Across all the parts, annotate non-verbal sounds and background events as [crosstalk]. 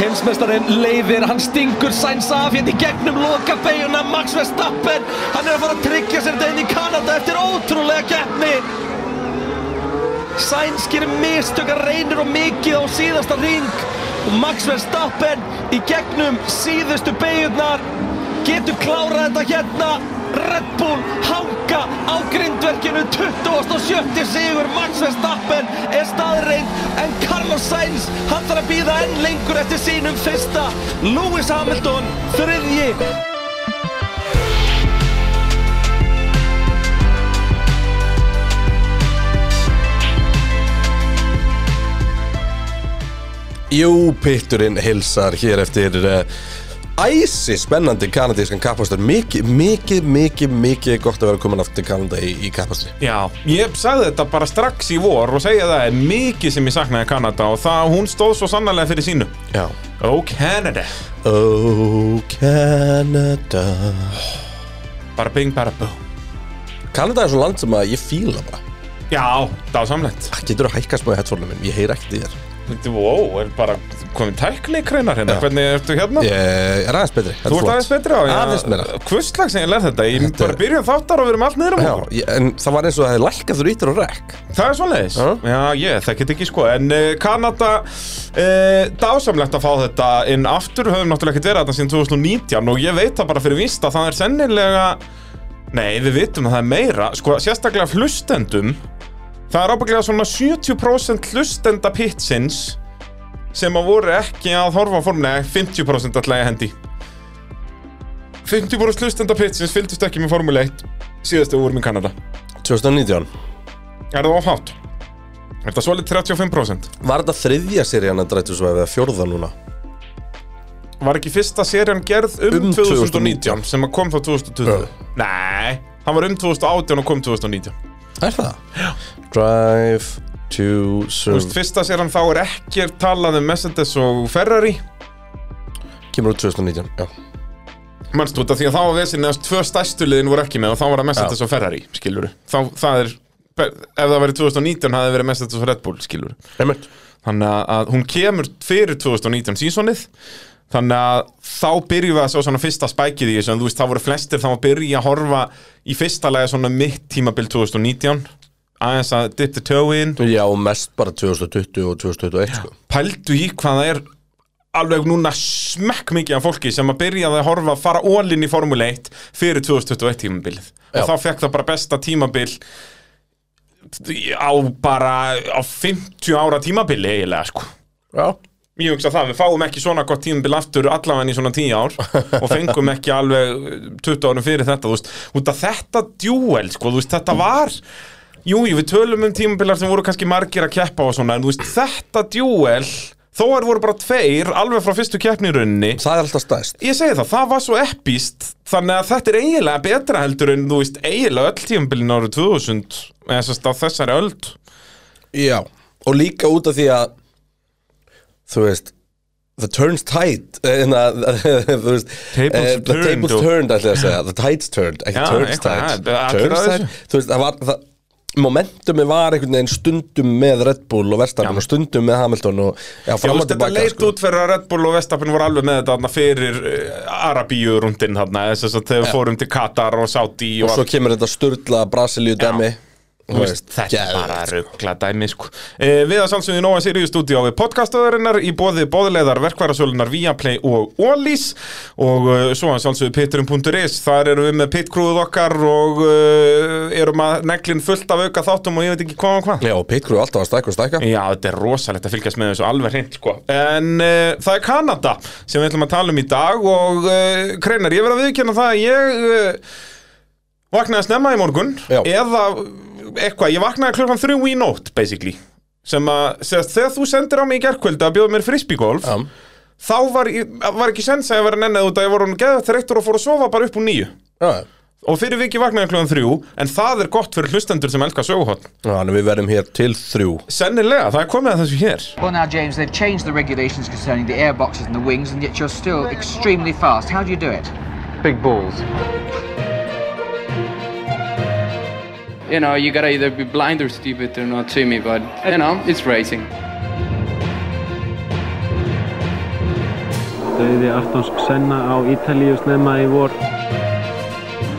Heimsmeistarinn leiðir, hann stingur Sainz af hérna í gegnum loka beiguna Max Verstappen, hann er að fara að tryggja sér þetta inn í Kanada eftir ótrúlega keppni. Sainz gerir mistökar reynir og mikið á síðasta ring. Og Max Verstappen í gegnum síðustu beigurnar getur klárað þetta hérna Red Bull hanga á grindverkinu 27. sigur Max Verstappen er staðreind en Carlos Sainz hann þarf að býða enn lengur eftir sínum fyrsta Lewis Hamilton þriðji Jú, pitturinn hilsar hér eftir uh, æsi spennandi kanadískan kappastur Mikið, mikið, mikið, mikið gott að vera komin aftur Kanada í, í kappastur Já, ég sagði þetta bara strax í vor og segja það er mikið sem ég saknaði Kanada og það, hún stóð svo sannarlega fyrir sínu. Já. Oh Canada. Oh, Canada. Bara bing, bara bú. Kanada er svo land sem að ég fíla bara. Já, það var samlegt Getur að hækka smá í headphone minn, ég heyr ekkert í þér Wow, er bara komin tæknikreinar hérna. Já. Hvernig ertu hérna? Ég er aðeins betri Þú ert aðeins betri á Aðeins meira. Hvurslags sem ég lærði þetta. Ég Þetta bara er- byrjum þáttar og við erum allt niður um Já, okkur ég, en það var eins og það hefði lækkað þú ítir og rekk Það er svoleiðis. Já. Já, ég þekkit ekki sko. En uh, Kanada uh, Dásamlegt að fá þetta inn aftur. Höfum náttúrulega ekkert verið þetta síðan 2019 Og ég veit það bara fyrir víst að það er sennilega Nei, við vitum að það er meira. Sko, sérstaklega hlustendum Það er ábygglega svona 70% hlustenda pitsins sem að voru ekki að horfa á formulega 50% alltaf ég hendi 50% hlustenda pitsins fylgdust ekki með formule 1 síðast við vorum í Kanada 2019 Er það ofhátt? Er það svolítið 35%? Var þetta þriðja serían að drættu svo eða fjórða núna? Var ekki fyrsta serían gerð um, Um 2019 2019 sem kom þá 2020? Já. Nei, hann var um 2018 og kom 2019 Er það? Já. Drive to Þú veist, fyrsta serían þá er ekki talað um Mercedes og Ferrari. Kemur út 2019, já. Manstu út af því að þá var vesinni að tvö stærstu liðin voru ekki með og þá var það Mercedes og Ferrari, skilur Þá, það er, ef það verið 2019 hafði verið Mercedes og Red Bull, skilur Þannig að- að hún kemur fyrir 2019 sísonið Þannig að þá byrjum við að sjá svona fyrsta spækið í þessu en þú veist, þá voru flestir þá að byrja að horfa í fyrsta lega svona mitt tímabil 2019 aðeins að dip the toe in Já, mest bara 2020 og 2021 sko. Pældu í hvað það er alveg núna smekk mikið af fólki sem að byrjaði að horfa að fara ólinn í Formule 1 fyrir 2021 tímabilið. Já. og þá fekk það bara besta tímabil á bara á 50 ára tímabili eiginlega sko. Já Ég hugsa það, við fáum ekki svona gott tímabil aftur allavega í svona 10 ár og fengum ekki alveg 20 árum fyrir þetta, þú veist, út af þetta djúel, sko, þú veist, þetta var Jú, jú, við tölum um tímabilar sem voru kannski margir að keppa og svona, en þú veist, þetta djúel þó er voru bara tveir, alveg frá fyrstu keppnirunni Það er alltaf stæst Ég segi það, það var svo epíst þannig að þetta er eiginlega betra heldur en þú veist, eiginlega öll tímabilin árið 2000 eða sérst á þessari öld. Já Og líka út af því að Þú veist The turns tide eh, [laughs] eh, The tables turned, The tides turned, ekki Já, turns það, Momentumi var einhvern veginn stundum með Red Bull og Verstappen Já. og stundum með Hamilton og já, Já, fram og veist, þetta tilbaka leit sko. út fyrir að Red Bull og Vestapen voru alveg með þetta fyrir uh, Arabíu rundin þess að þegar fórum til Katar og Saudi og, og svo kemur þetta sturla Brasilíu dæmi Þú veist, þetta er bara ruggla dæmi sko. e, Við að sannsögðu Nóa Sirius stúdíu á podcastöðurinnar í bóði bóðileðar verkværasölunar Viaplay og Ólís og uh, svo að sannsögðu pitturum.is þar erum við með pitkrúð okkar og uh, erum að neglinn fullt af auka þáttum og ég veit ekki hvað og hvað Já, er alltaf að stækka og stækka Já, þetta er rosalegt að fylgjast með þessu alveg hreint sko. En uh, það er Kanada sem við ætlum að tala um í dag og Kreinar, ég verð að viðkjanna það að ég vaknaði snemma í morgun Já. eða eitthvað, ég vaknaði klukkan þrjú í nótt basically sem að, segast, þegar þú sendir á mig í gerkvöldi að bjóða mér frisbeegolf Já. þá var, ég- var ekki sens að ég var að nennið út að ég var hann geða þreyttur og fór að sofa bara upp úr nýju Já, og fyrir viki vaknaði klukkan þrjú en það er gott fyrir hlustendur sem elskar söguhotn þannig við verðum hér til þrjú sennilega, það er komið að þessu hér Well, now, James, they've changed the regulations concerning the airboxes and the wings, and yet you're still extremely fast. How do you do it? big balls. You know, you gotta either be blind or stupid to not see me, but you know, it's racing. dauði Artons Senna á Ítalíu snemma í vor.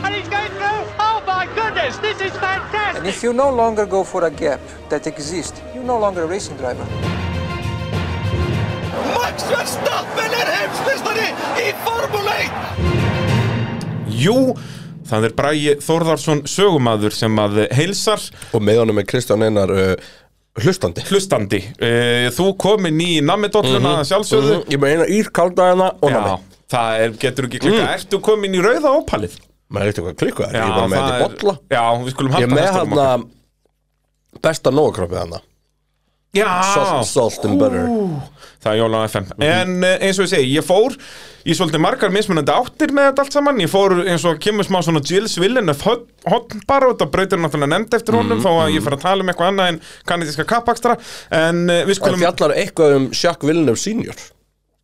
And he's going through. Oh my goodness, this is fantastic. And if you no longer go for a gap that exists, you're no longer a racing driver. Max Verstappen er heimsmestari í Formule 1 Jú, það er Bragi Þórðarsson sögumadur sem að heilsar. Og með honum er Kristján Einar uh, hlustandi. Hlustandi. Uh, Þú komin í nammidolluna mm sjálfsögðu. Ég með eina írkalda hana og Já, nami það er, getur ekki klikka Ertu komin í rauða ópalið? Maður eitthvað klikku það, ég bara með þetta í bolla. Já, við skulum Ég halda er með hana okkar. besta nógakroppið hana Já, Salt, salt and butter. Það er Jóla FM En uh, eins og ég segi, ég fór í svolítið margar mismunandi áttir með þetta allt saman. Ég fór eins og kemur smá svona Gilles Villeneuve hotn bara og þetta brautir náttúrulega nefnd eftir honum þó að ég fer að tala um eitthvað annað en kanadíska kappakstra En uh, við Það skulum fjallar eitthvað um Jacques Villeneuve senior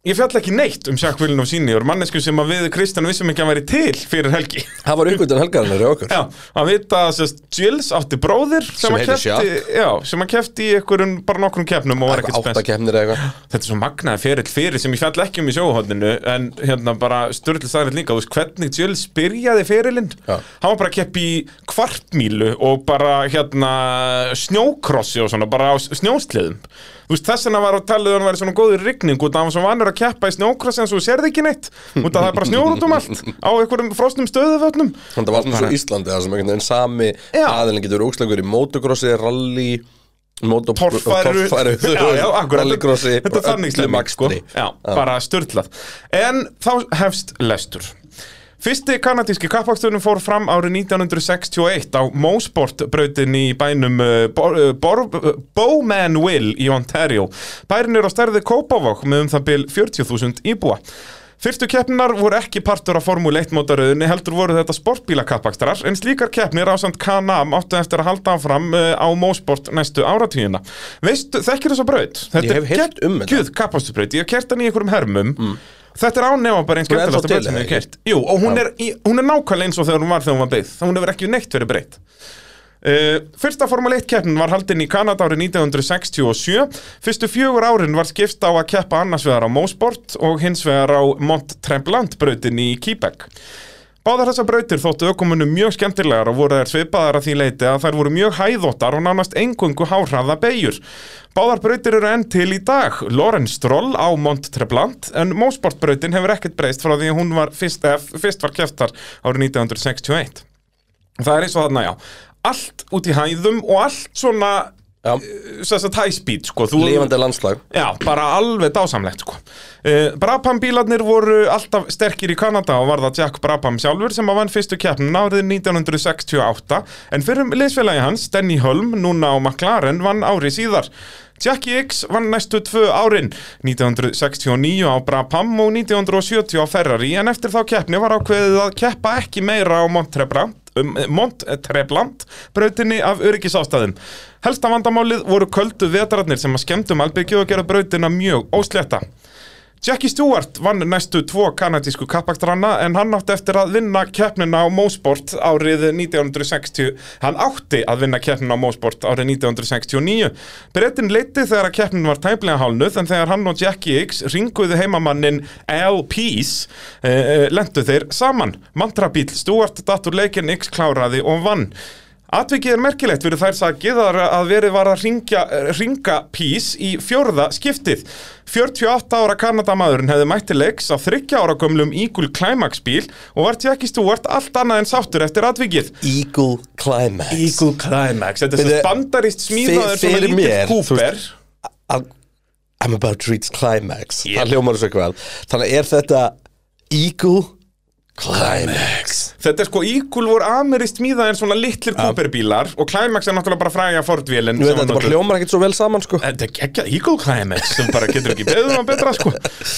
Ég fjall ekki neitt um Jacques Villeneuve senior mannesku sem að við Kristján vissum ekki að væri til fyrir helgi. Það var uppgötun helgarinnar í okkur. Já, að vita að Gilles átti bróðir sem, Sem að kefti í einhverjum, bara nokkrum keppnum og var ekkert spens Áttakefnir eða eitthvað. Þetta er svo magnaði ferill fyrir sem ég fjall ekki um í sjóhóðinu en hérna bara störtli sagði líka, þú veist hvernig Gilles byrjaði ferillinn hann var bara að keppi í kvartmílu og bara hérna snjókrossi og svona, bara á snjósliðum Þú veist, þess vegna var að tala um að hann væri svona góður rigning út af hann var svo vanur að keppa í snjókrossi en svo sérði ekki neitt. Út af það er bara snjór út um allt á einhverjum frosnum stöðuvötnum. Þannig það var svona svo Íslandi það sem einhvern veginn sami aðilin getur úkslegur í motocrossi, rally torfæru, [laughs] rallycrossi þetta er þannig stemming, sko. bara störtlað en þá hefst lestur Fyrsti kanadíski kappaksturinn fór fram árið 1961 á Mosport-brautin í bænum uh, Bor, uh, Bowmanville í Ontario. Bærin er á stærði Kópavók með um það bil 40.000 íbúa. Fyrstu keppninar voru ekki partur af Formule 1 mótaröðinni, heldur voru þetta sportbílakappakstrar, en slíkar keppnir á samt Can-Am áttu eftir að halda áfram á Mosport næstu áratvíuna. Veistu, þekkir þessa braut? Hef heyrt um þetta. Gjöð kappaksturbraut, ég hef kert hann í einhverjum hermum. Þetta er bara er ennþá skemmtilegasta braut til, sem ég eða hef kert. Jú, og hún er, í, hún er nákvæmlega eins og þegar hún var þegar hún var beigð. Hún hefur ekki neitt verið breytt. Uh, fyrsta Formule 1 keppnin var haldin í Kanada árið 1967 Fyrstu fjögur árin var skipt á að keppa annars vegar á Mosport og hins vegar á Mont Tremblant brautin í Quebec Báðar þessar brautir þóttu ökumunum mjög skemmtilegar og voru þær svipaðar að því leiti að þær voru mjög hæðóttar og nánast engungu hárhraða beigjur. Báðar brautir eru enn til í dag. Lorenz Stroll á Mont Tremblant en Mosport-brautin hefur ekkert breyst frá því hún var fyrst, eh, fyrst var keftar árið 1961. Það er eins og þarna, já. Allt út í hæðum og allt svona þess að speed, sko. Þú, lifandi landslag Já, bara alveg dásamlegt sko. uh, Brabham bílarnir voru alltaf sterkir í Kanada og var það Jack Brabham sjálfur sem að vann fyrstu keppnin árið 1968 en fyrir liðsfélagi hans, Denny Holm, núna á McLaren, vann ári síðar Jackie X vann næstu tvö árin 1969 á Brabham og 1970 á Ferrari en eftir þá keppni var ákveðið að keppa ekki meira á Montreblant um, Montreblant brautinni af öryggisástæðum. Helsta vandamálið voru köldu vetrarnir sem að skemmtum albyggju og gera brautina mjög ósletta. Jackie Stewart vann næstu tvo kanadísku kappakstranna en hann átti eftir að vinna keppnina á Mosport árið 1960 hann átti að vinna keppnina á Mosport árið 1969 Brettin leiti þegar að keppnin var tæplega hálnuð en þegar hann og Jackie X ringuðu heimamannin Al Peace eh, lendu þeir saman. Mantrabíl Stewart datur leikin X kláraði og vann Atvikið er merkilegt fyrir þær sakið að verið var að ringja, ringa Peace í fjórða skiptið. 48 ára Kanadamaðurinn hefði mætti leiks á 30 ára gömlum Eagle Climax bíl og var Jackie Stewart allt annað en sáttur eftir atvikið. Eagle Climax Eagle Climax, þetta er Byrju, svo bandarist smíðaður svona veist, I'll- I'm about to reach climax Yeah. Það hljómar þessu eitthvað Þannig er þetta Eagle Climax Þetta er sko Eagle voru amerist smíðaður svona litlir Cooper bílar og Climax er náttúrulega bara veit var þetta bara notuð. hljómar ekkert svo vel saman sko. Þetta er ekki Eagle Climax sem bara getur ekki beðið um að betra sko.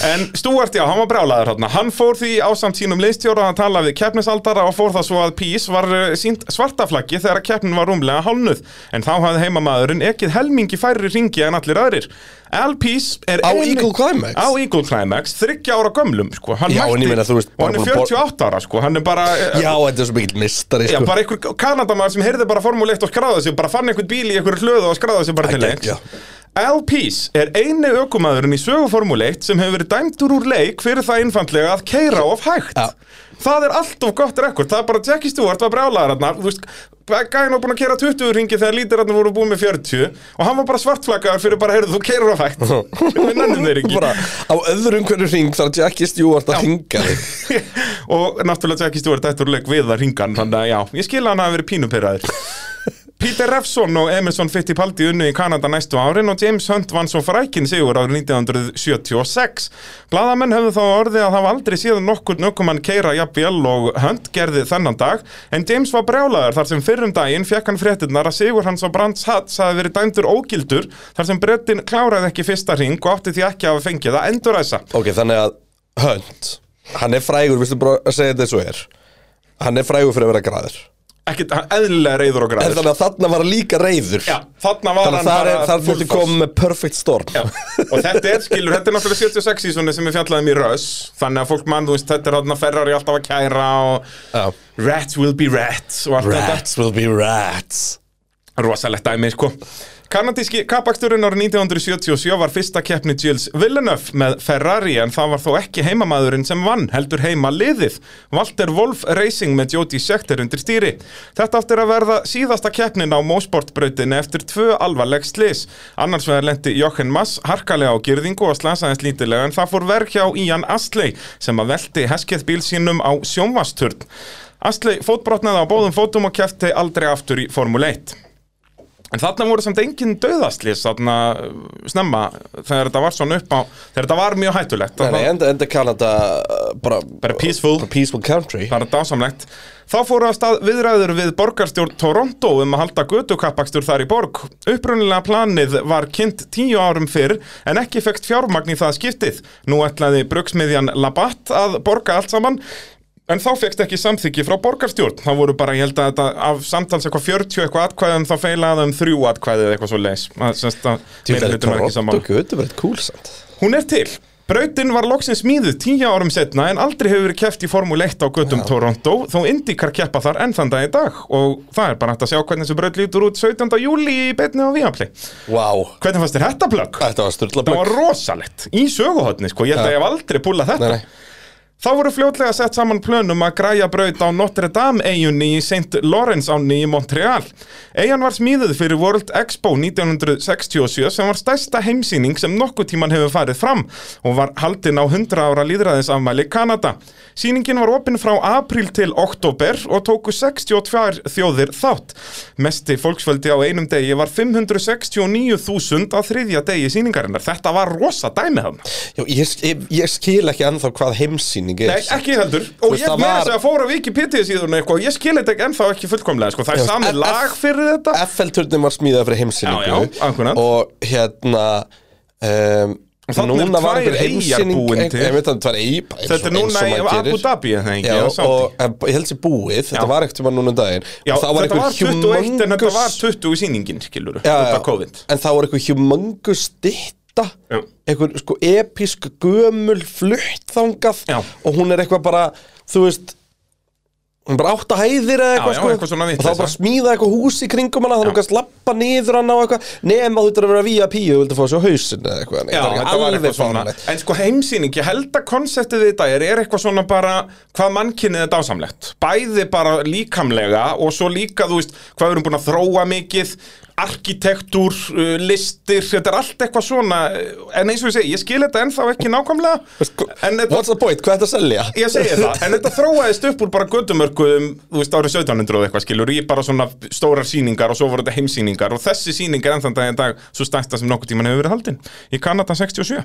En Stuart, já, hann var brjálaður hérna Hann fór því ásamt sínum leistjóra að tala við keppnisaldara og fór það svo að Peace var uh, sínt svartaflaggi þegar keppnin var rúmlega hálnuð En þá hafði heimamaðurinn ekkið helmingi færri ringi en allir aðrir Al Peace er Á eini- Eagle Climax? Á Eagle Climax, þryggja ára gömlum sko Hann Já, en ég meina, þú veist, Og hann er bara búin að bor- 48 ára sko Hann er bara eh, Já, þetta er svo mikill mistari Já, sko bara einhver Kanadamaður sem heyrði bara Formule 1 og skráði sig bara fann einhvern bíl í einhverju hlöðu og skráði sig bara til Æ, leiks já. Al Pease er eini ökumæðurinn í söguformule 1 sem hefur verið dæmdur úr leik fyrir það einfandlega að keira of hægt. Já. Það er allt of gott rekord. Það er bara Jackie Stewart var brjálaður þarna Þú veist, gæðin var búin að kera 20 ringi þegar lítirarnir voru búin með 40 og hann var bara svartflaggaður fyrir bara, heyrðu, þú keirir of hægt. [laughs] Við nennum þeir ekki. Bara á öðrum hverju ring þarf Jackie Stewart að ringa þig. [laughs] Og náttúrulega Jackie Stewart ættur leik við að ringa hann þannig að já, ég skil að hann pínupyrraður Peter Refson og Emerson Fittipaldi unnu í Kanada næstu árin og James Hunt vann svo frækin sigur árið 1976 Blaðamenn höfðu þá orðið að hafa aldrei síðan nokkur nökumann keira jafnvél og Hunt gerði þennan dag en James var brjálaður þar sem fyrrum daginn fekk hann fréttinnar að sigur hans á Brands Hats hafi verið dæmdur ógildur þar sem brettin kláraði ekki fyrsta ring og átti því ekki að hafa fengið að enduræsa Ok, þannig að Hunt Hann er frægur, viltu bara segja þetta eins og er? Hann er frægur fyrir að vera græður ekkert eðlilega reyður og En græður þannig að þarna var hann líka reyður Já, þarna var Þannig hann að bara þar full fylgdi force. komið með perfect storm. Já, og þetta er skilur, þetta er náttúrulega 76 sísoni sem við fjallaðum í Röss þannig að fólk mann, þú veist, þetta er þarna Ferrari alltaf að kæra og Já. Rats will be rats og allt Rats will be rats. Þetta rosalegt dæmi, sko Kanadíski kapaksturinn árið 1977 var fyrsta keppni Gilles Villeneuve með Ferrari en það var þó ekki heimamaðurinn sem vann, heldur heima liðið. Walter Wolf Racing með Jody Scheckter undir stýri. Þetta áttir að verða síðasta keppnin á Mosportbrautinni eftir tvö alvarleg slis. Annars vegar lendi Jochen Mass harkalega á gyrðingu og slasaðins lítilega en það fór verk hjá Ian Astley sem að velti heskið bíl sínum á sjónvasturn. Astley fótbrotnaði á bóðum fótum og kefti aldrei aftur í Formule 1. En þarna voru samt engin döðastlýs þarna uh, snemma þegar þetta var svona upp á þegar þetta var mjög hættulegt Nei, enda, enda Kanada uh, bara, Bara peaceful. peaceful country bara dásamlegt Þá fóru að stað viðræður við borgarstjórn Toronto um að halda götukappakstur þar í borg. Upprunnilega planið var kynnt tíu árum fyrr en ekki fekst fjármagn í það skiptið. Nú ætlaði brugsmiðjan Labatt að borga allt saman En þá fegst ekki samþykki frá borgarstjórn. Það voru bara, ég held að þetta af samtals eitthvað 40 eitthvað atkvæðum þá feilaði um þrjú atkvæði eða eitthvað svo leis. Það ekki Toronto saman. götu verið samt Hún er til. Brautin var loksins smíðuð tíu árum setna en aldrei hefur verið keft í Formule 1 á göttum Toronto þó IndyCar keppa þar enn þann dag í dag og það er bara hægt að sjá hvernig þessu braut lítur út 17. júli í beinni á Viaplay. Wow, Hvernig fannst þér þetta plögg? þetta var styrla Það var rosalegt, í söguhotni sko, ég held að ég hef aldrei púlað þetta. Nei, nei. Þá voru fljótlega sett saman plönum að græja braut á Notre Dame eigunni í St. Lawrence ánni í Montreal. Eigan var smíðuð fyrir World Expo 1967 sem var stærsta heimsýning sem nokkuð tíman hefur farið fram og var haldin á 100 ára líðræðisafmæli Kanada. Sýningin var opinn frá april til oktober og tóku 62 þjóðir þátt. Mesti fólksföldi á einum degi var 569.000 á þriðja degi sýningarinnar. Þetta var rosa dæmi hann. Ég, ég, ég skil ekki ennþá hvað heimsýning er Nei, ekki heldur. Og ég með þess að fóra Wikipedia síðan eitthvað Ég skil þetta ennþá ekki fullkomlega sko. Það er sami lag fyrir þetta. FL-turnin var smíðað fyrir akkurat. Og hérna um, Núna var einhver að eigi Þetta er núna í Abu Dhabi ekki, Já, og ég held sér búið, þetta var ekkert sem var núna um daginn. Já, var þetta var einhver 21 en þetta var humongous- 20 í sýningin skilur Þetta COVID. En það var eitthvað humongous Já. Eitthvað sko episk gömul flutt þangað Já. Og hún er eitthvað bara, þú veist Hún bara átta hæðir eða eitthvað já, sko eitthvað Og var bara smíða eitthvað hús í kringum hana Þannig að hún gæst lappa niður hana og eitthvað Nema þú þetta að vera VIP og vildi fá sér hausin eða eitthvað Já, eitthvað svona En sko heimsýning, ég held að konseptið þetta er, er eitthvað svona bara hvað mannkynnið er dásamlegt Bæði bara líkamlega og svo líka, þú veist, hvað við erum búin að þróa mikið arkitektúr, uh, listir, þetta er allt eitthvað svona En eins og ég segi, ég skil þetta ennþá ekki nákvæmlega En þetta, What's the point? Hvað er þetta að selja? ég segi það, en þetta þróaðist upp úr bara göttumörkuðum, þú veist, árið 1700 og eitthvað skilur, í bara svona stórar sýningar og svo voru þetta heimsýningar og þessi sýning er ennþann dag í dag svo stærsta sem nokkuð tíman hefur verið haldin í Kanada 67.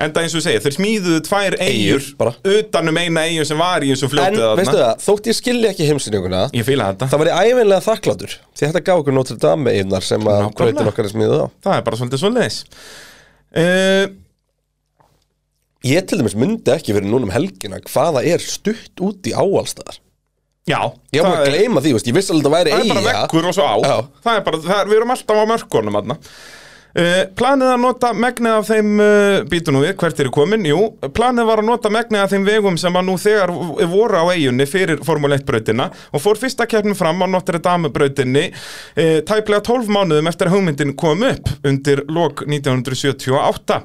En það eins og segi, þeir smíðuðu tvær eigur Eyjur, bara. utan um eina eigu sem var í þessu En fljótið veistu það, þótt ég skilji ekki heimsýninguna Ég fíla þetta. Það var ég æfinlega þakklátur Því þetta gaf okkur Notre Dame einar sem að brautin okkar er smíðuð á. Það er bara svolítið svo leiðis. Uh, Ég til dæmis myndi ekki fyrir núna um helgina hvaða er stutt út í áalstaðar já, Ég var að gleyma því, veist, ég vissi alveg að það væri það er bara eiga vekkur og svo á. Það er bara, það er, við erum alltaf á mörkunum aðna Uh, planið að nota megnið af þeim uh, býtu nú við, hvert er komin? Jú, planið var að nota megnið af þeim vegum sem að nú þegar voru á eigunni fyrir Formule 1 brautina og fór fyrsta keppnin fram á Notre Dame brautinni uh, tæplega 12 mánuðum eftir að hugmyndin kom upp undir lok 1978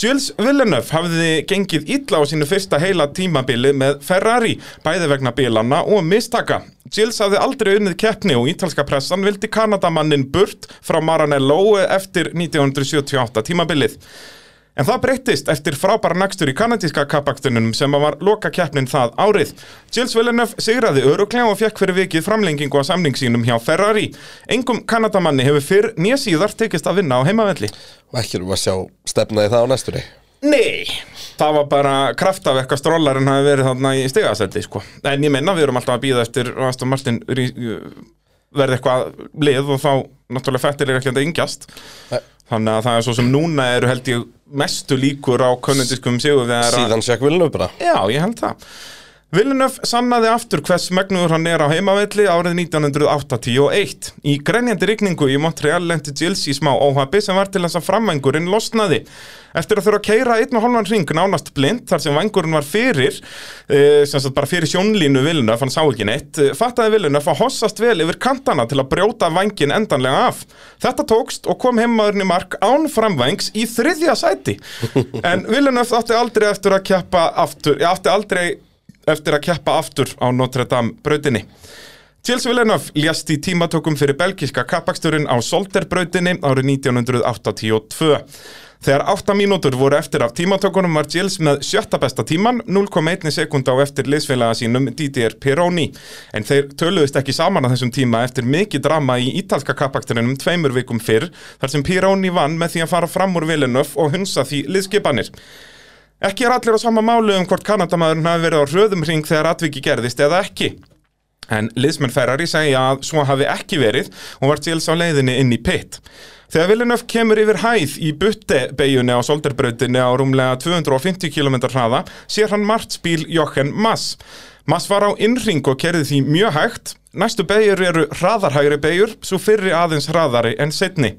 Jules Villeneuve hafði gengið illa á sínu fyrsta heila tímabili með Ferrari, bæði vegna bilana og mistaka. Jules hafði aldrei unnið keppni og ítalska pressan vildi Kanadamannin burt frá Maranello eftir 1978 tímabilið. En það breyttist eftir frábæra nakstur í kanadíska kappaktunum sem var loka keppnin það árið. Gilles Villeneuve sigraði öruglega og fekk fyrir vikið framlengingu á samning sínum hjá Ferrari. Engum kanadamanni hefur fyrr nýja síðar tekist að vinna á heimavelli. Og ekki erum við að sjá stefnaði það á næstunni Nei, það var bara kraftavekka strollarinn hafi verið þarna í stigasetti sko. En ég menna við erum alltaf að býða eftir að Aston Martin verði eitthvað lið og þá náttúrulega fættir er ekki að yngjast. Þannig að það er svo sem núna eru held ég mestu líkur á könnundiskum sigur Síðan sjekk vilnum bara Já, ég held það. Villeneuve sannaði aftur hvers megnuður hann er á heimavelli árið 1981. Í grenjandi rigningu í Montreal lendi Gilles í smá óhafi sem var til þess að framvængurinn losnaði. Eftir að þurfa að keira einn og hálfan ring nánast blind þar sem vængurinn var fyrir, e, sem sagt bara fyrir sjónlínu Villeneuve, hann sá ekki neitt, eh, fattaði Villeneuve að hossast vel yfir kantana til að brjóta vængin endanlega af. Þetta tókst og kom heimaðurinn í mark án framvængs í þriðja sæti. [laughs] En Villeneuve átti aldrei eftir að keppa aftur, ég átti aldrei eftir að keppa aftur á Notre Dame brautinni. Gilles Villeneuve lést í tímatökum fyrir belgiska kappaksturinn á Solterbrautinni árið 1982. Þegar 8 mínútur voru eftir af tímatökunum var Gilles með sjötta besta tíman, 0,1 sekund á eftir liðsfélaga sínum Didier Pironi. En þeir töluðist ekki saman að þessum tíma eftir mikið drama í ítalska kappaksturinn tveimur vikum fyrr, þar sem Pironi vann með því að fara fram úr Villeneuve og hunsa því liðskipanir. Ekki er allir á sama málu um hvort Kanadamaðurinn hafi verið á hröðum hring þegar atviki gerðist eða ekki. En liðsmenn Ferrari segja að svo hafi ekki verið og var Gilles á leiðinni inn í pit. Þegar Villeneuve kemur yfir hæð í butte-beigjunni á Solderbrautinni á rúmlega 250 km hraða sér hann martsbíl Jochen Mass. Mass var á innring og kerði því mjög hægt. Næstu beigjur eru hraðarhægri beigjur, svo fyrri aðeins hraðari en setni.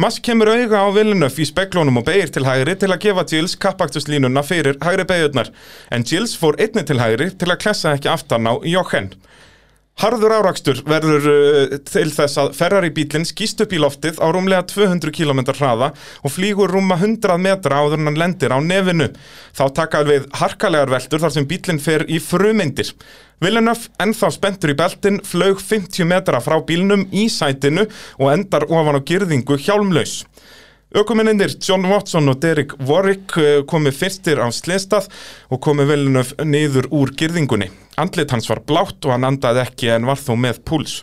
Mass kemur auga á Villeneuve í speklunum og beigir til hægri til að gefa Gilles kappakstuslínuna fyrir hægri beigjurnar. En Gilles fór einni til hægri til að klessa ekki aftan á Jochen. Harður árakstur verður uh, til þess að Ferrari bílinn skýst upp í loftið á rúmlega 200 km hraða og flýgur rúma 100 metra áður en hann lendir á nefinu. Þá taka við harkalegar veltur þar sem bílinn fer í frumyndir. Villeneuve, ennþá spenntur í beltin, flög 50 metra frá bílnum í sætinu og endar ofan á girðingu hjálmlaus. Ökuminnindir John Watson og Derek Warwick eh, komu fyrstir á slistað og komu Villeneuve niður úr girðingunni. Andlit hans var blátt og hann andaði ekki en var þó með púls.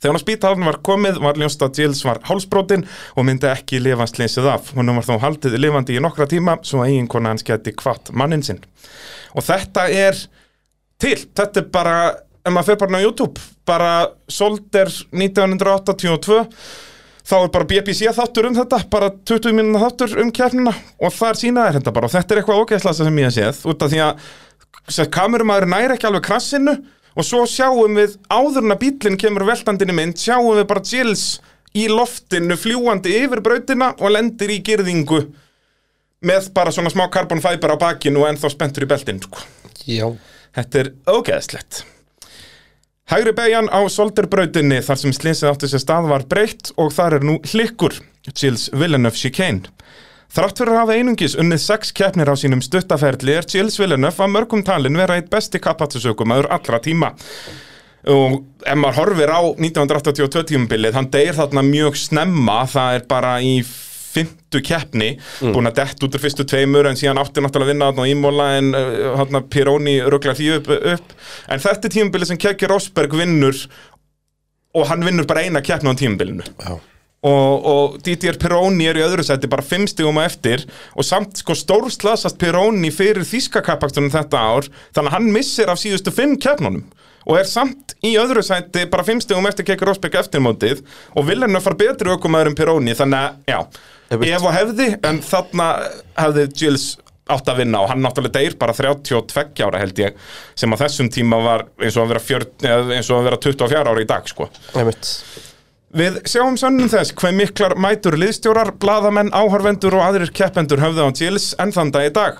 Þegar hann á spítalinn var komið var ljóst að Gilles var hálsbrotin og myndi ekki lifa slesið af. Hún var þó haldið lifandi í nokkra tíma svo að eiginkona hans geti kvart mannin sinn. Og þetta er til, þetta er bara, ef maður fer bara á YouTube, bara Solder 1982 þá er bara BBC þáttur um þetta bara 20 mínúna þáttur um kefnina og þar sína er þetta bara og þetta er eitthvað ógeðslasta sem ég hef séð út af því að kamerumæður næri ekki alveg krassinu og svo sjáum við áður en að bílinn kemur veltandinn í mynd sjáum við bara Gilles í loftinu fljúandi yfir brautina og lendir í girðingu með bara svona smá carbon fiber á bakinu og ennþá spenntur í beltinn sko. Já Þetta er ógeðslegt Hægri beigjan á Solderbrautinni þar sem slísið átti sér stað var breytt og þar er nú hlikkur, Gilles Villeneuve chicane. Þrátt fyrir að hafa einungis unnið sex keppnir á sínum stuttaferli er Gilles Villeneuve að mörgum talin vera eitt besti kappatusökumæður allra tíma. Og ef maður horfir á 1982 tímabilið, hann deyr þarna mjög snemma, það er bara í fymtu keppni, búin að dett út úr fyrstu tveimur en síðan átti náttúrulega að vinna þarna á Ímóla en uh, hann Pironi röglar því upp, upp en þetta tímabilið sem Kekki Rosberg vinnur og hann vinnur bara eina keppni á tímabilinu Já. Og, og Didier Pironi er í öðru seti bara fimm stigum á eftir. Og samt sko stórslasast Pironi fyrir þýskakapakstunum þetta ár. Þannig að hann missir af síðustu fimm keppnunum. Og er samt í öðru sæti bara fimm stigum eftir Kekki Rosberg eftirmótið og Villeneuve far betri aukumæður en Pironi þannig að já, ef og hefði en þarna hefði Gilles átt að vinna. Og hann náttúrulega deyr bara 32 ára held ég sem á þessum tíma var eins og að vera, fjör, eða eins og að vera 24 ára í dag sko. Einmitt. Við sjáum sönnum þess hver miklar mætur liðstjórar, blaðamenn, áhorfendur og aðrir keppendur höfðu á Gilles enn þann dag í dag.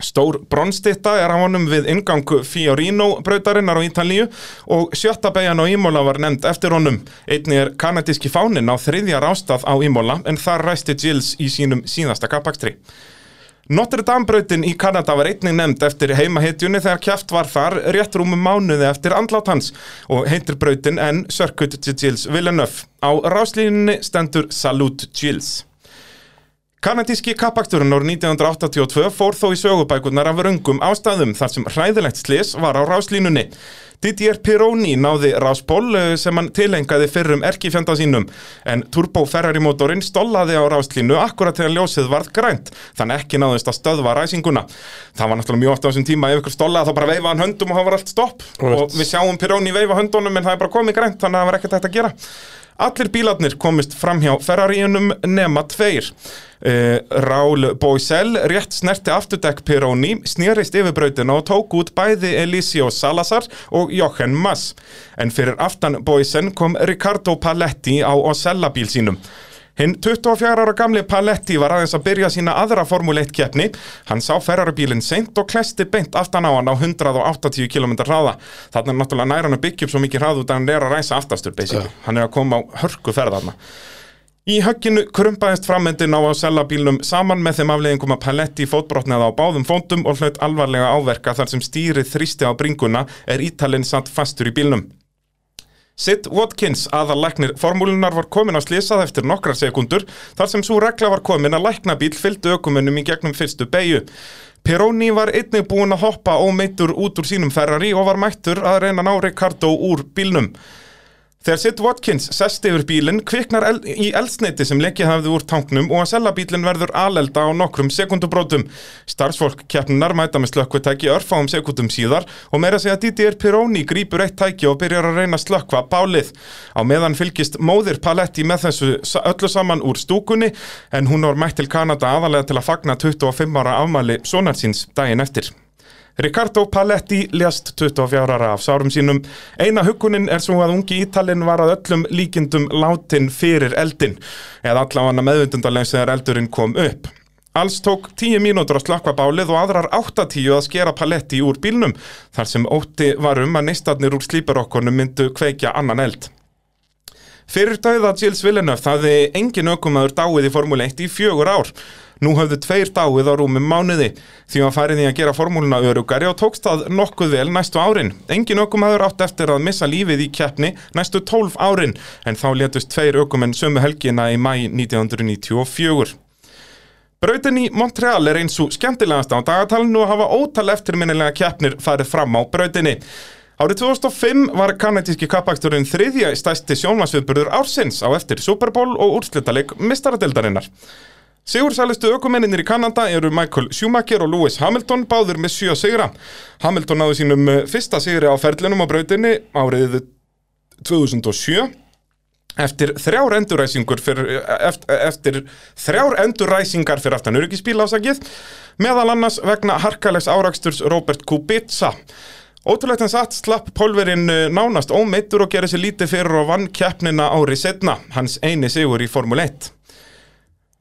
Stór bronnstitta er á honum við ingang Fiorino brautarinnar á Ítalíu og sjötta beigjan á Ímola var nefnd eftir honum. Einni er kanadíski fánin á þriðja rástað á Ímola en þar ræsti Gilles í sínum síðasta kapakstri. Notre Dame brautin í Kanada var einnig nefnd eftir heimahetjunni þegar kjaft var þar rétt rúmum mánuði eftir andlát hans og heitir brautin en Circuit de Gilles Villeneuve. Á ráslínunni stendur Salute Gilles. Kanadíski kappaksturinn árið 1982 fór þó í sögubækurnar af röngum ástæðum þar sem hræðilegt slis var á ráslínunni. Didier Pironi náði rásból eh, sem hann tilengaði fyrrum erkifjanda sínum en Turbo Ferrari mótorinn stollaði á ráslínu akkurat þegar ljósið varð grænt þannig ekki náðist að stöðva ræsinguna. Það var náttúrulega mjög oft á þessum tíma ef ykkur stollaði þá bara veifa hann höndum og það var allt stopp Right. og við sjáum Pironi veifa höndunum en það er bara komið grænt þannig að það var ekkert hægt að gera. Allir bílarnir komist fram hjá Ferrariunum nema tveir. Uh, Raúl Boisel rétt snerti afturdekk Pironi, snýrist yfir brautina og tók út bæði Elisio Salazar og Jochen Mass. En fyrir aftan Boisen kom Ricardo Paletti á Osella bíl sínum. Hinn 24 ára gamli Paletti var aðeins að byrja sína aðra Formule 1 keppni. Hann sá Ferrari-bílinn seint og klesti beint aftan á hann á 180 km hraða. Þannig er náttúrulega nær hann að byggja upp svo mikið hraða út að hann er að ræsa aftastur, basically. Hann er að koma á hörku ferðarna. Í högginu krumpaðist framendin á að selja bílnum saman með þeim afleiðingum að Paletti fótbrotnaði á báðum fótum og hlaut alvarlega áverka þar sem stýrið þrýsti á bringuna er ítalinn satt fastur í bílnum. Sid Watkins, aðalæknir formúlunar var komin á slísað eftir nokkrar sekundur þar sem svo regla var komin að læknabíl fylgdu ökumennum í gegnum fyrstu beigju. Pironi var einnig búinn að hoppa ómeittur út úr sínum Ferrari og var mættur að reyna að ná Ricardo úr bílnum. Þegar Sid Watkins sest yfir bílinn kviknar el í eldsneiti sem lekið hafði úr tanknum og að sellabílinn verður alelda á nokkrum sekundubrótum. Starfsfólk keppnunar mæta með slökkvitæki örfáum sekundum síðar og meira segja Didier Pironi grípur eitt tæki og byrjar að reyna slökkva bálið. Á meðan fylgist móðir Paletti með þessu öllu saman úr stúkunni en hún var mætt til Kanada aðalega til að fagna 25 ára afmæli sonarsins daginn eftir. Ricardo Paletti lést 24 ára af sárum sínum. Eina hugunin er svo að ungi Ítalinn var að öllum líkindum látin fyrir eldin, eða allavega meðvindundarlega þegar eldurinn kom upp. Alls tók 10 mínútur að slakka bálið og aðrar 8-10 að skera Paletti úr bílnum, þar sem ótti var um að neistarnir úr slíparokkonum myndu kveikja annan eld. Fyrir dauða Gilles Villeneuve hafði engin ökumaður dáið í Formule 1 í fjögur ár. Nú höfðu tveir dáið á rúmum mánuði því að farið í að gera formúluna örugari og tókst það nokkuð vel næstu árin. Engin ökumaður átt eftir að missa lífið í keppni næstu 12 árin en þá létust tveir ökumenn sömu helgina í mæ 1994. Brautin í Montreal er eins og skemmtilegast á dagatalinu og hafa ótal eftirminnilega keppnir farið fram á brautinni. Árið 2005 var kanadíski kappaksturinn þriðja stæsti sjónvarsviðburður ársins á eftir Super Bowl og úrslitaleg mistaradeldarinnar. Sigursælistu ökumenninir í Kanada eru Michael Schumacher og Lewis Hamilton báður með sjö sigra. Hamilton náðu sínum eh, fyrsta sigri á ferlinum á brautinni árið 2007 eftir þrjár enduræsingur fyrir, eftir, eftir þrjár enduræsingar fyrir aftan öryggisbíl ásakið meðal annars vegna harkalegs áraksturs Robert Kubica Ótrúlegt en satt slapp pólverinn eh, nánast ómeittur og gerði sér lítið fyrir og vann keppnina ári setna, hans eini sigur í Formule 1.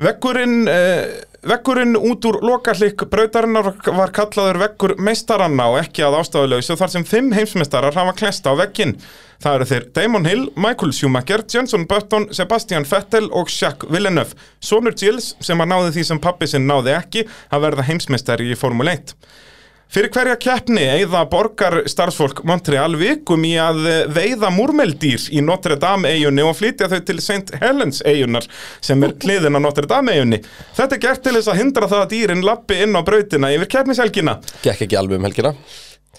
Vekkurinn, eh, vekkurinn út úr lokallik brautarinnar var kallaður vekkur meistaranna og ekki að ástafuleysu þar sem fimm heimsmeistarar hafa klest á vekkin. Það eru þeir Damon Hill, Michael Schumacher, Jenson Button, Sebastian Vettel og Jacques Villeneuve. Sonur Gilles, sem að náði því sem pappi sinn náði ekki, að verða heimsmeistari í Formule 1. Fyrir hverja keppni eigða borgar starfsfólk Montreal vikum í að eh, veiða múrmeldýr í Notre Dame eigunni og flytja þau til St. Helens eigunar sem er hliðin á Notre Dame eigunni. Þetta er gert til þess að hindra það að dýrin lappi inn á brautina yfir keppnishelgina. Gekk ekki alveg um helgina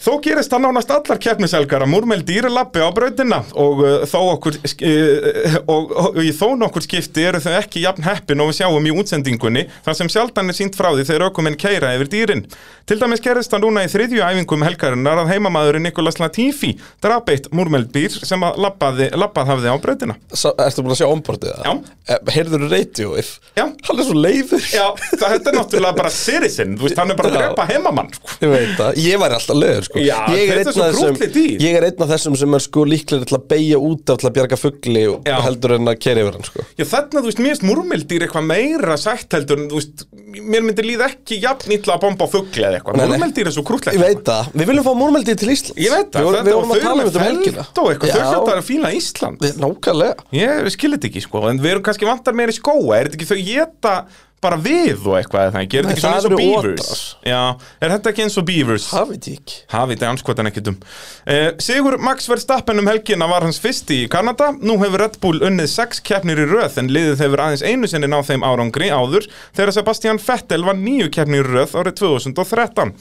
Þó gerist það nánast allar keppniselgar að múrmeldýr lappi á brautina og, uh, þó okkur, uh, og, og í þó nokkur skipti eru þau ekki jafn heppin og við sjáum í útsendingunni þar sem sjaldan er sínt frá því þegar aukumenn keira yfir dýrin. Til dæmis gerist það núna í þriðju æfingum helgarinnar að heimamaðurinn Nikolas Latifi drap eitt múrmeldýr sem að lappað hafði á brautina. Sa, Ertu búin að sjá ombordið það? Já. Heyrður radioið? Já. Hann er svo leiður Já, það, þetta er náttúrulega bara citizen, þú veist, hann er bara að drepa heimamann. sko. Ég veit það, ég væri alltaf leiður sko. Já, ég, er þetta er svo krúttleg dýr. ég er einn af þessum sem er sko líklega til að beigja út af til að bjarga fugli Já. heldur en að keri yfir hann sko. Já, þarna, þú veist, mér finnst múrmeldýr eitthvað meira sætt heldur en, þú veist, mér myndi líða ekki jafn ítla að bomba á fugli eða eitthvað. Múrmeldýr er svo krútlegt. Ég veit það, við viljum fá múrmeldi til Íslands Ég veit það, Við, og vorum að tala um þetta um helgina og þau Já, hljóta að fíla Ísland. Nákvæmlega Ég skil þetta ekki, sko, en við erum kannski vantar meira í skóa, er þetta ekki þau geta bara við og eitthvað er Nei, þetta ekki svona eins og beavers? Já, er þetta ekki eins og beavers? Ég ekki Hafið þetta anskotan ekkert um. Uh, Sigur Max Verstappen um helgina var hans fyrsti í Kanada. Nú hefur Red Bull unnið sex keppnir í röð En liðið hefur aðeins einu sinni náð þeim árangri áður Þegar Sebastian Vettel var nýju keppnir í röð árið 2013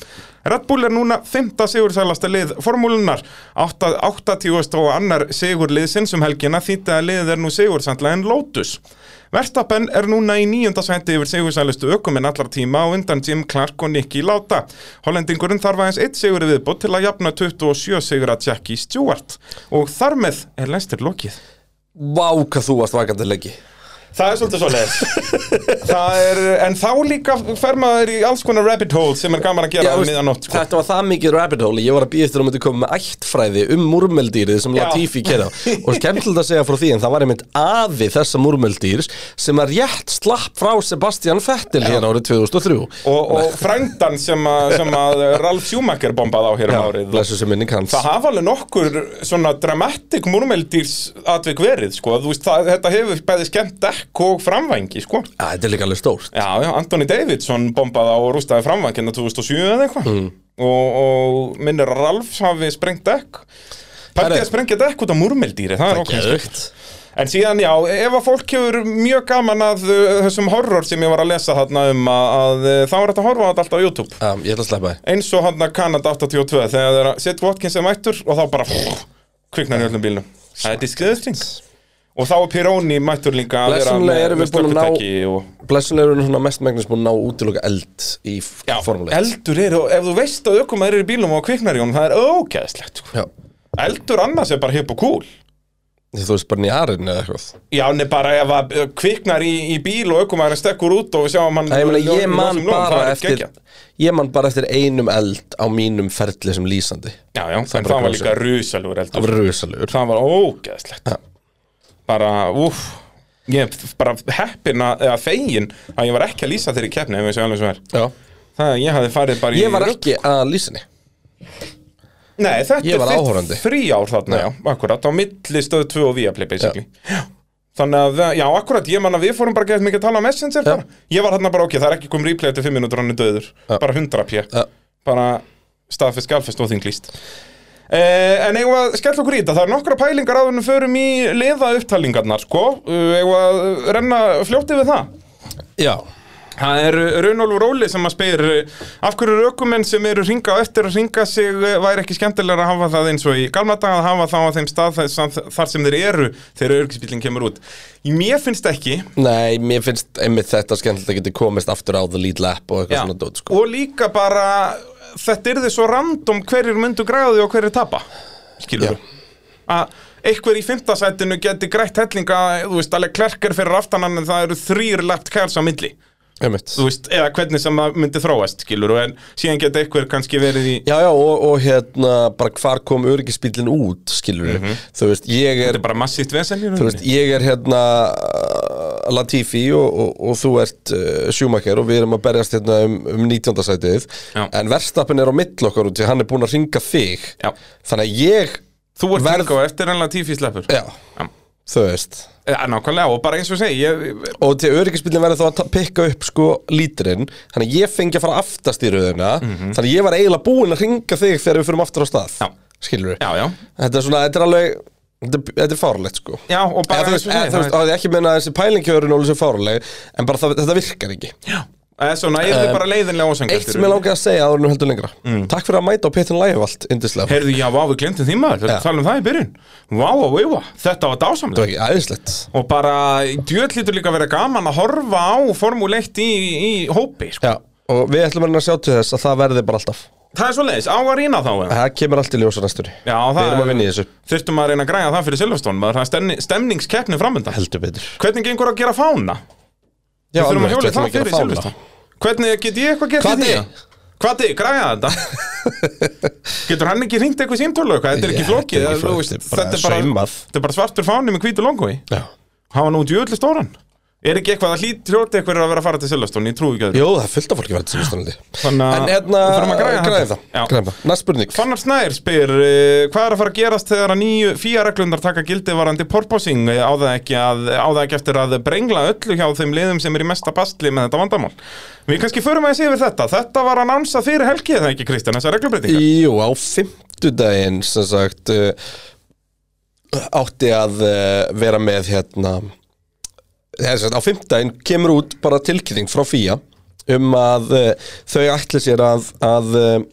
Red Bull er núna 5. sigursælasta lið formúlunar 80 og annar sigur liðsins um helgina Þýtti að liðið er nú sigursandla en Lotus Verstappen er núna í nýjunda sæti yfir sigursælustu ökuminn allar tíma og undan Jim Clark og Nicky Lauda. Hollendingurinn þarf aðeins eitt sigur í viðbót til að jafna 27 sigur að Jackie Stewart og þar með er lestir lokið. Vá hvað þú varst vakandi leggi Það er svolítið svo leiðis. Það er, en þá líka fer maður í alls konar rabbit hole sem er gaman að gera um miðanótt. Sko. Þetta var það mikið rabbit hole Ég var að býða eftir að myndi koma með ættfræði um múrmeldýrið sem Já. Latifi [laughs] kerða og skemmtilegt að segja frá því en það var einmitt afi þessa múrmeldýrs sem að rétt slapp frá Sebastian Vettel hérna árið 2003 Og, og frændan sem, sem að Ralf Schumacher bombaði á hér um árið. Það hafa alveg nokkur svona dramatic múrmeldýrs atvik verið, sko. Veist, það, þetta hefur bæði skemmt dekk og framvængi, sko. Já, þetta er líka alveg stórt. Já, já, Anthony Davidson bombaði á og rústaði framvængina 2007 eða eitthvað. Mm. og, og minnir að Ralf hafi sprengt dekk. Herri. að sprengja dekk út á múrmeldýri, það er okkur Geðveikt. En síðan, já, ef að fólk hefur mjög gaman að uh, þessum horror sem ég var að lesa þarna um að, að uh, þá er þetta að þetta alltaf á YouTube. Já, ég ætla að sleppa þið eins og hann að Canada 82 þegar þeirra Seth Watkins er mættur og þá bara kviknar í öllum bílnum. Það er disgreðstring Og þá er Pironi mættur líka að vera Blessunlega erum við ná- slökkvitæki og Blessunlega eru svona mest megnis búin að ná útiloka eld í Já, formuleitt eldur er, og ef þú veist að ökumæður eru í bílum og kviknar í honum, það er ógæðslegt sko. Já, Eldur annars er bara hipp og cool þú veist bara nýjarinn eða eitthvað Já, nefn bara ef að uh, kviknar í, í bíl og ökumæðurinn stekkur út og við sjáum hann Nei, ég, ég, man bara er eftir, ég man bara eftir einum eld á mínum ferli sem lýsandi Já, já, það var líka rusalur eldur Það var ógæðslegt. Bara, úff Ég er bara heppin að, eða fegin að ég var ekki að lýsa þeirri keppni ef við séum alveg svo er Já. Það, ég hafði farið bara í Ég var ekki að lýsinni Nei, þetta Ég er þitt frí ár þarna, já, akkurat, á milli stöð 2 og Viaplay, basically. Já. Þannig að, já, akkurat, ég man að við fórum bara gett mikið að tala á Messenger bara. Ég var þarna bara, ok, það er ekki komið replay eftir 5 minútur hann er döður. Já. Bara 100 pjö. Já. Bara staðfest, galfest og þinglýst. Eh, en eigum að skella okkur í þetta, það er nokkra pælingar en við förum í liða upptalningarnar, sko. Eh, eigum að renna fljóti við það. Já Það er Runolfur Óli sem að spyr af hverju rökumenn sem eru ringa á eftir að ringa sig eh, væri ekki skemmtilega að hafa það eins og í gamla dag að hafa það á þeim stað þar sem þeir eru þegar örgisbílinn kemur út. Mér finnst ekki Nei, mér finnst einmitt þetta skemmtilegt að geta komist aftur á the lead lap og eitthvað Já. svona dót sko. og líka bara þetta er þið svo random hverjir myndu græði og hverjir tapa skilur Já. að einhver í fimmtasætinu geti grætt hellinga, þú veist, alveg klerkir fyrir aftanan en það eru þrýr left kæls á milli þú veist, eða hvernig sem það myndi þróast skilur, en síðan geti einhver kannski verið í Já, já, og, og hérna bara hvar kom öryggisbílinn út, skilur við Þú veist, ég er bara massíft vesen Þú veist, ég er hérna uh, Latifi og, og, og þú ert uh, Schumacher og við erum að berjast hérna um, um 19. sætið Já. en verstappin er á mill okkar út því hann er búinn að ringa þig Já. þannig að ég, þú ert Verð- verð... og eftir enlega tífi sleppur já, Já. Þú veist. Ja, nákvæmlega, og bara eins og segi ég, og til öryggisbílinn verður þá að pikka upp sko lítirinn, þannig að ég fengi að fara aftast í röðuna, þannig að ég var eiginlega búinn að ringa þig þegar við fyrir aftur á stað. Já. skilur við, Já, já, þetta er svona, þetta er alveg þetta er, er fárlegt sko. Já, og bara Eða, þú veist, það að ég ekki meina að þessi pælingjöðurinn og þessi fáruleg en bara það, þetta virkar ekki er- eða svona, er þið Um, bara leiðinlega ósengjast Eitt sem ég langaði að segja en við heldur lengra. Takk fyrir að mæta á Petin Lægevald, indislega Heyrðu, já, vá, við glemtum því maður, við Já. talum það í byrjun. Vá, vá, vá, þetta var Það dásamlega var ekki aðeinslegt Og bara, djöð lítur líka að vera gaman að horfa á Formule 1 í, í hópi sko. Já, og við ætlum að að sjá til þess að það verði bara alltaf. Það er svo leiðis, á að rýna þá eða? Það kemur allt í ljósa næstunni. Já, Við það erum að vinna í þessu. Þurftum að reyna að græja það fyrir Silveston Það er stemni, stemningskeppni framöndan Heldur betur. Hvernig gengur að gera fána? Já, að alveg, ætlum það að fána. Hvernig get ég eitthvað gert í því? Hvati, græja þetta [laughs] Getur hann ekki hringt eitthvað símtólu eitthvað? Þetta er ekki flókið, þetta er bara svartur fáni með hvítu longói Já. Hann var nú djöðli stóran Er ekki eitthvað að hlýt hljóti eitthvað að vera að fara til Silveston, ég trúi ekki að Jó, það er fullt af fólki verið til Íslandi Þannig að En hérna, að þetta. það. Það, næst spurning. Fannar Snær spyr uh, hvað er að fara að gerast þegar að nýju fíareglundar taka gildi varandi porposing á það ekki, að, á það ekki eftir að brengla öllu hjá þeim liðum sem er í mesta bastli með þetta vandamál. Við kannski förum að sé yfir þetta. Þetta var að nánsa fyrir helgi eða ekki Kristján, þessar átti að á fimmtudaginn kemur út bara tilkynning frá FIA um að uh, þau ætli sér að, að uh,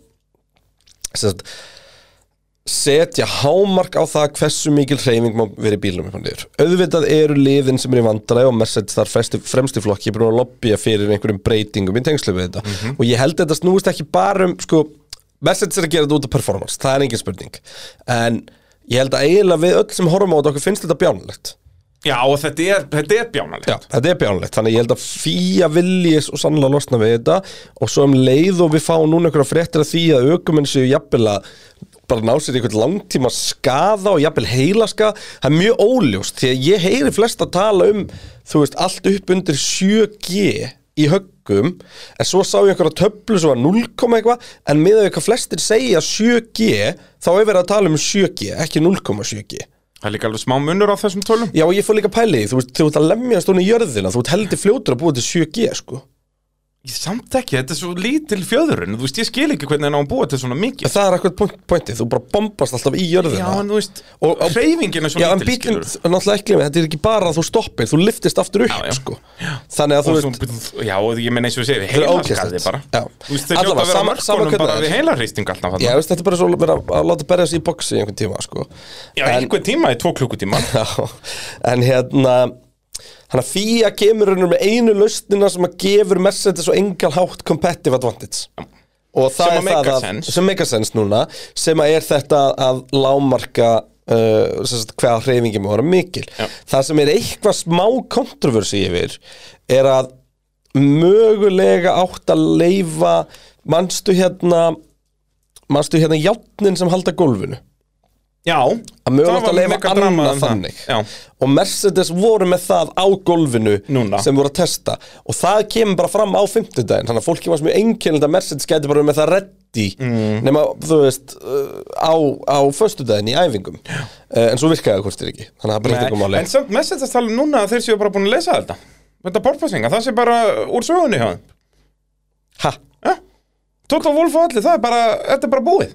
setja hámark á það hversu mikil hreyfing má vera í bílum upp á niður. Auðvitað eru liðin sem er í vandræði og Mercedes þar fremst í- fremst í flokki búin að lobbya fyrir einhverjum breytingum í tengslu við þetta. Og ég held að þetta snúist ekki bara um sko, Mercedes er að gera þetta út af performance það er engin spurning. En ég held að eiginlega við öll sem horfum á þetta okkur finnst þetta bjánulegt Já, og þetta er, þetta er bjánalegt. Já, þetta er bjánulegt, þannig ég held að fíja viljis og sannlega losna við þetta. Og svo um leið og við fáum núna einhverja fréttir af því að aukumenn séu jafnvel að bara ná sér einhvern langtíma skaða og jafnvel heilaska það er mjög óljóst. Því að ég heyri flest að tala um þú veist, allt upp undir 7G í höggum en svo sá ég einhverja töflu sem var 0, eitthvað en miðað við hvað flestir segja 7G þá er verið að tala um 7G, ekki 0,7G Það er líka alveg smá munur á þessum tölum Já, og ég fór líka pæli, því, þú veist, þú ert að lemjast hún í jörðina, þú ert heldur fljótur að búa til 7G, sko. Ég samt ekki, þetta er svo lítil fjöðurinn Þú veist, ég skil ekki hvernig hann á að búa til svona mikið En það er akkur point, pointið, þú bara bombast alltaf í jörðina. Já, en þú veist, hreyfingin er svo Já, en lítil bílinn, skilurðu. náttúrulega ekki, þetta er ekki bara að þú stoppir, þú liftist aftur upp, Já, já. sko. Þannig að þú Og veist, svo- Já, ég menn eins og ég segi, Það er heilaskaði ógeðslegt. bara Já. Þú veist, þeir hljóta að vera hvernig bara það er. við heilarhristing alltaf já, þetta er bara svo að láta berja sig í boxi [laughs] Þannig að FIA kemur raunum með einu lausnina sem að gefur Mercedes og engal hátt competitive advantage. Og það Sem er það að, sem make a sense núna sem að er þetta að lámarka uh, sagt, hvað hreyfingi má vera mikil. Já. það sem er eitthvað smá kontroversi yfir er að mögulega átt að leifa manstu hérna manstu hérna játnin sem halda gólfinu Já, að mögulega það að leifa annað um þannig. Já, og Mercedes voru með það á gólfinu Núna. sem voru að testa. Og það kemur bara fram á fimmtudaginn. Þannig að fólki var mjög einkennilegt að Mercedes gæti bara með það reddi Mm. nema þú veist uh, á, á föstudaginn í æfingum. Uh, en svo virkaði það hvort þér ekki. Þannig að það breytti ekki Nei, máli. En samt Mercedes tala um núna að þeir séu bara búin að lesa þetta. Þetta porpoisinga, það sé bara úr sögunni hjá ha, Ja, Toto Wolf og allir, það er bara, þetta er bara búið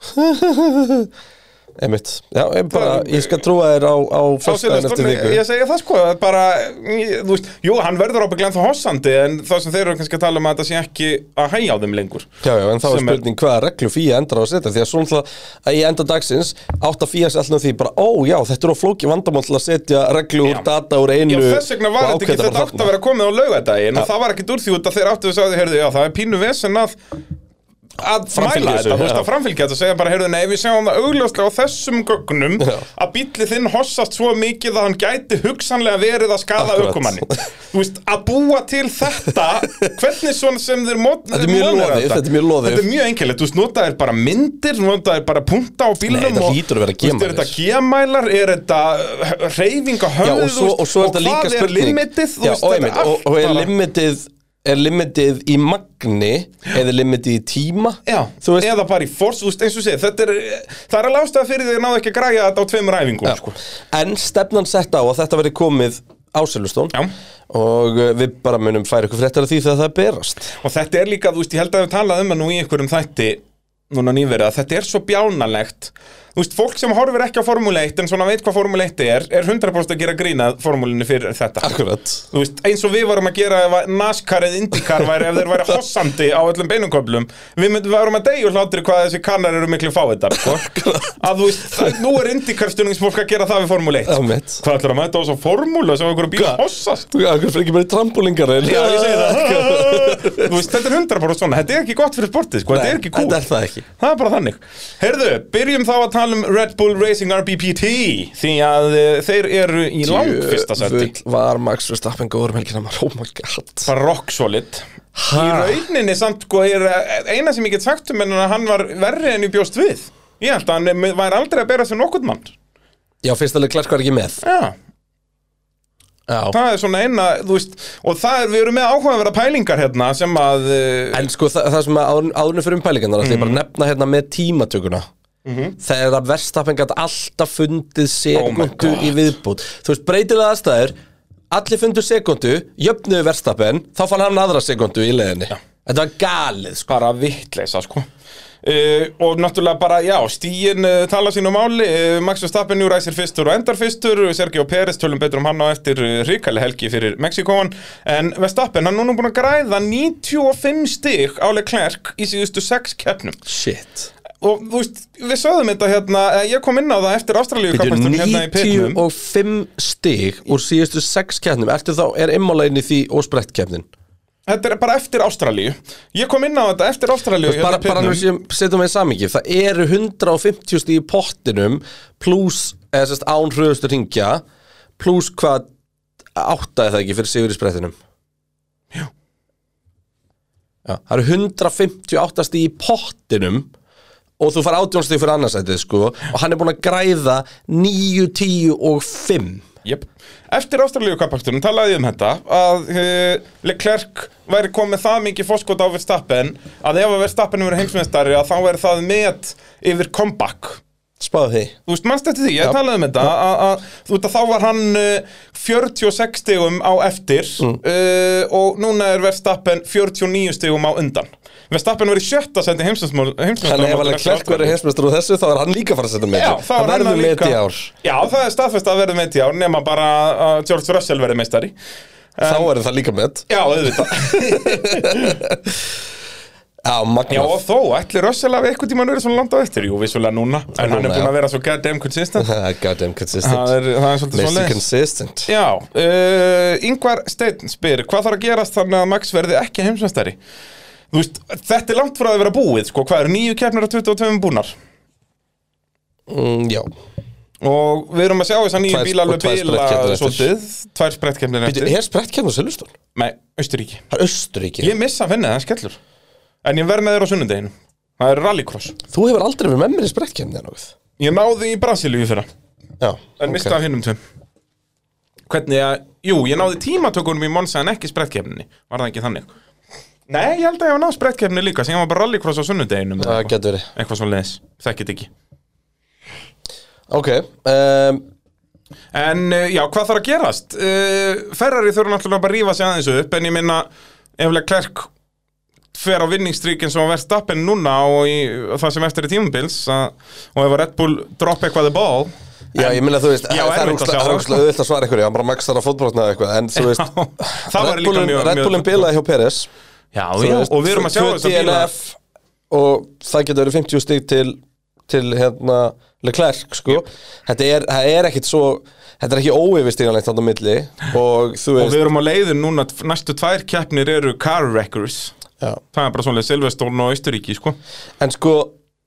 [laughs] einmitt. Já, ég, bara, ég skal trúa þér á, á föstudaginn eftir viku. ég segja það sko, að bara, ég- þú veist, jú, hann verður ábygglega ennþá hossandi en það sem þeir eru kannski að tala um að þetta sé ekki að hægja á þeim lengur. Já, já, en þá er spurning hvaða reglu fíja endar á að setja því að svo náttúrulega að í enda dagsins átt að fíja sér alltaf því bara, ó já, þetta er á flóki vandamál til að setja reglu úr data úr einu Já, þess vegna var þetta ekki, þetta þarna. að vera komið á laugadaginn og það var ekki úr því út að þeir áttu að sagði, heyrðu, já, það er pínu vesen að að Framfylgja þetta, þú veist að framfylgja þetta og segja bara, heyrðu, nei, við sjáum það augljóslega á þessum gögnum að bíllið þinn hossast svo mikið að hann gæti hugsanlega verið að skada aukumanni þú veist, að búa til þetta hvernig svona sem þeir mót Þetta er mjög loðið, þetta. er mjög loðið. þetta er mjög einkennilegt, þú veist, notaðir bara myndir notaðir bara punta á bílnum Nei, og- þú veist, er þetta G-mælar, er þetta reyfing á Já, höfðu og er hvað er limitið, og, er er limitið er limitið í magni eða limitið í tíma Já, veist, eða bara í force, eins og þetta er, það er alveg ástæða fyrir því að náðu ekki að græja þetta á tveimur æfingum, Já. sko. en stefnan sett á að þetta verið komið á Silveston Já. og uh, við bara munum færa ykkur fréttar af því þegar það er berast Og þetta er líka, þú veist, ég held að við talað um það nú í einhverjum þætti núna nýverið að þetta er svo bjánalegt Þú veist, fólk sem horfir ekki á Formule 1 en svona veit hvað Formule 1 er er 100% að gera grína formúlinu fyrir þetta. Akkurat. Þú veist, eins og við varum að gera ef að NASCAR eða IndyCar væri ef þeir væri hossandi á öllum beinumköflum við myndum varum að deyja hlátri hvað þessi kannar eru miklu fáiðar sko. að þú veist, það, nú er IndyCar stunningsfólk að gera það við Formule 1 Já, mitt. Hvað ætlar að mæta á svo formúlu sem einhverju bíl hossast? Þú veist, þetta er 100% svona Þetta er ekki gott fyrir sportið, þetta er ekki cool Þetta er það ekki Það er bara þannig Herðu, byrjum þá að tala um Red Bull Racing RBPT Því að uh, þeir eru í lang fyrsta seti Djöfull var Max Verstappen góður um helgina maður, oh my god. Bara rock solid. Í rauninni samt, sko, er eina sem ég get sagt um að hann var verri en ég bjóst við. Ég held að hann var aldrei að bera sig nokkurn mann. Já, fyrst alveg klærk var ekki með. Já, Já. Það er svona eina, þú veist Og það er, við erum með áhugaverða pælingar hérna sem að uh, En sko það, það sem að áður- áðurinn fyrir um pælingarnar. Mhm. ég bara nefna hérna með tímatökuna þegar að verstappen gæti alltaf fundið sekundu Oh í viðbútt þú veist breytilega aðstæður allir fundu sekundu, jöfnuðu verstappen þá fann hann aðra sekundu í leðinni þetta var galið sko. Bara vittleisa sko. Uh, og náttúrulega bara, já, stíin uh, tala sínu máli, uh, Max Verstappen nú ræsir fyrstur og endar fyrstur, Sergio Pérez tölum betur um hann á eftir uh, ríkali helgi fyrir Mexikóan, en Verstappen hann er núna búin að græða 95 stig á Leclerc í síðustu 6 keppnum. Shit og þú veist, við sögðum þetta hérna, eh, ég kom inn á það eftir Ástralíu Bíddu, kappastunum hérna í pitnum. 95 stig úr síðustu 6 keppnum. Ertu þá, er immálegin í því og sprett keppnin? Þetta er bara eftir Ástralíu. Ég kom inn á þetta eftir Ástralíu hérna í bara nú pitnum. setjum við í samingi það eru 150 stíð í pottinum pluss, eða sérst án hröðustu ringja pluss hvað áttaði það ekki fyrir sigur í sprettinum? Jú. Já, það eru 158 stíð í pottinum og þú far átjónstíð fyrir annarsætið sko. Og hann er búin að græða 9, 10 og 5 Jep. Eftir Ástralíu kappakstunum talaði ég um þetta að uh, Leclerc væri komið það mikið fórskot á Verstappen að ef að Verstappen verið heimsmeistari að þá verið það met yfir comeback. Spáðu því. Þú veist, mannst eftir því, ég Já. talaði um þetta að, að, þú veist að þá var hann uh, 46 stigum á eftir uh, og núna er Verstappen 49 stigum á undan Verstappen verið sjötta sendi heimsmeistari Þannig ef að Leclerc verður heimsmeistur úr þessu þá er hann líka að fara að setja með Já, þá er hann verður að með í ár. Já, það er staðfest að verður með í ár nema bara að George Russell verður meistari. Þá verður það líka með Já, auðvitað. [laughs] Já, Já, og þó, ætli Russell hafi eitthvað tíma verið svona landa á eftir? Jú, vissulega núna En hann er núna, búin að vera svo goddamn consistent. [laughs] Goddamn consistent. Það er, það er svolítið svona consistent. Já, uh, Ingvar Steinn spyr Hvað þarf að gerast þannig að Max verði ekki heimsmeistari? Veist, þetta er langt frá að vera búið Sko, hvað eru nýju keppnir af 22 búnar? mm, Já. Og við erum að sjá þess að nýju bíla alveg bíla sprettkeppnir svolítið. Tvær sprettkeppnir eftir. er sprettkeppn á Silveston? Nei, er Östuríki Ég missa að finna það, skellur. En ég verð með þér á sunnudeginu Það er rallycross. Þú hefur aldrei verið með mér í sprettkeppni eða nokkuð? Ég náði í Brasilíu fyrra. Já, En mista af hinnum tveim. Hvernig að, jú, ég náði tímatökunum í Monsa en ekki sprettkeppninni Var það ekki þannig? Nei, ég held að ég var náð sprettkeppni líka Sem ég var bara rallycross á sunnudeginum það getur verið. Eitthvað svo leiðis, þekkit ekki. Ok, um, En uh, já, hvað þarf að gerast? Uh, Ferrari þurfa náttúrulega bara að rífa sig aðeins upp En ég minna, ef Leclerc fer á vinningstríkin sem að verð stappin núna og í, það sem eftir í tímubils að, og ef að Red Bull drop eitthvað the ball já, ég minna þú veist Já, Það er að úrslega það, sko. auðvilt að svara ykkur Já, bara Max þarf að fótbrotna eitthvað En þú veist það var Red Bullin bilaði hjá Peres Já, já, veist, og við erum að sjá þess að bíla. Og það getur verið 50 stig til Til hérna Leclerc sko. Þetta er, það er ekkit svo Þetta er ekki óyfirstíganlegt þarna á milli. Og þú Og veist við erum á leiðin núna, næstu tvær keppnir eru car wreckers. Já. Það er bara svona Silveston og Austuríki, sko. En sko,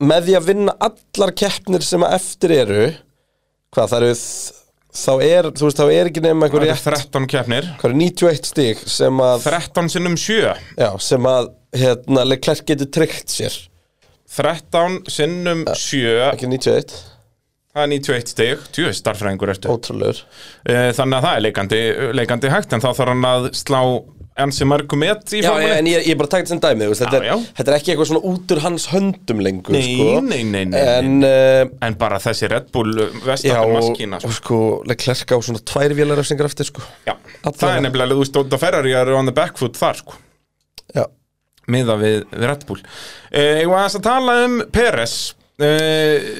með því að vinna allar keppnir sem að eftir eru Hvað, það eru þ- Þá er, þú veist, þá er ekki nefn Það einhver eru rétt 13 keppnir. Hvað eru 91 stig sem að 13 sinnum 7 Já, sem að, hérna, Leclerc getur tryggt sér. 13 sinnum 7 Ekki 91, Það er 91 stig, tjú, starffræðingur ertu. Ótrúlegur. Eh, Þannig að það er leikandi, leikandi hægt En þá þarf hann að slá ansi mörgum met í Já, formúli en ég, ég bara takt sem dæmi, veist, þetta, Já, er, já. þetta er ekki eitthvað svona út úr hans höndum lengur, Nei, sko. nei, nei, nei, En, uh, En bara þessi Red Bull já, Vestafn og, maskína og sko, Leclerc á svona tvær vélarefsingar eftir, sko. Já, Allavega. það er nefnilega, þú veist, og Ferrari eru on the back foot þar, sko. Já, miða við, við Red Bull. Eh, Ég var aðeins að tala um Peres. Eh,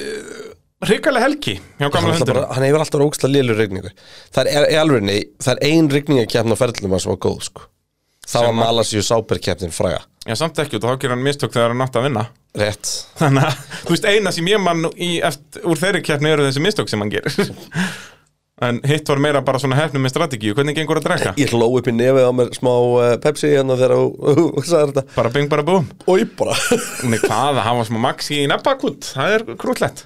Ríkalega helgi hann, bara, hann hefur alltaf ógstlega lélur rigningu Það er, í alvegni, það er ein rigningakefn á ferðlum hans sem var góð, sko Það var Malasíu Sáperkeppnin fræga. Já, samt ekki, og þá gerir hann mistök þegar hann átt að vinna. Rétt. Þannig að, þú veist, eina sem ég mann í, eftir, úr þeirri keppni eru þessi mistök sem hann gerir. [laughs] En hitt var meira bara svona hefnum með strategíu. Hvernig gengur að drekka? Ég hló upp í nefið á mér smá uh, Pepsi hérna þegar [laughs] þú sagðir þetta. Bara bing bara búm Ói bara. Nei, hvað, það hafa smá maxi í nebbakút Það er krúllett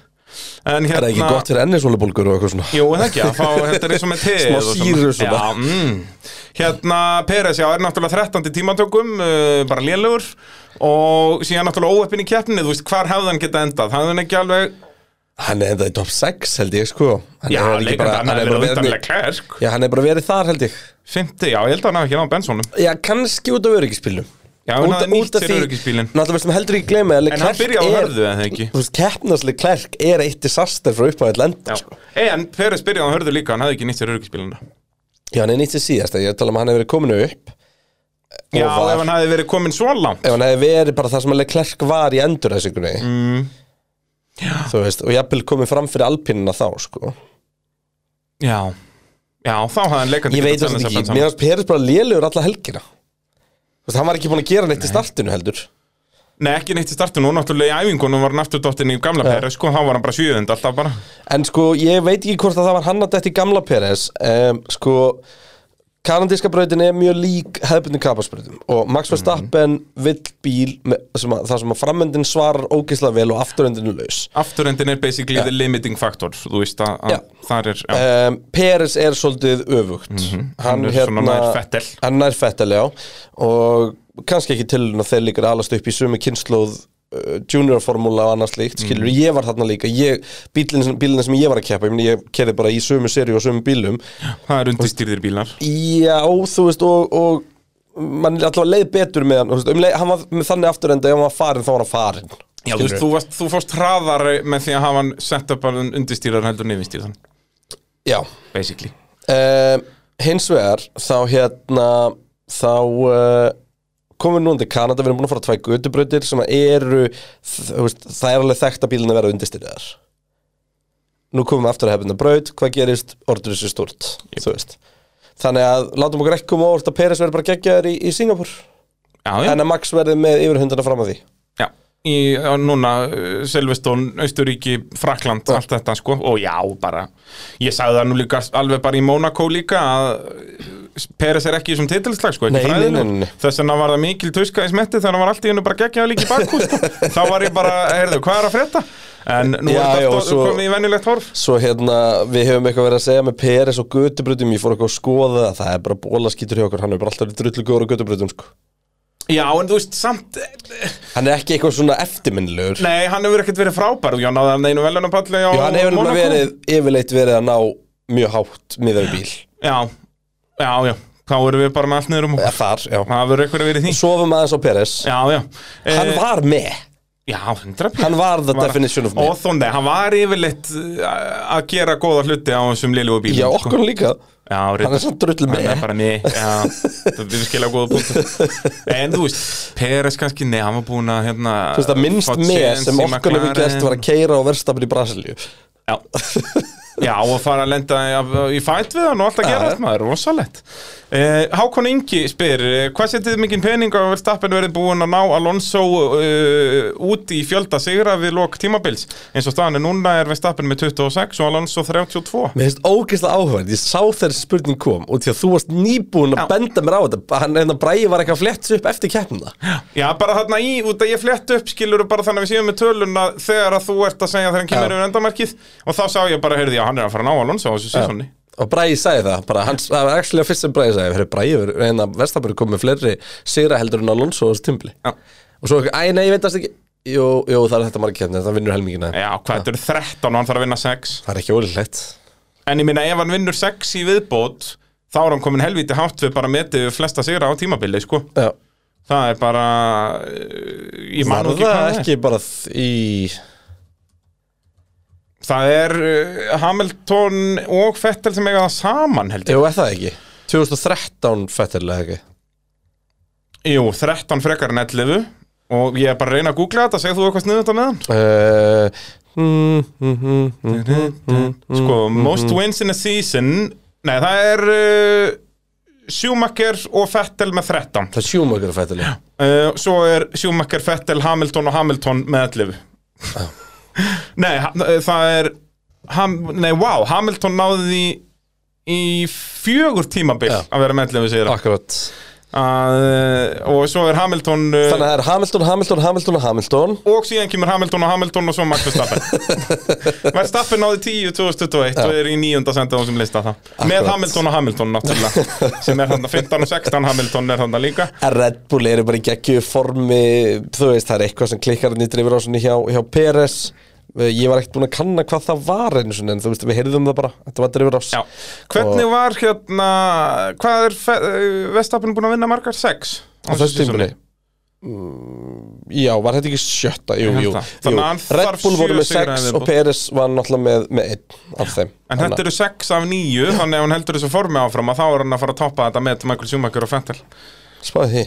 En Er það ekki gott fyrir ennisólubólgur og eitthvað svona? Jú, það ekki, að fá, þetta er eins og með [laughs] Smá og svona. sýru svona. Já, mm. Hérna, Peres, já, er náttúrulega 13. tímatökum, uh, bara lélugur Og síðan náttúrulega óöppin í keppninni, þú veist, hvar hefði hann geta endað Hafði hann ekki alveg, Hann er enda í top 6 held ég sko hann já, leikandi, hann hefði verið undanlega klærk Já, hann er bara verið þar held ég 50, já, ég held að hann hafi ekki náð Bensonum Já, kannski út af öryggispilnum Já, hann hafði nýtt sér öryggisbílinn. Náttúrulega maður heldur ekki gleyma En hann byrjaði á hörðu, eða ekki? Þú veist, keppnarsli Klerk er eitt disaster frá upphæðið lenda sko. En Peres byrjaði á hörðu líka, hann hafði ekki nýtt sér öryggisbíluna Já, hann er nýtt sér síðast Ég tala um að hann hefur verið kominu upp Já, var- ef hann hafði verið komin svo langt Ef hann hefði verið bara það sem að Leclerc var í endurræsingunni mm. Þú veist, og jafnvel komið fram fyrir alpinina þá sko. Já, já, þá veist, hann var ekki búin að gera neitt í startinu heldur. Nei, ekki neitt í startinu, og náttúrulega í æfingunum var hann aftur dottin í gamla Peres, sko, þá var hann bara sjöðund alltaf bara. En sko, ég veit ekki hvort að það var hann að þetta í gamla Peres um, Sko, kanadíska brautin er mjög lík hefðbundin kapasbrautum Og Max Verstappen vill bíl með, sem að, Það sem að framöndin svarar ógeðslega vel og afturöndin er laus. Afturendin er basically the limiting factor, þú veist að, að þar er, já, um, Peres er svolítið öfugt. Hann er svona nær Vettel. Hann er fettel, já. Og kannski ekki til að þeir líka alast upp í sömu kynnslóð juniorformúla og annað slíkt skilur, ég var þarna líka. Ég, bílinn, sem- ég var að keppa ég, ég kerði bara í sömu seri og sömu bílum. Það er undirstýrðir bílar? Já, þú veist og, og mann er allavega leið betur með hann, veist, um leið, hann var með þannig afturenda ef hann var farin þá var hann farin Já, þú veist, þú, varst, þú fórst hraðar með því að hafa hann sett upp bara undirstýrar heldur nefnstýrðan, já. Basically. Uh, hins vegar þá hérna þá uh, komum við núna til Kanada, við erum búin að fara tvæ götubrautir sem eru það er alveg þekkt að bílinn að vera undirstyrðar nú komum við aftur að hefna braut hvað gerist, orður þessu stort þú veist. Þannig að látum okkur ekki koma orð að Peres verður bara geggjaður í, í Singapur Já, já, en að Max verði með yfirhundana fram að því. Já Í, núna, uh, Selvestón, Austuríki, Frakland, allt þetta sko. Og já, bara, ég sagði það nú líka alveg bara í Monaco líka að Peres er ekki í þessum titilslag sko, ekki nei. þess vegna var það mikil tuska í smetti þegar hann var allt í hennu bara geggjaði líka í bakku sko. [laughs] þá var ég bara, heyrðu, hvað er að frétta en nú Já, er og þetta svo- komið í venjulegt horf Svo hérna, við hefum eitthvað verið að segja með Peres og götubrutum, ég fór eitthvað að skoða það, það er bara bólaskítur hjá okkur, hann er bara alltaf verið drullu góður á götubrutum, sko. Já, en þú veist, samt Hann er ekki eitthvað svona eftirminnilegur. Nei, hann hefur ekkert verið frábær og já, náði hann einu velunapalli á Já, hann hefur verið, yfirleitt verið að ná mjög hátt miðað við bíl. Já, já, já, þá erum við bara með allt niður um okkur þar, já. Það verður eitthvað verið í því Sofum aðeins á Peres. Já, já Hann Eh, var með. Já, 100 Hann var the definition of me. Og þó, nei, hann var yfirleitt uh, að gera góða hluti á þessum liðlúgu bílum Já, okkur líka. Já, Hann er samt drullu Hann er með. bara með, já, [laughs] þetta er skilja góða punktu En þú veist, Peres kannski, nei, hann var búinn að hérna Þú veist að minnst með sem okkur hefur gert var að keira á verstafn í Brasilíu. Já [laughs] Já, og fara að lenda í, fætt við hann og allt að Já, gera allt maður, rosalett Hákon Ingi spyr uh, Hvað setið mikinn pening á að Verstappen verið búin að ná Alonso uh, út í fjölda sigra við lok tímabils? Eins og staðan er núna er Verstappen með 26 og Alonso 32 Mér finnst ógeðslega áhverð, ég sá þegar spurning kom og því að þú varst nýbúin að Já. benda mér á þetta. Hann hérna bræði var eitthvað flett upp eftir keppnina. Já, bara þarna í, út að ég flett upp skilur bara þannig að við séum með töluna þegar að þú ert að segja þegar hann kemur yfir endamarkið. Og þá sá ég bara, heyrði, já, og Bræði sagði það, bara hans, það var actually að fyrst sem Bræði sagði, fyrir Bræði en að Verstafur kom með fleiri sigra heldur en Alonso á þessu timbli. Já. og svo, æ, nei, ég veit það ekki. Jú, jú, það er þetta margir keppni, það vinnur helmingina. Já, hvað, þetta eru 13 og hann þarf að vinna 6 það er ekki ólíklegt. En ég minna, ef hann vinnur 6 í viðbót þá er hann komin helvíti hátt við bara metið flesta sigra á tímabili, sko. Já. Það er bara uh, ég man ekki hvað það er ekki bara þ- í Það er uh, Hamilton og Fettel sem eiga það saman, held ég. Jú, er það ekki? 2013 fettilega ekki? Jú, 13 frekar en 11 og ég er bara að reyna að googla þetta, segð þú eitthvað sniðut á meðan? Sko, most wins in a season. Nei, það er uh, Schumacher og Fettel með 13 það er sjúmökur fettilega uh, Svo er Schumacher, Fettel, Hamilton og Hamilton með 11 Nei, uh, það er ham, Nei, wow, Hamilton náði því í fjögur tímabil Já. að vera með 11 sigra akkurat. Að, uh, og svo er Hamilton uh, Þannig að það er Hamilton, Hamilton, Hamilton og Hamilton. og síðan kemur Hamilton og Hamilton og svo Max Verstappen. [laughs] Verstappen náði 10 2021 og er í nýjunda senda á þessum lista það með Akkurat. Hamilton og Hamilton náttúrulega sem er þarna 15 og 16 Hamilton er þarna líka. Red Bull eru bara í geggju formi Þú veist, það er eitthvað sem klikkar nýttir yfir á svona hjá, hjá Peres Ég var ekkert búin að kanna hvað það var einu sinni En þú veist, við heyrðum það bara Þetta var drifur ás. Hvernig var hérna hvað er uh, Verstappen búin að vinna margar? 6 Á þessu tímuli Já, var þetta ekki sjötta? Jú, jú, jú. Að Red Bull voru með sigra í 6 viðbót. og Peres var náttúrulega með, með einn af þeim En þetta eru 6 af 9 þannig ef hann heldur þessu formi áfram að þá er hann að fara að toppa þetta með Michael Schumacher og Fettel Spáði því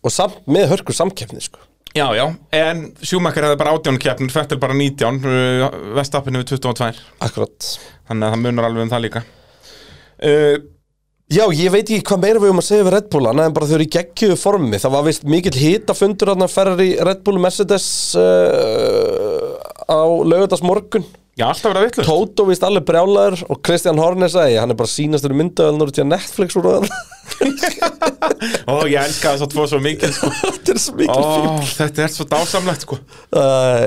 Og samt með hörku samkeppni, sko Já, já, en Schumacher hefði bara 18 keppnir, Fettel bara 19 uh, Verstappen hefur 22 Akkurat. Þannig að það munar alveg um það líka. Uh, Já, ég veit ekki hvað meira við um að segja við Red Bull annað en bara þau eru í geggjuðu formi. Það var vist mikill hitafundur að ferri Red Bull Mercedes uh, á laugardags morgun Já, alltaf verið að vitlu Tóto vist alveg brjálaður og Kristján Horner sagði hann er bara sínastur myndaðalnur til að Netflix úr það Ó, ég elska þess að tvo svo mikið sko. [laughs] Þetta er svo mikil Ó, fíl Þetta er svo dásamlegt sko. uh,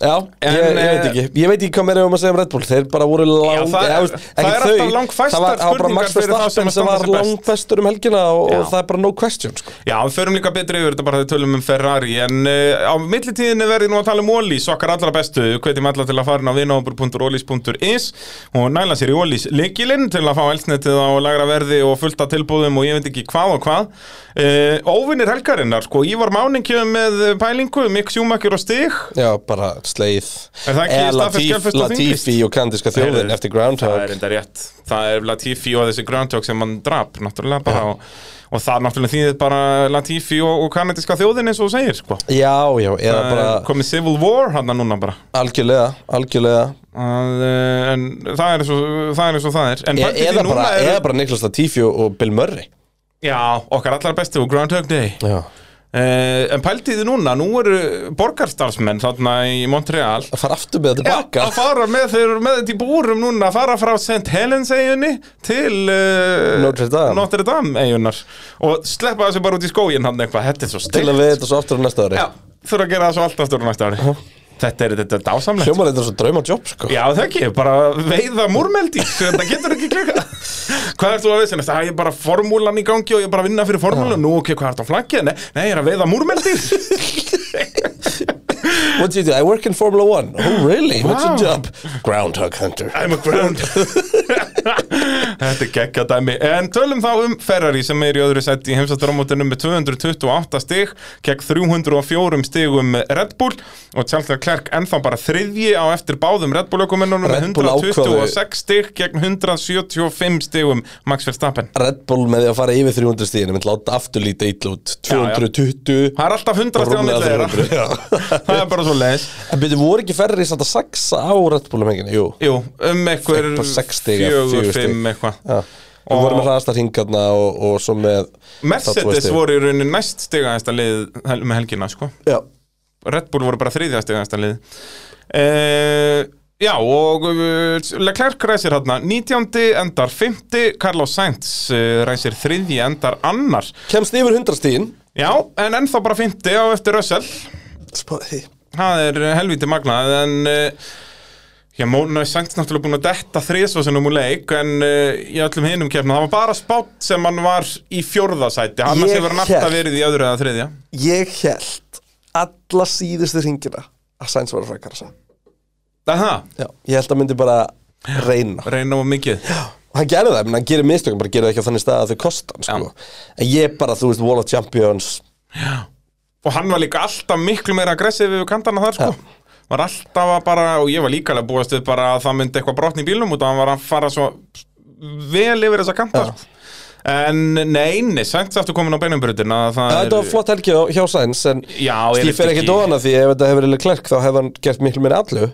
Já, En, ég, ég veit eh, ekki Ég veit ekki hvað meira við um að segja um Red Bull Þeir bara voru lang það eða, veist, það er þau, alltaf langfæstar það var, bara Max Verstappen sem var langfæstur um helgina og, og það er bara no question sko. Já, við förum líka betri yfir þetta bara þegar við tölum um Ferrari En uh, á millitíðinni verði nú að tala um Ólís Okkar allra bestu, hvetjum alla til að fara inn á vinahópur.ólís.is Og næla sér í Ólís leikilinn Til að fá elsnetið á lagra verði og fullta tilbúðum Og ég veit ekki hvað og hvað. Uh, Óvinnir helgarinnar, sko Ívar Máningjum með pælingu, Mick Schumacher og Stig. Já, bara það ekki Eða þinglist? Latifi og kandiska þjóðin eftir Það Groundhog er enda rétt. Það er Latifi og þessi Groundhog sem hann drap Náttúrulega bara og, og það náttúrulega þýðir bara Latifi og, og kanadiska þjóðin eins og segir sko. Já, já, eða Það bara komið Civil War hann núna bara. Algjörlega, algjörlega. Að, eh, En það er eins og það er, eins og það er. E eða, bara, eða bara Niklas Latifi og, Bill Murray. Já, okkar allar bestu og Groundhog Day. Já en pælti þið núna, nú eru borgarstarfsmenn þarna í Montreal. Að fara aftur með þetta tilbaka að fara með þeir með þetta í búrum núna að fara frá St. Helens eiginni til uh, Notre Dame. Notre Dame eigunar og sleppa þessu bara út í skógin hann eitthvað, þetta er svo Til steikt að við þetta svo aftur á næsta ári. Já, þurfa að gera það svo allt aftur á næsta ári Þetta er þetta er dásamlegt Hljómar þetta svo drauma jobb sko Já, það ekki, bara veiða múrmeldi [laughs] Þetta getur ekki klika Hvað ert þú að veist? Það er bara formúlan í gangi og ég er bara að vinna fyrir formúlan Nú, ok, hvað ert á flankið? Nei, nei, ég er að veiða múrmeldi [laughs] What do you do? I work in Formula One Oh really? What's your Wow. job? Groundhog Hunter I'm a ground [laughs] Þetta er geggja dæmi En tölum þá um Ferrari sem er í öðru sett í heimsastramótinu með 228 stig gegn 304 stigum Red Bull og Charles Leclerc ennþá bara þriðji á eftir báðum Red Bull ökumennunum með Red Bull 126 stig gegn 175 stigum Max Verstappen. Red Bull með því að fara yfir 300 stíðin myndi láta aftur líta illa út. 220 Það er alltaf 100 stig á Rúmlega milli þeirra 300, já. [laughs] Það er bara svo leis En byrju, voru ekki ferri samt að saxa á Red Bull um henginu? Jú. Jú, um Eitthvað sex stig eða fjögur, fjögur stig. fimm eitthvað. Já. Við vorum með hraðasta hringarna og, og svo með Mercedes voru í rauninni næst stigaðasta lið með helgina, sko. Já Red Bull voru bara þriðja stigaðasta lið. Uh, Já, og uh, Leclerc ræsir hérna 19. endar 50 Carlos Sainz uh, ræsir þriðji endar annar. Kemst yfir 100 stíðin Já, en ennþá bara 50 á eftir Russell. Spáði Það er uh, helviti magnað En uh, Já, Móna Sainz náttúrulega búin að detta þriðsvarsinum úr leik En uh, í öllum hinum kefna Það var bara spátt sem hann var í fjórðasæti Annars Ég hefur hann alltaf hélt- verið í öðru eða þriðja. Ég held alla síðustu hringina að Sainz var að Það, Já Ég held að myndi bara reyna. Reyna á mikið. Og hann gerði það, menn hann gerir mistökum, bara gerir það ekki á þannig stað að þau kosta hann, sko. En ég bara, þú veist, Wall of Champions. Og hann var líka alltaf miklu meira aggressív við kantana þar sko. Var alltaf að bara, og ég var líka alveg búast við bara að það myndi eitthvað brotni í bílnum út að hann var að fara svo vel yfir þessa kanta sko. En nei, nei, Sainz aftur komin á beinumbröðina Það Þetta var flott helgi hjá Sainz, en Stíf fer ekki dóna því ef þetta hefur verið klerk þá hefði hann gert miklu meira allu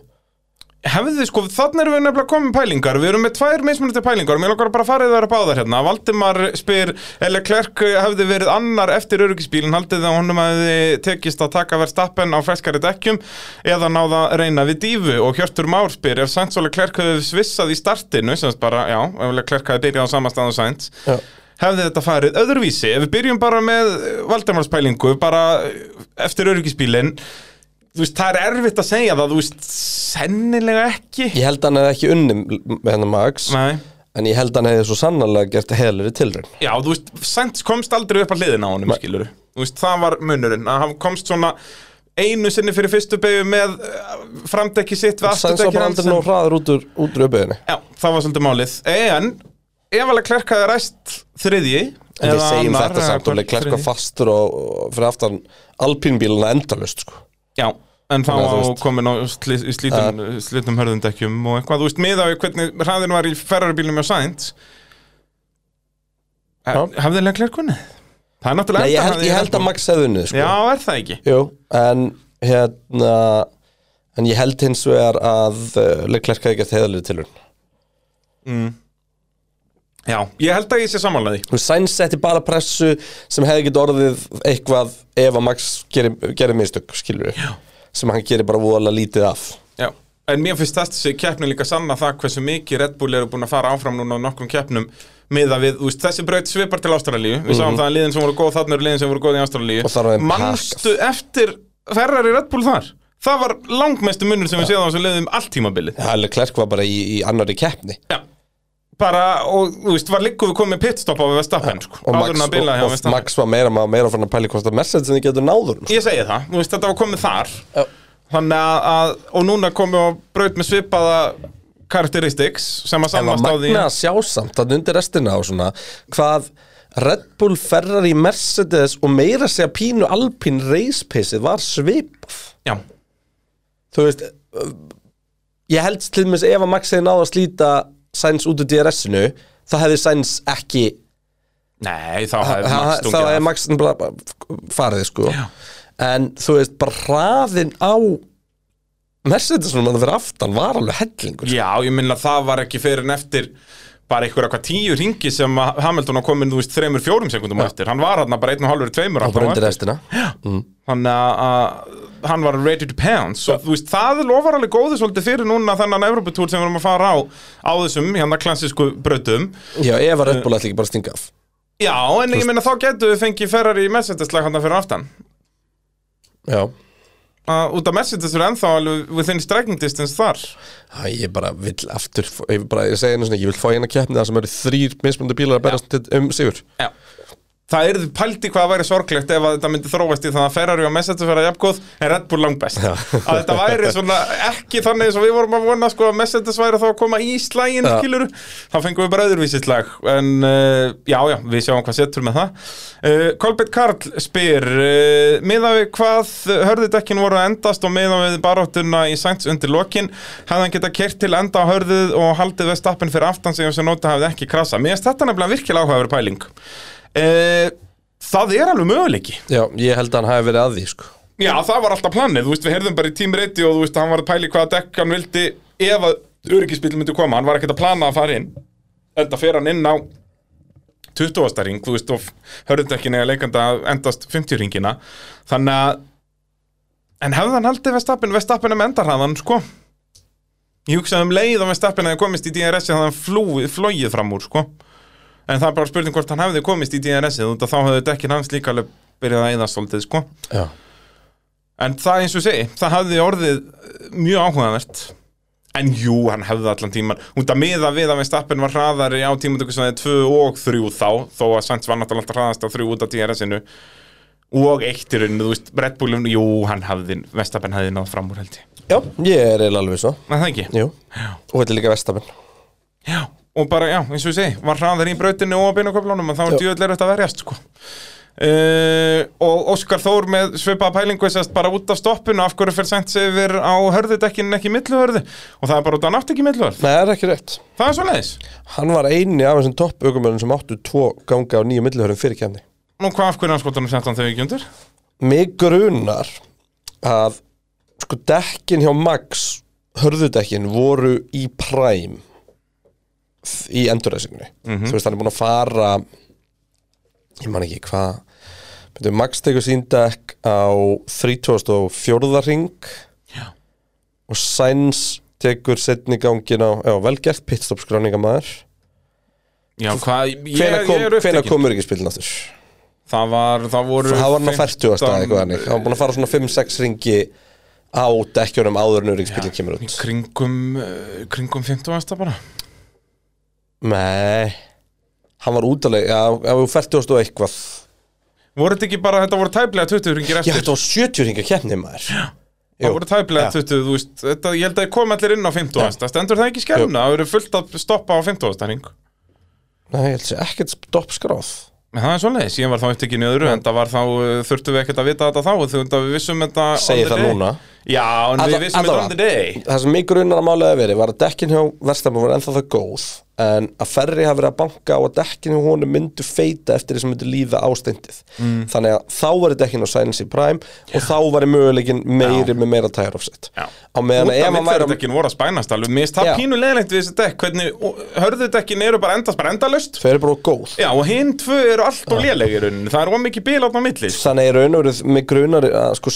Hefði þið sko, þannig erum við nefnilega komið pælingar. Við erum með tvær mismunandi pælingar. Mér langar bara að fara það að báðar hérna. Valdimar spyr, eller Klerk hefði verið annar eftir öryggisbílinn? Haldið það að honum hefði tekist að taka verðstappen á ferskari dekkjum Eða náða að reyna við dífu Og Hjörtur Már spyr, ef Sainz og Klerk hefði svissað í startinu Sem sagt bara, já, ef Klerk hefði byrjað á sama stað og Sainz Já. hefði þetta farið öðruvísi? Ef við byrjum bara með Valdemarspælingu bara eftir öryggisbílinn þú veist, það er erfitt að segja það þú veist, sennilega ekki. Ég held að hann hefði ekki unni með hennar Max Nei. En ég held að hann hefði svo sannarlega gert heilari tilraun. Já, þú veist, Sainz komst aldrei upp að hliðina á honum, skilur Þú veist, það var munurinn að hann komst svona einu sinni fyrir fyrstu beigju með uh, framdekki sitt við Sæns var afturdekki bara aldrei nú hraður út úr, út úr uppeyðinni Já, það var svolítið málið. En, ef alveg klerkaði ræst þriðji En við eða segjum annar, þetta eða samt og hvort klerka fastur og, og fyrir aftan alpínbíluna endalust sko. Já, en þá að á komin á slí, í slítum, slítum hörðundekkjum og eitthvað, þú veist, miða við hvernig hraðin var í ferraribílum hjá Sainz Já. Hafði Leclerc kunnið? Það er náttúrulega Nei, ég held, ég held að. Max hefði unnið sko. Já, er það ekki? Jú, en hérna En ég held hins vegar að uh, Leclerc hefði gert heiðalegi tilraun Já, ég held að ég sé samanlega því Sainz setti bara pressu sem hefði getið orðið eitthvað ef að Max gerir, gerir mistök, skilur við sem hann gerir bara voðalega lítið af. Já, en mér finnst þessi keppni líka sanna það hversu mikið Red Bull eru búin að fara áfram núna á nokkrum keppnum miða við, þú veist, þessi braut svipar til Ástralíu. Við sáum það að liðin sem voru góð þarna eru liðin sem voru góð í Ástralíu. Manstu eftir Ferrari Red Bull þar? Það var langmestu munur sem við séðum á þessu liðum allt tímabilið. Já, Leclerc var bara í, í annari keppni. Já, bara, og þú veist, var líku við komið pitstop á við Vestapen, sko og áður Max, en að bila hjá og, og. Max var meira, maður meira fann að pæli hvort að Mercedes en þið getur náður sko. Ég segi það, þú veist, þetta var komið þar Já. Þannig að, að og núna komið á braut með svipaða karakteristiks sem að En sannast á því magna að sjá samt að undir restina á svona hvað Red Bull Ferrari Mercedes og meira segja pínu Alpine race paceið var svipað Já, þú veist uh, ég held til dæmis ef að Max hefði náð að slíta Sainz út úr DRS-inu þá hefði Sainz ekki nei, þá hefði Max ha- þá stungið hefði. Max farið sko en þú veist bara hraðin á Mercedes sem að vera aftan var alveg hellingur sko. Já, ég minna að það var ekki fyrir en eftir bara einhverja hvað tíu ringi sem Hamilton á komin, þú veist, þreymur, fjórum sekundum á eftir. Hann var hann bara einn og halvur, tveimur og bara undir restina. Þannig að- að hann var ready to pounce. Og þú veist, það lofar alveg góðu svolítið fyrir núna þennan Evropatúr sem við erum að fara á á þessum, hérna klassísku brautum. Já ef að Red Bull ætla ekki bara stinga af. Já, en ég minna þá getur við fengið Ferrari í Mercedes-slag hann fyrir aftan. Já uh, út af Mercedes eru ennþá alveg within striking distance þar. Æ, ég bara vill aftur ég, vil bara, ég svona, ég vil fá hérna keppni það sem eru þrýr mismunandi bílar að berast um sigur. Já Það er pældi hvað að væri sorglegt ef að þetta myndi þróast í það að Ferrari og Mercedes verða jafngóð en Red Bull langbest. Að þetta væri svona ekki þannig eins og við vorum að vona sko að Mercedes væri þá að koma í slægin skilur, þá fengum við bara öðruvísi slag en uh, já já, við sjáum hvað setur með það. Uh, Kolbett Karl spyr uh, miða við hvað hörðudekkin voru að endast og miða við baráttuna í Sainz undir lokin hefði hann geta kert til enda á hörðuð og haldið við stappin fyrir aftan og sem nota hefði ekki krasa mér finnst þetta nefnilega virkilega áhugaður pæling uh, það er alveg möguleiki. Já, ég held að hann hafi verið að því sko. Já, það var alltaf planið, þú veist, við heyrðum bara í Radio og þú veist, hann var að pæli hvaða dekk hann vildi. Ef að öryggisbíl myndi koma, hann var ekkert að plana að fara inn. Enda fer hann inn á 20. ring, þú veist, og hörðundekkin eða leikanda að endast 50 ringina. Þannig að En hefði hann haldið Vestappen, Vestappen er með endarhraðan, sko? Ég hugsaði um leið og Vestappen hefði komist í DRS eða hann flúið, flóið fram úr, sko En það er bara spurning hvort hann hefði komist í DRS-ið að þá hefði dekkin hans líka alveg byrjað að eyðast svolítið, sko. Já. En það eins og segi, það hafði orðið eh, mjög áhugavert. En jú, hann hefði allan tíman Út að miða við að Verstappen var hraðari á tímatöku sem það er 2 og 3 þá Þó að Sainz var náttúrulega hraðast á 3 út af DRS-inu Og eitt í rauninu, þú veist, Red Bullum Jú, hann hafði, Verstappen hafði náð fram úr held ég. Já, ég er alveg svo. Og þetta er líka Vestamenn Já, og bara, já, eins og ég segi Var hraðari í brautinu og á beinaköflunum Og þá er djöðlega þetta að verjast, sko. Uh, og Óskar Þór með svipaða pælingu sérst bara út af stoppinu af hverju fyrir sent yfir á hörðudekkin ekki milluhörðu? Og það er bara út af nátt ekki milluhörð Nei, það er ekki rétt. Það er svo leiðis Hann var eini af þessum topp aukumörnum sem áttu tvo ganga á nýju millihörum fyrir kemni Nú hvað af hverju hann skotanum sett hann þau ekki undir? Mig grunar að sko dekkin hjá Max hörðudekkin voru í præm í endurreysingunni þú veist hann er búin að fara ég man ekki hvað Max tekur sín dekk á 34. ring Já. og Sainz tekur setni gangin á já, vel gert pitstop skráninga maður Já, hvað, ég, Hvenær ég kom, er hvenær upptekinn kom öryggisbílinn aftur? Það var, það voru Það var hann á 40 ásta 15 eitthvað Það var búin að fara svona 5-6 ringi á dekkjunum áður en öryggisbílinn kemur út Kringum, uh, kringum 50 ásta bara Nei. Hann var útaleg, já, já, 40 ásta og eitthvað. Voru þetta ekki bara, þetta voru tæplega 20 ringir Já, eftir þetta var 70 ringa keppni maður. Það voru tæplega Já. 20, þú veist þetta, Ég held að ég kom allir inn á 50 ásta Stendur það ekki skjálna? Það verður fullt að stoppa á 50 ásta ring Nei, ég held sér ekkert stoppskráð. Það er svoleiðis, ég var þá eftir ekki niður En það var þá, uh, þurftum við ekkert að vita þetta þá Þú veist að við vissum þetta Segir það núna. Já, en við vissum þetta on the day. Það sem mig grunnar að málega verið var að dekkin hjá Verstafn var ennþá það góð en að Ferri hafi verið að banka á að dekkin hjá honum myndu feita eftir því sem myndu líða ásteindið Mm. þannig að þá var dekkin á Silence í Prime og þá var möguleikin meiri með meira tire offset. Já. á meðan að ef hann væri Útaf voru að spænast alveg. Mér það Já. pínu leðilegt við þessi dekk Hvernig, hörðu dekkin eru bara endast bara endalaust. Þau eru bara góð. Já, og hinn tvö eru allt og lélegir rauninni. Það er ómikið bíl átna á milli. Sko. þannig er raun og verið með grunar að sko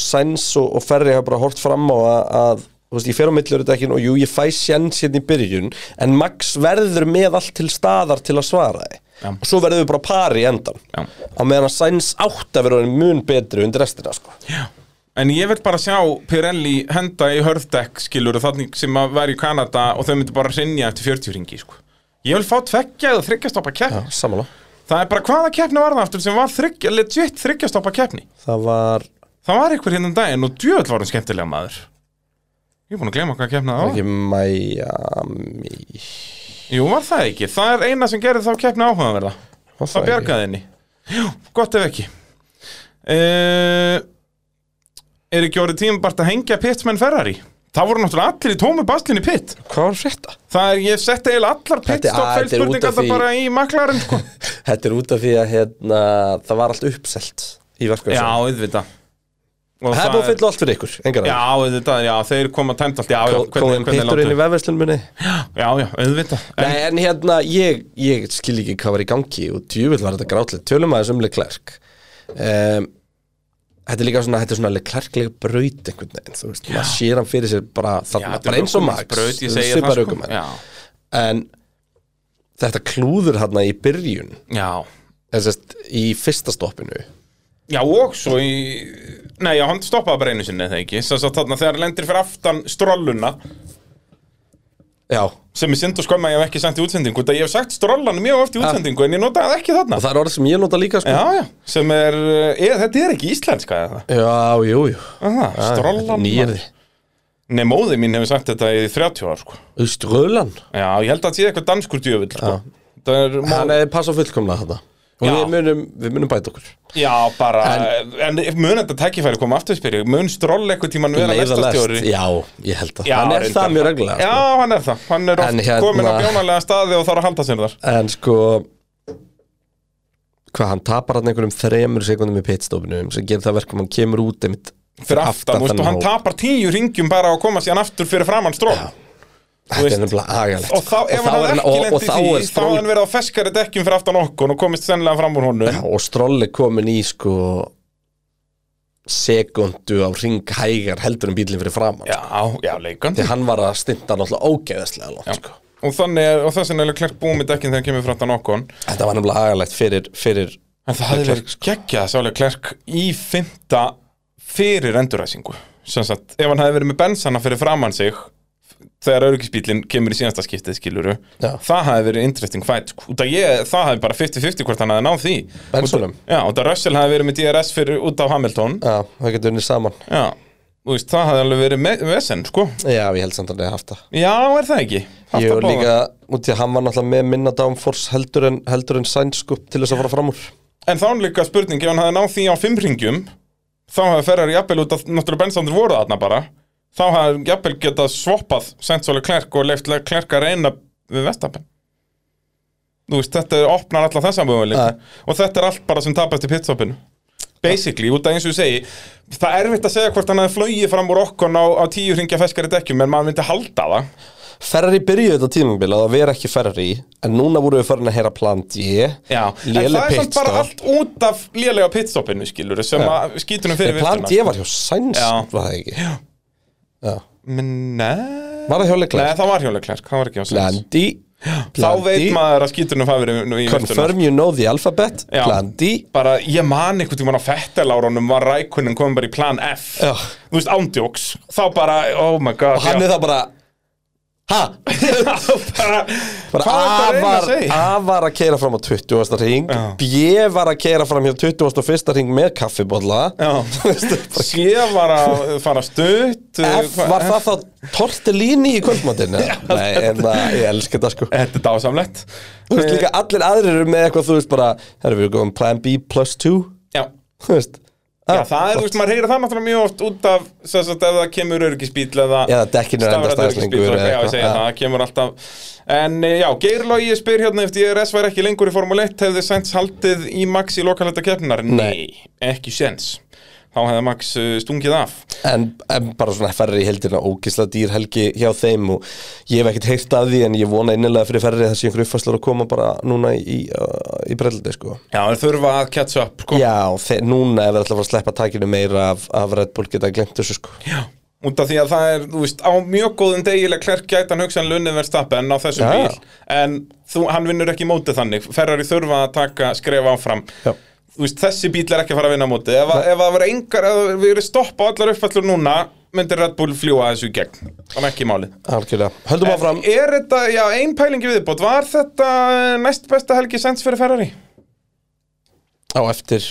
Veist, ég fer á millur dekkin og jú, ég fæ sjens hérna í byrjun en Max verður með allt til staðar til að svara þið Já. og svo verður við bara pari í endan Já. á meðan að Sainz átt að vera mun betri undir restina sko. En ég vil bara sjá Pirelli henda í hörðdekk skilur þannig sem að vera í Kanada og þau myndu bara rinja eftir 40 ringi sko. Ég vil fá tveggja eða þryggjastoppa keppni samanlá Það er bara hvaða keppni var það aftur sem var þryggja, legit þryggjastoppa keppni það var Það var einhver hérna um daginn og djöðl var hann skemmtilega maður Ég er búin að glema hvað keppna það var ekki Miami Jú, var það ekki? Það er eina sem gerir þá keppni áhugaverða Það ekki? bjargaði henni Jú, gott ef ekki uh, Er ekki orðið tímabart að hengja pittsmenn Ferrari? Það voru náttúrulega allir í tómu baslinni pitt hvað var frétta? Það er, ég setti eiginlega allar Þetta- að, þetta feilspurningar því- bara í maklarinn sko. [laughs] þetta er út af því að hérna, það var allt uppselt í verkvæðsum Já, auðvitað Og það er búið að fylla allt fyrir ykkur engar Já, auðvitað, já, þeir koma tæmt allt Já, já, Kóðin pittur inn í vefverslun minni Já, já, auðvitað. Nei, en hérna, ég, ég skil ekki hvað var í gangi og djúvill var þetta grátlegt. Tölum aðeins um Leclerc. Um, Þetta er líka svona, þetta er svona Leclerc-lega braut einhvern veginn, þú veist, maður sér hann fyrir sér bara, þarna, þetta bara eins og Max. ökumannsbraut, Ég svipar það. Já, En þetta klúður hérna í byrjun. Já. Þess að í fyrsta stoppinu Já, og svo í Nei, já, hann stoppaði bara einu sinni, eða ekki? Svo þarna þegar hann lendir fyrir aftan strolluna Já, sem er synd og skömma að ég hef ekki sendt í útsendingu þetta ég hef sagt strollan mjög oft í útsendingu en ég notaði það ekki þarna. Og það er orðið sem ég nota líka sko. Já, já, sem er, er þetta er ekki íslenska eða? Já, jú, jú. Aha, strollan Nýjirði Nei, móði mín hefur sagt þetta í 30 ár sko. Strölan Já, ég held að það sé eitthvað danskur djöfull sko. Það er Hann móð... hefði passað fullkomlega þetta Og Já. við munum, við munum bæta okkur. Já, bara En, mun þetta tækifæri koma aftur spyrir Mun stroll eitthvað tíman vera lestastjóri Já, ég held það Já, Hann er reyndar. það mjög reglulega Já, sko. hann er það. Hann er oft En hérna- komin á bjónalega staði og þarf að halda sér þar. En sko Hvað, hann tapar hann einhverjum þremur sekundum í pitstopinu sem gerir það verkum hann kemur út einmitt Fyrir aftan, veist, og hann tapar tíu ringjum bara að koma síðan aftur fyrir framann stról Þetta er nefnilega agalegt. Og þá, hann því, þá er stról, hann verið á feskari dekkjum fyrir aftan okkur og komist sennilega fram úr honum. Og stról er komin í sko sekundu á ring hægar heldur en bílinn fyrir framann Já, já, leikandi Því hann var að stinda náttúrulega ógeðislega langt sko. Og þannig, og þess vegna er Leclerc búið með dekkin þegar hann kemur fyrir aftan okkur. Þetta var nefnilega agalegt fyrir, fyrir En það hefði verið geggjað að sá Leclerc í fymta fyrir enduræsingu Sem sagt, ef hann hefði verið með bensana fyrir framann sig þegar öryggisbílinn kemur í síðasta skiptið skiluru Já. það hefði verið interesting fight sko. ég, það hefði bara 50-50 hvort hann hefði náð því. Af- Já, út af Russell hefði verið með DRS fyrir út af Hamilton. Já, það getur unnið saman. Já, veist, það hefði alveg verið me- vesen, sko. Já, ég held samt að það er haft það. Já, er það ekki? Ég að var líka, út í að hann var náttúrulega með minna downforce heldur en, heldur en sænskup til þess að fara fram úr. En þá er líka spurning, ef hann hefði náð því á fimm ringjum þá hefði Ferrari jafnvel út af náttúrulega bensandur voru þarna bara þá hefði jafnvel getað svoppað og Leclerc og leift Leclerc að reyna við Vestapen Þú veist, þetta opnar alla þessa möguleik og þetta er allt bara sem tapast í pitstopinu. Basically, út af eins og ég segi það er erfitt að segja hvort hann hefði flogið fram úr okkon á, á tíu ringja feskari dekkjum en maður myndi halda það. Ferrari byrjuði þetta tímambil að það vera ekki Ferrari en núna voru við farin að heyra plan D. Já, en það er samt bara allt út af lélega pitstopinu skilur sem Já. að skýtunum fyrir Nei, plan D var hjá Sainz, var það ekki? Já. Nei Var það hjá Nei, það var hjá Leclerc, það var ekki hjá Sainz. Landi Þá veit maður að í lyftuna. Confirm you know the alphabet. Já. Plan D Bara, ég man einhvern tímann á fettelárunum var rækunin komin bara í plan F. Já. Þú veist, ándjóks Þá bara, oh my god Og hann já. er það bara Ha? bara, A var? A var að keira fram á 20. ring. B var að keira fram hjá 21. ring með kaffibólla Já. [laughs] C var að fara stutt F var það þá tortellini í kvöldmatinn [laughs] Nei, en það, ég elska þetta sko Þetta er dásamlegt Þú veist líka, allir aðrir eru með eitthvað, þú veist bara Herru, við erum góðum plan B plus 2 Já, Þú veist Já, það er, þú veist, maður heyrir það náttúrulega mjög oft út af sagt, ef það kemur öryggisbíl eða er öryggisbíl, stæðslengur Já, ég segja það, það kemur alltaf. En eh, já, Geirlogi spyr hérna eftir DRS væri ekki lengur í Formule 1 hefði Sainz haldið í Max í lokalhætta keppnar Nei, ekki séns Þá hefði Max uh, stungið af. En, en bara svona ferri í heldina ógislega dýr helgi hjá þeim og ég hef ekkert heyrt af því en ég vona innilega fyrir ferri þessi einhverju uppfæslur að koma bara núna í, uh, í brelldi sko. Já, þeir þurfa að catch up, sko. Já, þeir, núna ef við ætla að að sleppa takinu meira af, af Red Bull geta glemt þessu sko. Já Út af því að það er, þú veist, á mjög góðum degileg hann hugsanlega unnið verð stappen á þessum bíl. En þú, hann vinnur ekki mótið þannig. Ferrari þurfa að taka skref áfram. Já. Veist, þessi bíl er ekki að fara að vinna mótið. Ef, að- ef það verður engar, ef það verður stopp á allar uppfællur núna Myndir Red Bull fljúa þessu í gegn. Það er ekki málið Algjörlega, höldum áfram. Er þetta, já, ein pælingi viðbót. Var þetta næst besta helgi sens fyrir Ferrari? á eftir.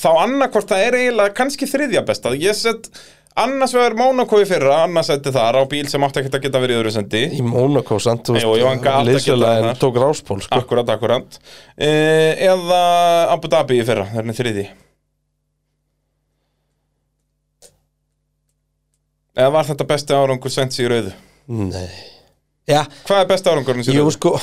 Þá annarkvort það er eiginlega kannski þriðja besta. Ég set annars vegar Monaco í fyrra Annars seti þar á bíl sem átti ekkert að geta verið í öðru sendi í Monaco samt, þú Jú, jú, hann gat ekki liðsfélaginn það. tók ráspól sko Akkurat, akkurat eh, Eða Abu Dhabi í fyrra, er þriði Eða var þetta besti árangur sent í rauðu? Nei Já, Hvað er besti árangurinn í jú rauðu? sko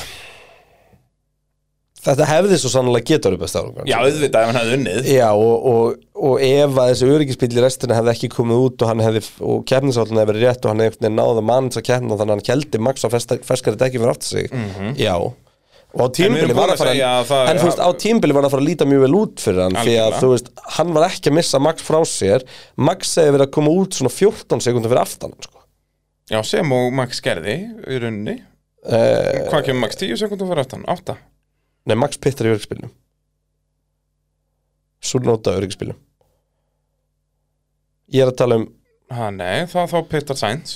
Þetta hefði svo sannlega getur upp að stáðum Já, auðvitað ef hann hefði unnið Já, og, og, og ef að þessi öryggisbíl í restina hefði ekki komið út og hann hefði, og keppnisállin hefði verið rétt og hann hefði náða manns að keppna þannig að hann keldi Max á ferskari dekki fyrir aftur sig Já, og á tímbili var að að fara en þú veist, á tímbili var að fara að líta mjög vel út fyrir hann því að þú veist, hann var ekki að missa Max frá sér Max hefði verið að koma út svona 14 sekundar fyrir aftan hann, sko. Já, sem og Max gerði í rauninni uh, Hvað kemur Max? 10 sekundum fyrir aftan? 8? Nei, Max pittar í öryggisbílnum Svo nota öryggisbílnum Ég er að tala um Ha, nei, þá, þá Peter Sainz.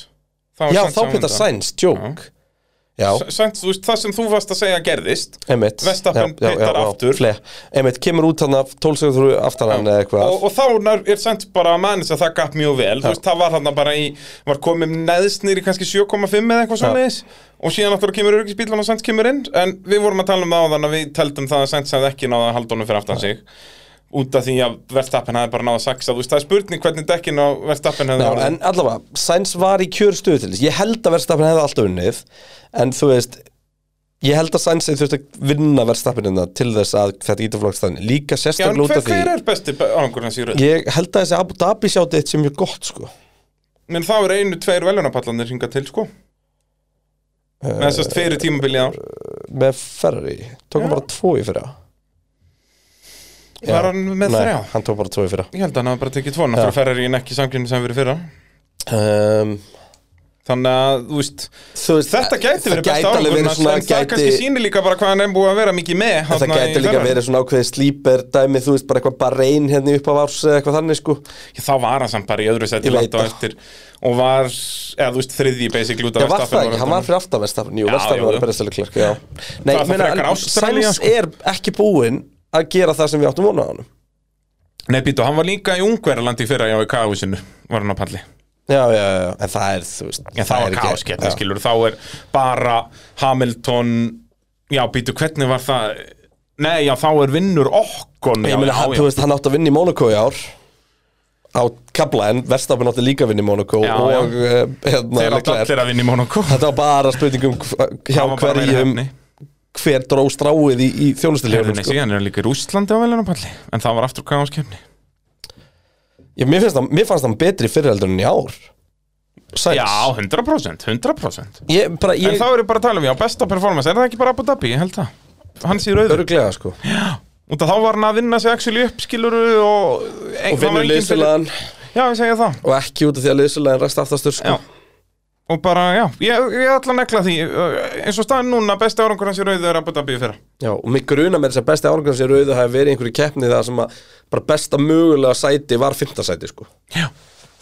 Þá er Já, Sainz þá á pittar undan. Sainz, joke Já, þú veist, það sem þú varst að segja gerðist. Já, já, já, pittar já, aftur. Einmitt, kemur út hann af 12 sekundur aftan hann eða eitthvað. Og, og þá nær- er Sainz bara að manns að það gaf mjög vel. Veist, það var hann bara í Var komið neðst nýr í kannski 7,5 eða eitthvað svoleiðis. Og síðan náttúrulega kemur öryggisbílan og Sainz kemur inn. En við vorum að tala um það á þann að við teldum það að Sainz hefði ekki náða honum fyrir aftan sig Út af því að Verstappen hefði bara náða að saksa Þú veist, það er spurning hvernig dekkin á Verstappen hefði orðið. en allavega, Sainz var í kjör stuð til þess. Ég held að Verstappen hefði alltaf unnið En þú veist Ég held að Sainz hefði þurft að vinna Verstappinina til þess að þetta ítaflokks þannig. Líka sérstaklega út af því hver er besti árangur hans í röð? Ég held að þessi Abu Dhabi sjátti eitt sem mjög gott sko. Men þá er einu, tveir velunapallanir hingað til, sko. Með þessast fyrir tímabili ár Með Ferrari, tók hann bara tvo í fyrra Var hann með Nei, þrjá? hann tók bara tvo í fyrra. Ég held að hann hafa bara tekið tvo Náttúrulega Ferrari en ekki samkynni sem verið fyrra. Um, Þannig að, þú veist Þú veist, Þetta gæti verið besta verið En það kannski sýnir líka bara hvað hann er búið að vera mikið með Það í gæti líka verið svona ákveðið slíper dæmi, þú veist, bara eitthvað bara reyn hérna upp á árs eða eitthvað þannig, sko. Þá var hann samt bara í öðru seti Ég langt á eftir Og var, eða þú veist, þriðji basically út Já, af var það ekki, hann var fyrir aftan Verstappen, jú, Já, Verstappen var að berja stælu klerk, já Nei, er meina, Sainz sko. er ekki búinn að gera það sem við áttum vona á hann Nei, býtu, hann var líka í Ungverjalandi fyrra Já, í káusinu var hann á palli Já, já, já, en það er, þú veist Já, það var er ekki- kásketni, já. skilur Þá er bara Hamilton Já, býtu, hvernig var það Nei, já, þá er vinnur okkon Ég meina, þú veist, hann átti að vinna í Monaco í ár á kabla, en Verstappen átti líka að vinna í Monaco Já, og já. uh, hérna, Þeir átt Leclerc. allir að vinna í Monaco Þetta var bara spurningum hjá Það var hverjum. Hver dró stráið í, í nei, sko. síðan er hann líka í Rússlandi á velunapalli En það var aftur káskefni Já, mér, finnst hann, mér fannst hann betri fyrirheldur en í ár. Sainz. Já, 100%, 100% ég, bara, En ég, þá er ég bara að tala um, já, besta performance Er það ekki bara Abu Dhabi, ég held það. Hann sé rauður öruglega sko. Út af þá var hann að vinna sig actually upp, skiluru Og, og vinnur liðsfélagan. Já, ég segja það. Og ekki út af því að liðsfélagan ræst aftastur sko. Já. Og bara, já, ég, ég ætla að nekla því uh, eins og staðin núna, besti árangur hans í rauðu er Abu Dhabi í fyrra Já, og mig gruna með þess að besti árangur sem rauðu hafi verið í einhverju keppni það sem að bara besta mögulega sæti var fymta sæti sko Já.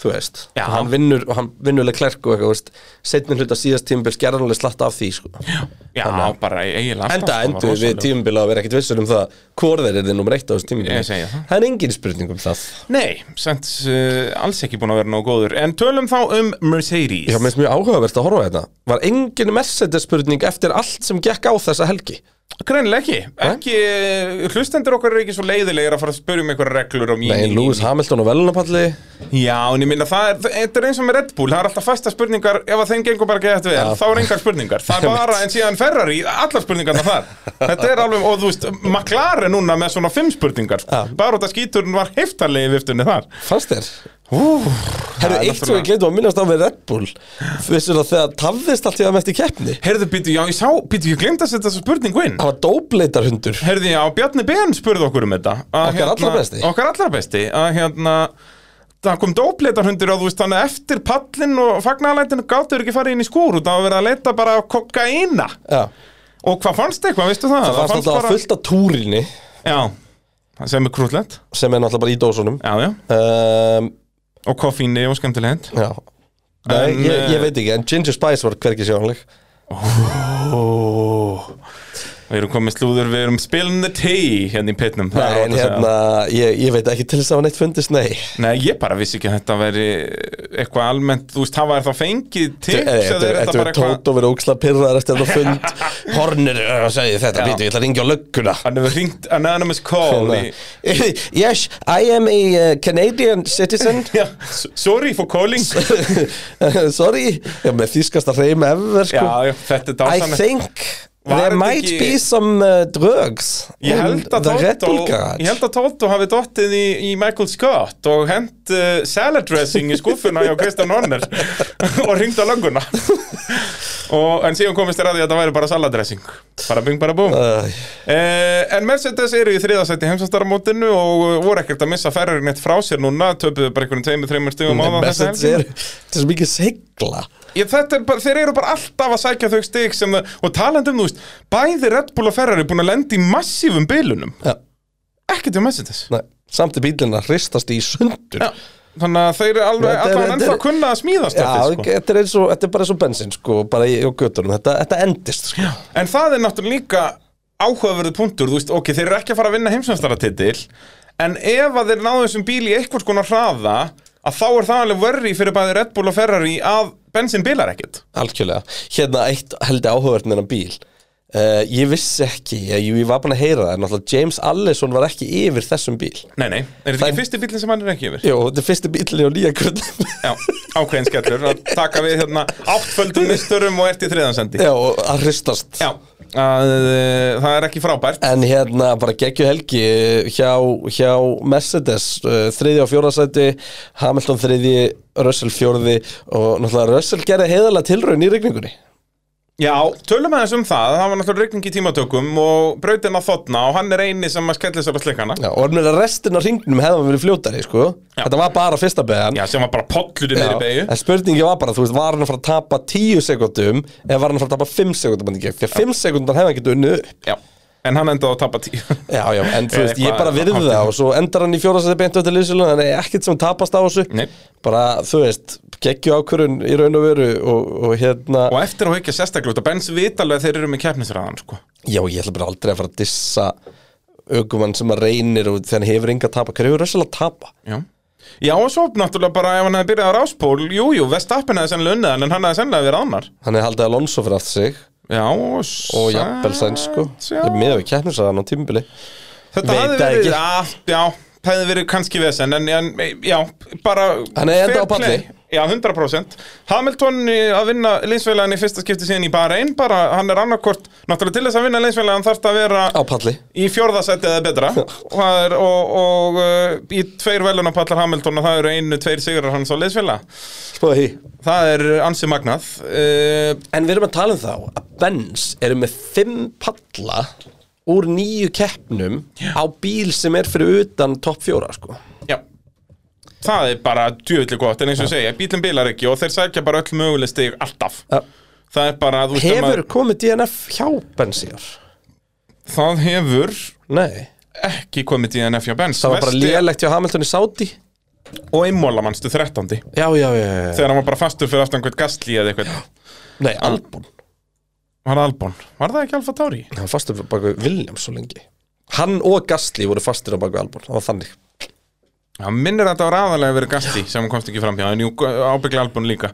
Þú veist, Já. hann vinnur og hann vinnuleg klerk og eitthvað, veist setnin hluta síðast tímabil skerðanlega slatta af því sko. Já, Þannig bara eiginlega Enda var endur við tímabil að vera ekkit vissur um það hvort þeir eru þið nummer eitt á þessu segi það. Er engin spurning um það. Nei, sent uh, alls ekki búin að vera nógu góður. En tölum þá um Mercedes. Já, mér finnst mjög áhugavert að horfa þetta. Var engin Mercedes spurning eftir allt sem gekk á þessa helgi Greinilega ekki, ekki Hlustendur okkar eru ekki svo leiðilegir að fara að spyrja um einhverja reglur og mí, Nei, Lewis. Hamilton og velunapalli Já, en ég minna það er, þetta er eins og með Red Bull Það er alltaf fasta spurningar, ef að þeim gengur bara ekki eftir vel. Þá er engar spurningar, það er [laughs] bara en síðan Ferrari Allar spurningarna þar Þetta er alveg, og þú veist, McLaren núna með svona fimm spurningar Já. Bara út að skíturinn var heftarlegi viftunni þar Fannst þér? Herru, eitt sem við glemdum að minnast á með Red Bull. Vissur að þegar tafðist allt í það mest í keppni? Heyrðu, býtu, já, ég sá, býtu, ég glemt að setja þessa spurningu inn. Það var dóbleitarhundur Heyrðu, já, Bjarni Ben spurði okkur um þetta. Að, Okkar allra besti. Okkar allra besti. Að hérna Það kom dópleitarhundur og þú veist þannig að eftir pallin og fagnalætinu gáttur ekki farið inn í skúr út. Að vera að leita bara á kokaina Já, Og hvað fannst eitthvað, veistu það? það fannst alltaf bara... fullt af túrinni. Já, það sem er krúllett sem er náttúrulega bara í dósunum. Já, já, um, og koffíni og skemmtilegt. Já. Nei, En, ég, eh, ég veit ekki, en Ginger Spice var hverki sjónleg Við erum komið slúður, við erum spilin the tea hérna í pitnum það er Nei, en að segja. hérna, ég, ég veit ekki til þess að hafa neitt fundist, nei. Nei, ég bara vissi ekki að þetta veri eitthvað almennt, þú veist, hafa er þá fengið tips eða er Þetta þetta er bara eitthvað tótt og verið óksla pyrraðar eftir þetta fund. [laughs] Hornir uh, segi þetta, Já. býtu, ég ætla að ringja á lögguna. Hann hefur hringt anonymous call í, [laughs] Yes, I am a uh, Canadian citizen. [laughs] Sorry for calling. Sorry, já, með þýskasta hreim ever, sko. Þetta er I think there might ekki- be some uh, drugs Ég held garage ég held að Toto hafi dottið í, í Michael Scott og hent uh, salad dressing í skuffuna hjá Kristján Horner [laughs] og ringt á lönguna [laughs] og, en síðan komist þér að því að þetta væri bara salad dressing. Bara bing bara búm. Æ, Eh, en Mercedes eru í þriðasætti heimsastaramótinu og uh, voru ekkert að missa Ferrari neitt frá sér núna, töpuðu bara einhverjum tveimur, þreimur stigum á það Mercedes helgina. er þetta er svo mikið segla Ég, þetta er bara, þeir eru bara alltaf að sækja þau stig sem það, og talandi um, þú veist, bæði Red Bull og Ferrari búin að lenda í massífum bilunum. Já, ekkert um Mercedes. Nei, samt er bílinn að hristast í sundur. Já, þannig að þeir eru alveg er- þetta ennþá er- kunna að smíðast Já, þetta, sko. þetta, er eins og, þetta er bara eins og bensin sko, bara í, göttunum, þetta, þetta endist sko. En það er náttúrulega líka áhugaverðu punktur, þú veist, ok, þeir eru ekki að fara að vinna heimsvæmstaratitil en ef að þeir náðu þessum bíl í einhvers konar hraða að þá er það alveg vörri fyrir bæði Red Bull og Ferrari að bensin bilar ekkert. Algjörlega, hérna eitt heldur áhugavert með hennan bíl. Uh, Ég vissi ekki, ég, ég var búin að heyra það en náttúrulega James Allison var ekki yfir þessum bíl. Nei, nei, er þetta Það- ekki fyrsti bílinn sem hann er ekki yfir? Jó, þetta er fyrsti bílinni á nýja grunn Já, ákveðin skellur. Að taka við hérna áttföldum misturum og ert í þriðansendi Já, að hristast. Já, að, uh, það er ekki frábært. En hérna bara geggju helgi eh, hjá, hjá Mercedes uh, þriði og fjórðasæti Hamilton þriði, Russell fjórði og náttúrulega Russell gerði heiðalega tilraun í rigningunni Já, tölum aðeins um það, það var náttúrulega rigning í tímatökum og brautin að þotna og hann er eini sem að skelli sér á slikana Já, og með restin af ringnum hefði hann verið fljótari sko. Já. Þetta var bara fyrsta beðan. Já, sem var bara pollur í niður í beigju En spurningi var bara, þú veist, var hann að fara að tapa 10 sekundum eða var hann að fara að tapa 5 sekundum Því að 5 sekundar hefði hann getið unnið upp. Já, en hann endaði að tapa tíu. Já, já, en þú [laughs] veist, ég bara virði það og svo endar hann í fjórasæti beint eftir liðsölu þannig að ekkert sem tapast á þessu. Nei. bara, þú veist, geggju ákvörun í raun og veru og, og hérna Og eftir að hugja sérstaklega að Benz vitalega þeir eru með keppnisræðan sko. Já, ég ætla bara aldrei að fara að dissa aukumann sem að reynir og hann hefur enga að tapa, hverju er rössalega að tapa? Já. Já, og svo náttúrulega bara ef hann hefði byrjað á ráspól Jú, jú, Vestappen hefði sennilega unnið hann en hann hefði sennilega verið annar. Hann er haldið Alonso fyrir aftur sig Já, og, jafnvel sæn Já. Ég er með við keppnisræðan á tímubili Þetta hefði verið, að, já, það hefði verið kannski vesen en, en já, bara Hann er enda á palli. play. Já, 100% Hamilton að vinna linsfélagin í fyrsta skipti síðan í Bahrein bara, hann er annarkort, náttúrulega til þess að vinna linsfélagin þarf það að vera Á palli. í fjórðasætti eða betra. Er, og, og uh, í tveir velunapallar Hamilton og það eru einu, tveir sigrar hans á linsfélag Spóða því. Það er ansi magnað. Uh, En við erum að tala um þá að Benz eru með 5 palla úr nýju keppnum á bíl sem er fyrir utan topp fjóra sko Það er bara djöðli gott, en eins og segja, bílinn bilar ekki og þeir sækja bara öll möguleg stig alltaf Ja. Það er bara, þú veist, að Hefur maður- komið DNF hjá Bensíjar? það hefur Nei, ekki komið í NF hjá Benz það var bara Vesti- lélegt hjá Hamilton í Saudi Og einmóla mannstu 13. Já, já, já, já. Þegar hann var bara fastur fyrir aftan einhvern Gastli eða eitthvað Nei, Albon Var það Albon? Var það ekki Alfa Tauri? Hann var fastur bak við Williams svo lengi Hann og Gastli voru fastur á bak við Albon Það var þannig Já, minnir að þetta var aðalega verið Gastli sem hann komst ekki fram hjá, en ábygglega Albon líka.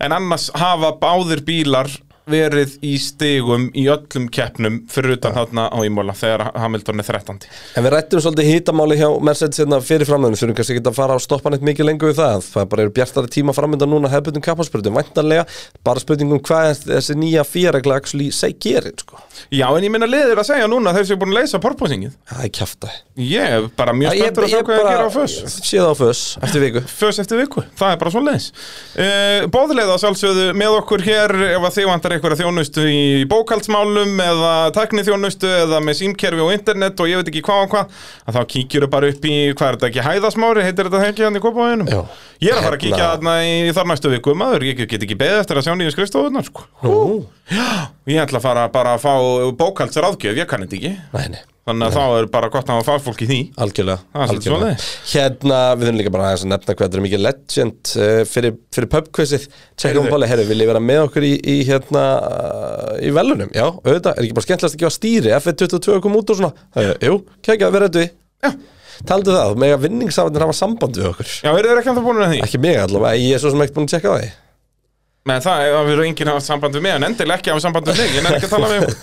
En annars hafa báðir bílar verið í stigum í öllum keppnum fyrir utan þarna á Ímóla þegar Hamilton er 13. En við rættum svolítið hýtamáli hjá Mercedes hérna fyrir framöndu Þurfum kannski ekki að fara að stoppa neitt mikið lengur við það. Það bara eru bjartari tíma framönda núna hefðbundum kappaspörutum Væntanlega, bara spurningum hvað þessi nýja fíaregla actually seg gerir sko. Já, en ég minna liðir að segja núna að þeir séu búin að leysa porposingið Það er kjafta. Ég er bara mjög spenntur að sjá hvað ég gera á föss Séð á föss, eftir viku. [laughs] Föss eftir viku, það er bara svo leiðis uh, Bóðlega sjálfsögðu með okkur hér ef að þið vantar einhverja þjónustu í bókaldsmálum eða tækniþjónustu eða með símkerfi og internet og ég veit ekki hvað og hvað að þá kíkjur bara upp í, hvað er þetta ekki, hæðasmári heitir þetta ekki hann í Kópavæðinum Já. Ég er að fara að kíkja þarna í þar næstu viku maður, ég get ekki beðið eftir að sjá nýju skrifstofunar sko. Ég ætla að fara bara að fá bókaldsráðgjöf, ég kann þetta ekki. Nei, nei, Þannig að þá er bara gott að hafa fagfólk í því. Algjörlega, Það algjörlega. Hérna, við þurfum líka bara aðeins að nefna hvað er mikið legend uh, fyrir, fyrir pubquizið. Tjekkum bóli, herru, viljið vera með okkur í, í hérna, uh, í velunum Já, auðvitað, er ekki bara skemmtilegast að gefa stýri? F122 kom út og svona. Uh, Jú, kekja, verður þetta við Taldu það, með að vinningsafnir hafa samband við okkur. Já, eru þeir ekki að það búin að því? Ekki mig allavega, ég er svo sem ekkert búin að tjekka á því Nei, það að við erum enginn hafa samband við mig en endilega ekki hafa samband við þig, ég nefnir ekki að tala ykkur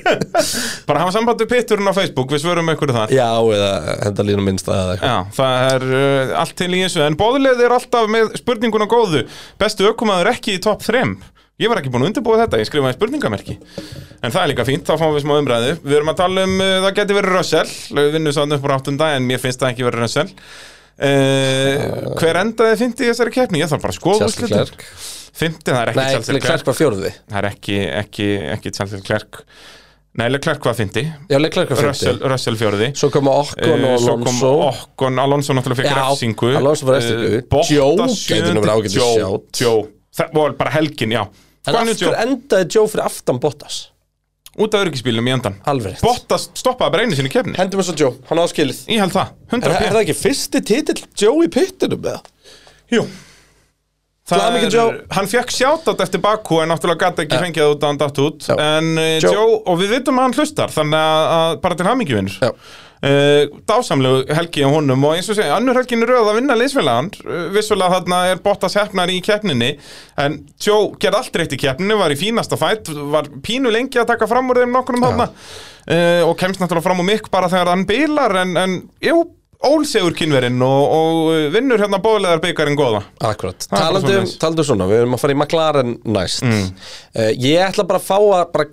[laughs] Bara hafa samband við pitturinn á Facebook, við svörum ykkur þar. Já, eða henda línu minnst að eitthvað. Já, það er uh, allt til í þessu. En bóðilegð er alltaf með spurninguna góðu. Bestu ökumaður ekki í topp 3 Ég var ekki búin að undirbúa þetta, ég skrifaði spurningamerki. En það er líka fínt, þá fáum við smá umræðu. Við erum að tala um, uh, það geti verið Russell. Við vinnum svo upp á áttunda, en mér finnst það ekki verið Russell uh, Hver endaði fint í þessari keppni? Ég þarf bara að skoða. Leclerc. Fimmti, það er ekki var fjórði. Það er ekki, ekki, ekki Charles Leclerc Nei, Leclerc var fymti Já, Leclerc var Russell, fjórði. Svo kom Okkon og Eh, Svo kom Alonso. Okkon, Alonso náttúrulega fekk Já, refsingu. Alonso var. Eh, ágætis Joe, sjátt. Joe, það var bara helgin, já. En aftur endaði Joe fyrir aftan Bottas Út af öryggisbílum í endan Alveg. Bottas stoppaði bara einu sinni kefni Hendum þess að Joe, hann áða skilið Ég held það, Er, 100 er það ekki fyrsti titill Joe í pittinum eða? Jú Það er, hann fekk sjátátt eftir Baku en náttúrulega gæti ekki fengið það út að hann datt út Já. en uh, Joe. Joe. og við vitum að hann hlustar þannig að, að bara til hamingjuvinnur Já. Uh, dásamlegu helgi á honum og eins og segja, annur helgin er rauð að vinna liðsfélagan. Uh, vissulega þarna er Bottas hefnar í keppninni en Joe gerði allt reitt í keppninni var í fínasta fætt, var pínu lengi að taka fram úr þeim nokkurnum þarna. Uh, og kemst náttúrulega fram úr mikk bara þegar hann bilar en, en jú, ólsegur kynverinn og, og vinnur hérna bóðlegar byggarinn góða. Akkurat, talandi um, talandi um svona, við erum að fara í McLaren næst. Mm. uh, Ég ætla bara að fá að bara,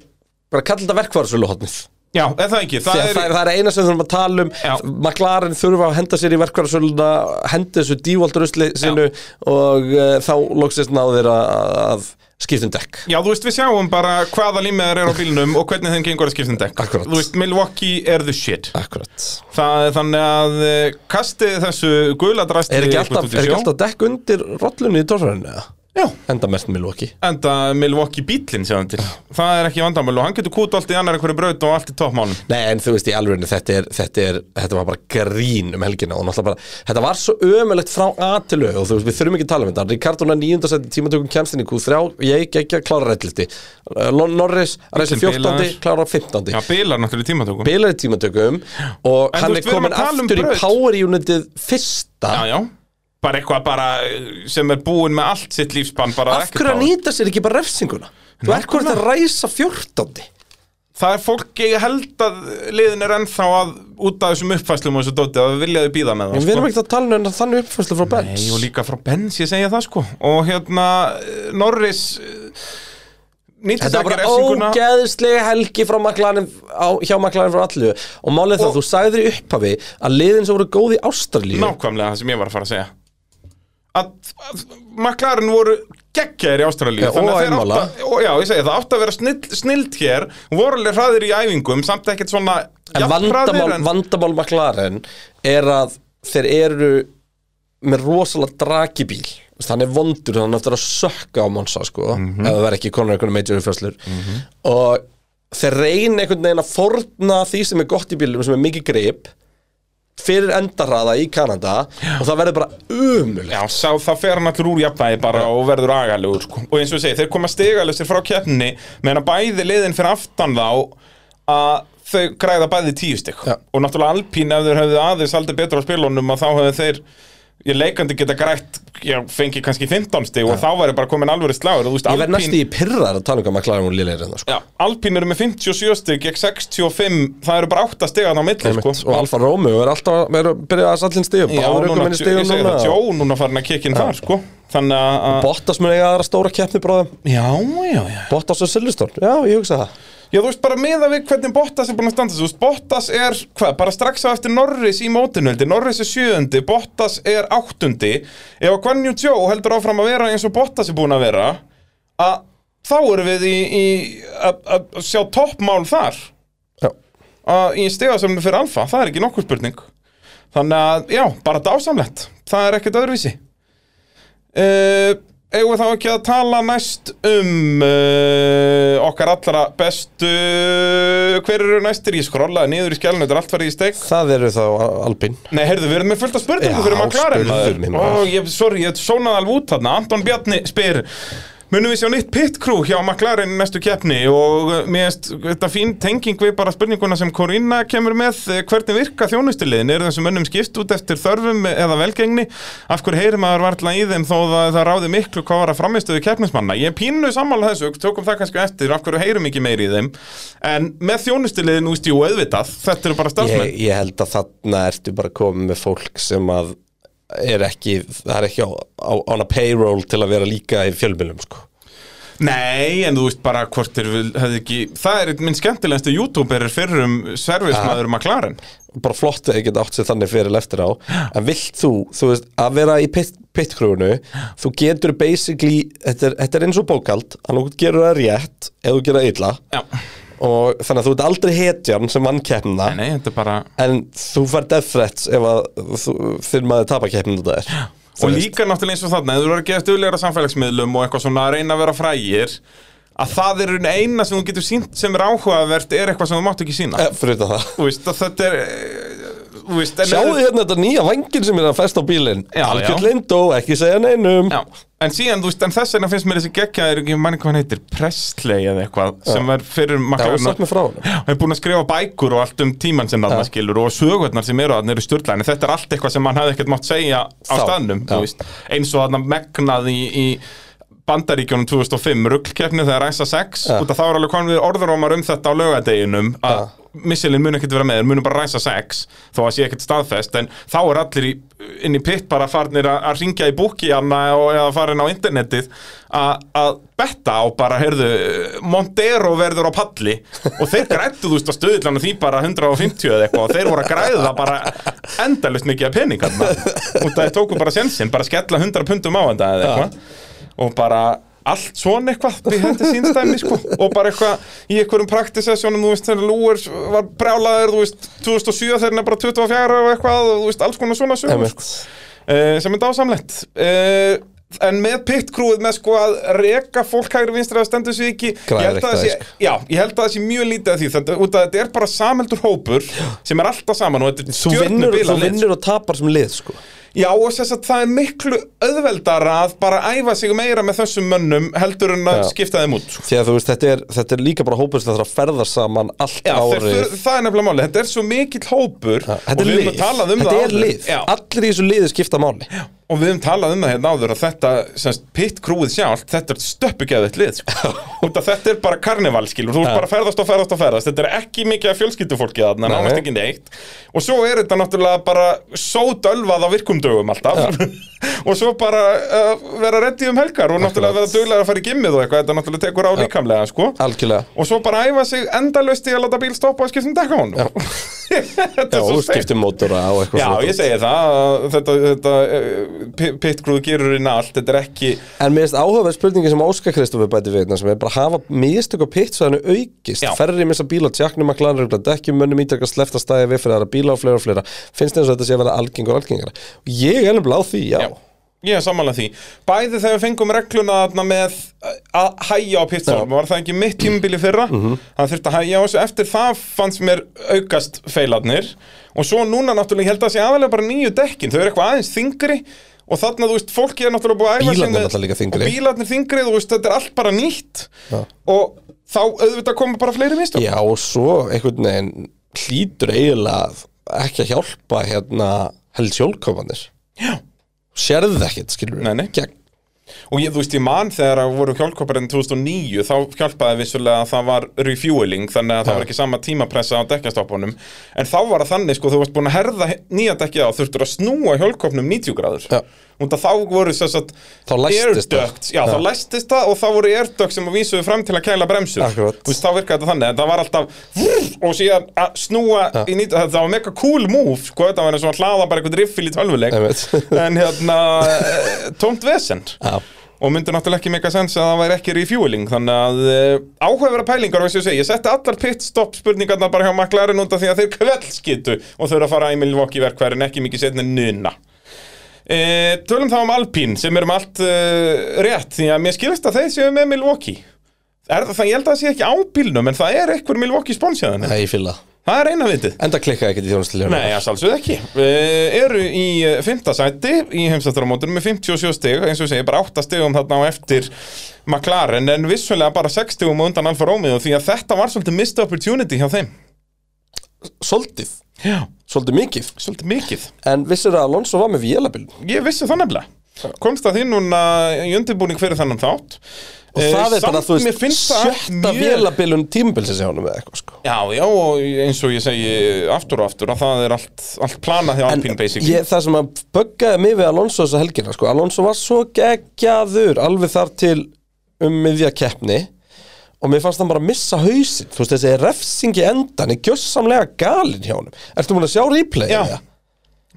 bara kalla þetta verkvarsölu hotnið Já, er það ekki? Það Það, er, það, er, eina sem þurfum að tala um Já. McLaren þurfa að henda sér í verkvarsöluna henda þessu dívolt rusli sinu og uh, þá loksist náðir að, að skiptum dekk Já, þú veist, við sjáum bara hvaða límiðar er á bílnum og hvernig þeim gengur að skipta um dekk Akkurat. Þú veist, Milwaukee er the shit Akkurat Það er þannig að eh, kastið þessu gula drasti Er ekki alltaf, alltaf dekk undir rollunni í torfærinu eða? Já, Enda mert Milwaukee. Enda Milwaukee bílinn sjáum til. Það er ekki vandamál og hann getur kút allt í annar einhverju braut og allt í toppmálum. Nei, en þú veist, í alveg þetta, er, þetta, er, þetta var bara grín um helgina og náttúrulega bara, þetta var svo ömulegt frá A til Ö og þú veist, við þurfum ekki að tala um þetta. Ríkardóna nýjundasætti tímatökum kemstin í Q3 ég ekki að klára rættliti Norris, Bíllinn 14, bilaður. klára 15 Já, bílar náttúrulega tímatökum. Bilar í tímatökum. Og En hann er veist, erum komin um aftur í power unitið fyrsta. Já, já Bara eitthvað bara eh, sem er búin með allt sitt lífspann bara Af hverju að nýta sér ekki bara refsinguna? Þú er hvort að ræsa 14 Það er fólk, ég held að liðin er ennþá að út af þessum uppfæslum og þessu dóti að vilja þau býða með það En við erum ekki að tala um þannig uppfærslu frá Benz. Nei, og líka frá Benz, ég segja það sko. Og hérna, eh, Norris eh, Þetta var bara ógeðslega helgi McLaren, á, hjá McLaren frá allu. Og málið það, þú sagðir í upphafi að liðin sem voru góð í Ástralíu Nákvæmlega það sem ég var að fara að segja Að, að McLaren voru geggjaðir í Ástralíu. Og einmála. Já, ég segi það átti að vera snill, snild hér voru alveg hraðir í æfingum samt ekkert svona En vandamál, vandamál McLaren er að þeir eru með rosalega veist, hann er vondur, hann er eftir að sökka á Monsa sko, ef það verð ekki konar einhvern major uppfæslur og þeir reyna einhvern veginn að forna því sem er gott í bílum, sem er mikið grip fyrir endarraða í Kanada og það verður bara umulegt Já, sá, þá fer hann allur úr jafnvægi bara og verður agalegur sko. og eins og ég segi, þeir koma stigalusir frá keppninni meðan að bæði liðin fyrir aftan þá að þau græða bæði tíu stygg Já. og náttúrulega Alpín ef þeir hefðu aðeins aldrei betur á spilunum að þá hefðu þeir ég leikandi geta grætt já, fengi kannski 15 stygg og þá væri bara komin alvöru slagur veist, Ég verð næst í pyrrar að tala um hvað maður úr liðlega hérna sko. Já, Alpín eru með 57 stygg gegn 65, það eru bara 8 styggan á milli sko. og Alfa Romeo er alltaf er að byrja að sallin ég núna Jó, núna farin að kikkin þar, sko. Þannig að, að- Bottas mun eiga aðra stóra keppni bróðum já, já, já. Bottas og Silveston, já ég hugsa það Já, þú veist, bara meða við hvernig Bottas er búin að standa sig. Þú veist, Bottas er, hvað, bara strax á eftir Norris í mótinöldi Norris er sjöundi, Bottas er áttundi. Ef að Guan Yu Zhou heldur áfram að vera eins og Bottas er búin að vera að þá erum við í, í að sjá toppmál þar. Já. að, í stegasamnu fyrir Alfa, það er ekki nokkur spurning. Þannig að, já, bara dásamlegt. Það er ekkert öðruvísi. Uh, Eigum við þá ekki að tala næst um uh, okkar allra bestu Hver eru næstir? Ég skrollaði niður í skjælinu, þetta er allt farið í steik Það eru þá Alpin Nei, heyrðu, við erum með fullt af spurningum Já, McLaren spurðu mig, Ó, maður. ég, sorry, ég sónaði alveg út þarna Anton Bjarni spyr Munum við sjá nýtt pit crew hjá McLaren næstu keppni og uh, mér finnst þetta fín tenging við bara spurninguna sem Corinna kemur með eh, hvernig virka þjónustuliðin eru þessum mönnum skipt út eftir þörfum eða velgengni? Af hverju heyrir maður varla í þeim þó það, það ráði miklu hvað var að framistöðu keppnismanna? Ég er pínu sammála þessu, tökum það kannski eftir af hverju heyrum ekki meiri í þeim? En með þjónustuliðin, úst, jú, auðvitað þetta eru bara starfsmenn. Ég, ég held að þarna ertu bara komið með fólk sem að er ekki, það er ekki á, á, á a payroll til að vera líka í fjölmjölum sko. Nei, en þú veist bara hvort við hefði ekki, það er minn skemmtilegasti youtuber er fyrrum servismæður McLaren. Bara flott að ég geta átt sér þannig fyrir eftir á. En vilt þú, þú veist, að vera í pit, pitkrúinu, þú getur basically, þetta er, þetta er eins og bókald að þú gerur það rétt eða þú gerur það illa. Já, og þannig að þú ert aldrei hetjan sem vann keppnina. Nei, þetta er bara en þú fær death threats ef að þú, þinn maður tapar keppninu þetta er Og líka náttúrulega eins og þarna, ef þú eru að gefa stöðlegra samfélagsmiðlum og eitthvað svona að reyna að vera frægir að það er eina sem þú getur sínt sem er áhugavert er eitthvað sem þú mátt ekki sína Eh, fyrir utan það. Þú veist, að þetta er en Sjáðu hérna þetta nýja vangin sem er að festa á bílinn? Algjörn lindó, ekki segja neinum. Já, en síðan, þú veist, en þess vegna finnst mér þessi geggjaður, ég manni hvað hann heitir, Presley eða eitthvað, sem er fyrir. Já, hann er búin að skrifa bækur og allt um tíman sem þarna skilur og sögurnar sem eru þarna eru styrla, en þetta er allt eitthvað sem hann hefði ekkert mátt segja á staðnum, eins og þarna megnað í, í Bandaríkjónum 2005, ruggkeppni þegar ræsa 6 Já. út af þá er alveg konum við orðurómar um þetta á laugadeginum að missilin mun ekkert vera með, munu bara ræsa 6 þó að sé ekkert staðfest, en þá er allir í, inn í pitt bara farnir að, að ringja í búki og eða farin á internetið að að betta á bara, heyrðu, Montero verður á palli og þeir grættu þú veist á stöðlan því bara 150 eða eitthvað og þeir voru að græða bara endalust mikið af pening hann og það tóku bara sensinn, bara skella 100 pundum á þetta eða eitthvað. Og bara allt svona eitthvað við þetta sínstæmi sko og bara eitthvað í einhverjum praktisessjónum þú veist þegar Lúer var brjálaður þú veist 2007 þegar hann er bara 24 og eitthvað og þú veist alls konar svona sögur sko. uh, sem er dásamlegt uh, en með pitkrúið með sko að reka fólk hægri vinstri að stendur sig ekki Græðir ég held að sé, já, ég held að það sé mjög lítið af því út að þetta er bara sameldur hópur sem er alltaf saman og þetta er stjörnubilað þú vinnur og tapar sem lið sko. Já, og þess að það er miklu auðveldara að bara æfa sig meira með þessum mönnum heldur en að Já. skipta þeim út Því að þú veist, þetta er, þetta er líka bara hópur sem það þarf að ferða saman allt Já, þeir, árið. þur- það er nefnilega máli, þetta er svo mikill hópur og Þetta er við höfum lið, talað um þetta það er áður. lið. Já, Allir í þessu liði skipta máli og við höfum talað um það hérna áður að þetta, semst, pitt krúið sjálft, þetta er stöppugeðið lið sko. að þetta er bara karnevalskil og þú ert bara að ferðast og ferðast og ferðast. Þetta er ekki mikið af fjölskyldufólki þarna, Nei. nánast ekki neitt. Og svo er þetta náttúrulega bara sódölvað á virkumdögum alltaf. [laughs] Og svo bara uh, vera reddi um helgar og náttúrulega vera duglega að fara í gimmið og eitthvað, þetta náttúrulega tekur á líkamlega sko. Og svo bara æfa sig endalaust í að láta bíl stoppa og skipta um dekka [laughs] Já, er svo og skipti mótora og eitthvað Já, ég segi það að þetta, þetta eh, pitgrúðu gerur inn allt, þetta er ekki En mér finnst áhugaverð spurningi sem Óskar Kristofur bæti við sem er bara að hafa mistök á pittsvæðinu aukist. Já. Ferri missa bíla, tjaknum að klæna regla dekkjum, mönnum ítrekka slefta stæði við fyrir aðra bíla og fleira og fleira. Finnst eins og þetta sé að vera algengur og algengara? Og ég er nefnilega á því, já, Já, ég er samanlega því. Bæði þegar við fengum regluna með að hæja á pitstop var það ekki mitt tímabili fyrra? Það þurfti að hæja á þessu. Eftir það fannst mér aukast feilarnir. Og svo núna náttúrulega held að það sé aðalega bara nýju dekkin. Þau eru eitthvað aðeins þingri og þarna, þú veist, fólki er náttúrulega búið að æfa þyngri. og bílarnir þingri, þú veist, þetta er allt bara nýtt. Já. og þá auðvitað koma bara fleiri mistök. Já, og svo einhvern veginn hlýtur eiginlega ekki að hjálpa hérna held sjálfkofanir Já. Sérðu það ekkert, skilur Nei, nei. Gegn, Og ég, þú veist, ég man þegar að voru hjálpkopparinn 2009 þá hjálpaði vissulega að það var refueling þannig að það var ekki sama tímapressa á dekkjastoppunum en þá var það þannig, sko, þú varst búin að herða nýja dekkja á, þurftur að snúa hjálpkopnum 90 gráður Já. Og þá voru þess að Þá læstist það. airducts, já, þá læstist það og þá voru airducts sem að vísuðu fram til að kæla bremsur. Veist, þá virkaði þetta þannig, en það var alltaf og síðan að snúa í nýtt það var mega cool move, sko, þetta var eins og að hlaða bara einhvern riffil í tölvuleik. [laughs] En hérna, eh, tómt vesend Já, og myndi náttúrulega ekki mega sens að það væri ekki refueling þannig að uh, áhugaverða pælingar og þess að segja, ég setti allar pitstop spurningarna bara hjá McLaren út af því að þeir kveldskitu og þau eru að fara í Milwaukee verkværin ekki mikið setni en nuna uh, Tölum þá um Alpine sem er um allt uh, rétt því að mér skilst að þeir séu með Milwaukee. Er það, það, ég held að það sé ekki á bílnum en það er eitthvað Milwaukee sponsjaðan það ég fíla það. Er eina vitið. Enda klikkaði ekkert í þjónustilega Nei, að sjálfsögðu ekki. Uh, Eru í uh, fimmta sæti í heimstættaramótunum með 57 stig. Eins og segi, bara 8 stigum þarna á eftir McLaren en vissulega bara 6 stigum á undan Alfa Romeo því að þetta var svolítið missed opportunity hjá þeim Svolítið, Já, svolítið mikið. Svolítið mikið. En vissir að Alonso var með vélabil Ég vissi það nefnilega. Komst að því núna í undirbúning fyrir þennan þátt. Og Eh, það er bara, þú veist, sjötta mjög- vélabilun tímabilsins hjá honum eða eitthvað sko. Já, já, og eins og ég segi aftur og aftur að það er allt, allt planað hjá Alpine basically. ég, það sem að böggaði mig við Alonso þessa helgina sko, Alonso var svo geggjaður alveg þar til um miðja keppni og mér fannst hann bara missa hausinn. Þú veist þessi refsingi endan er gjössamlega galinn hjá honum. Ertu múin að sjá replay Já.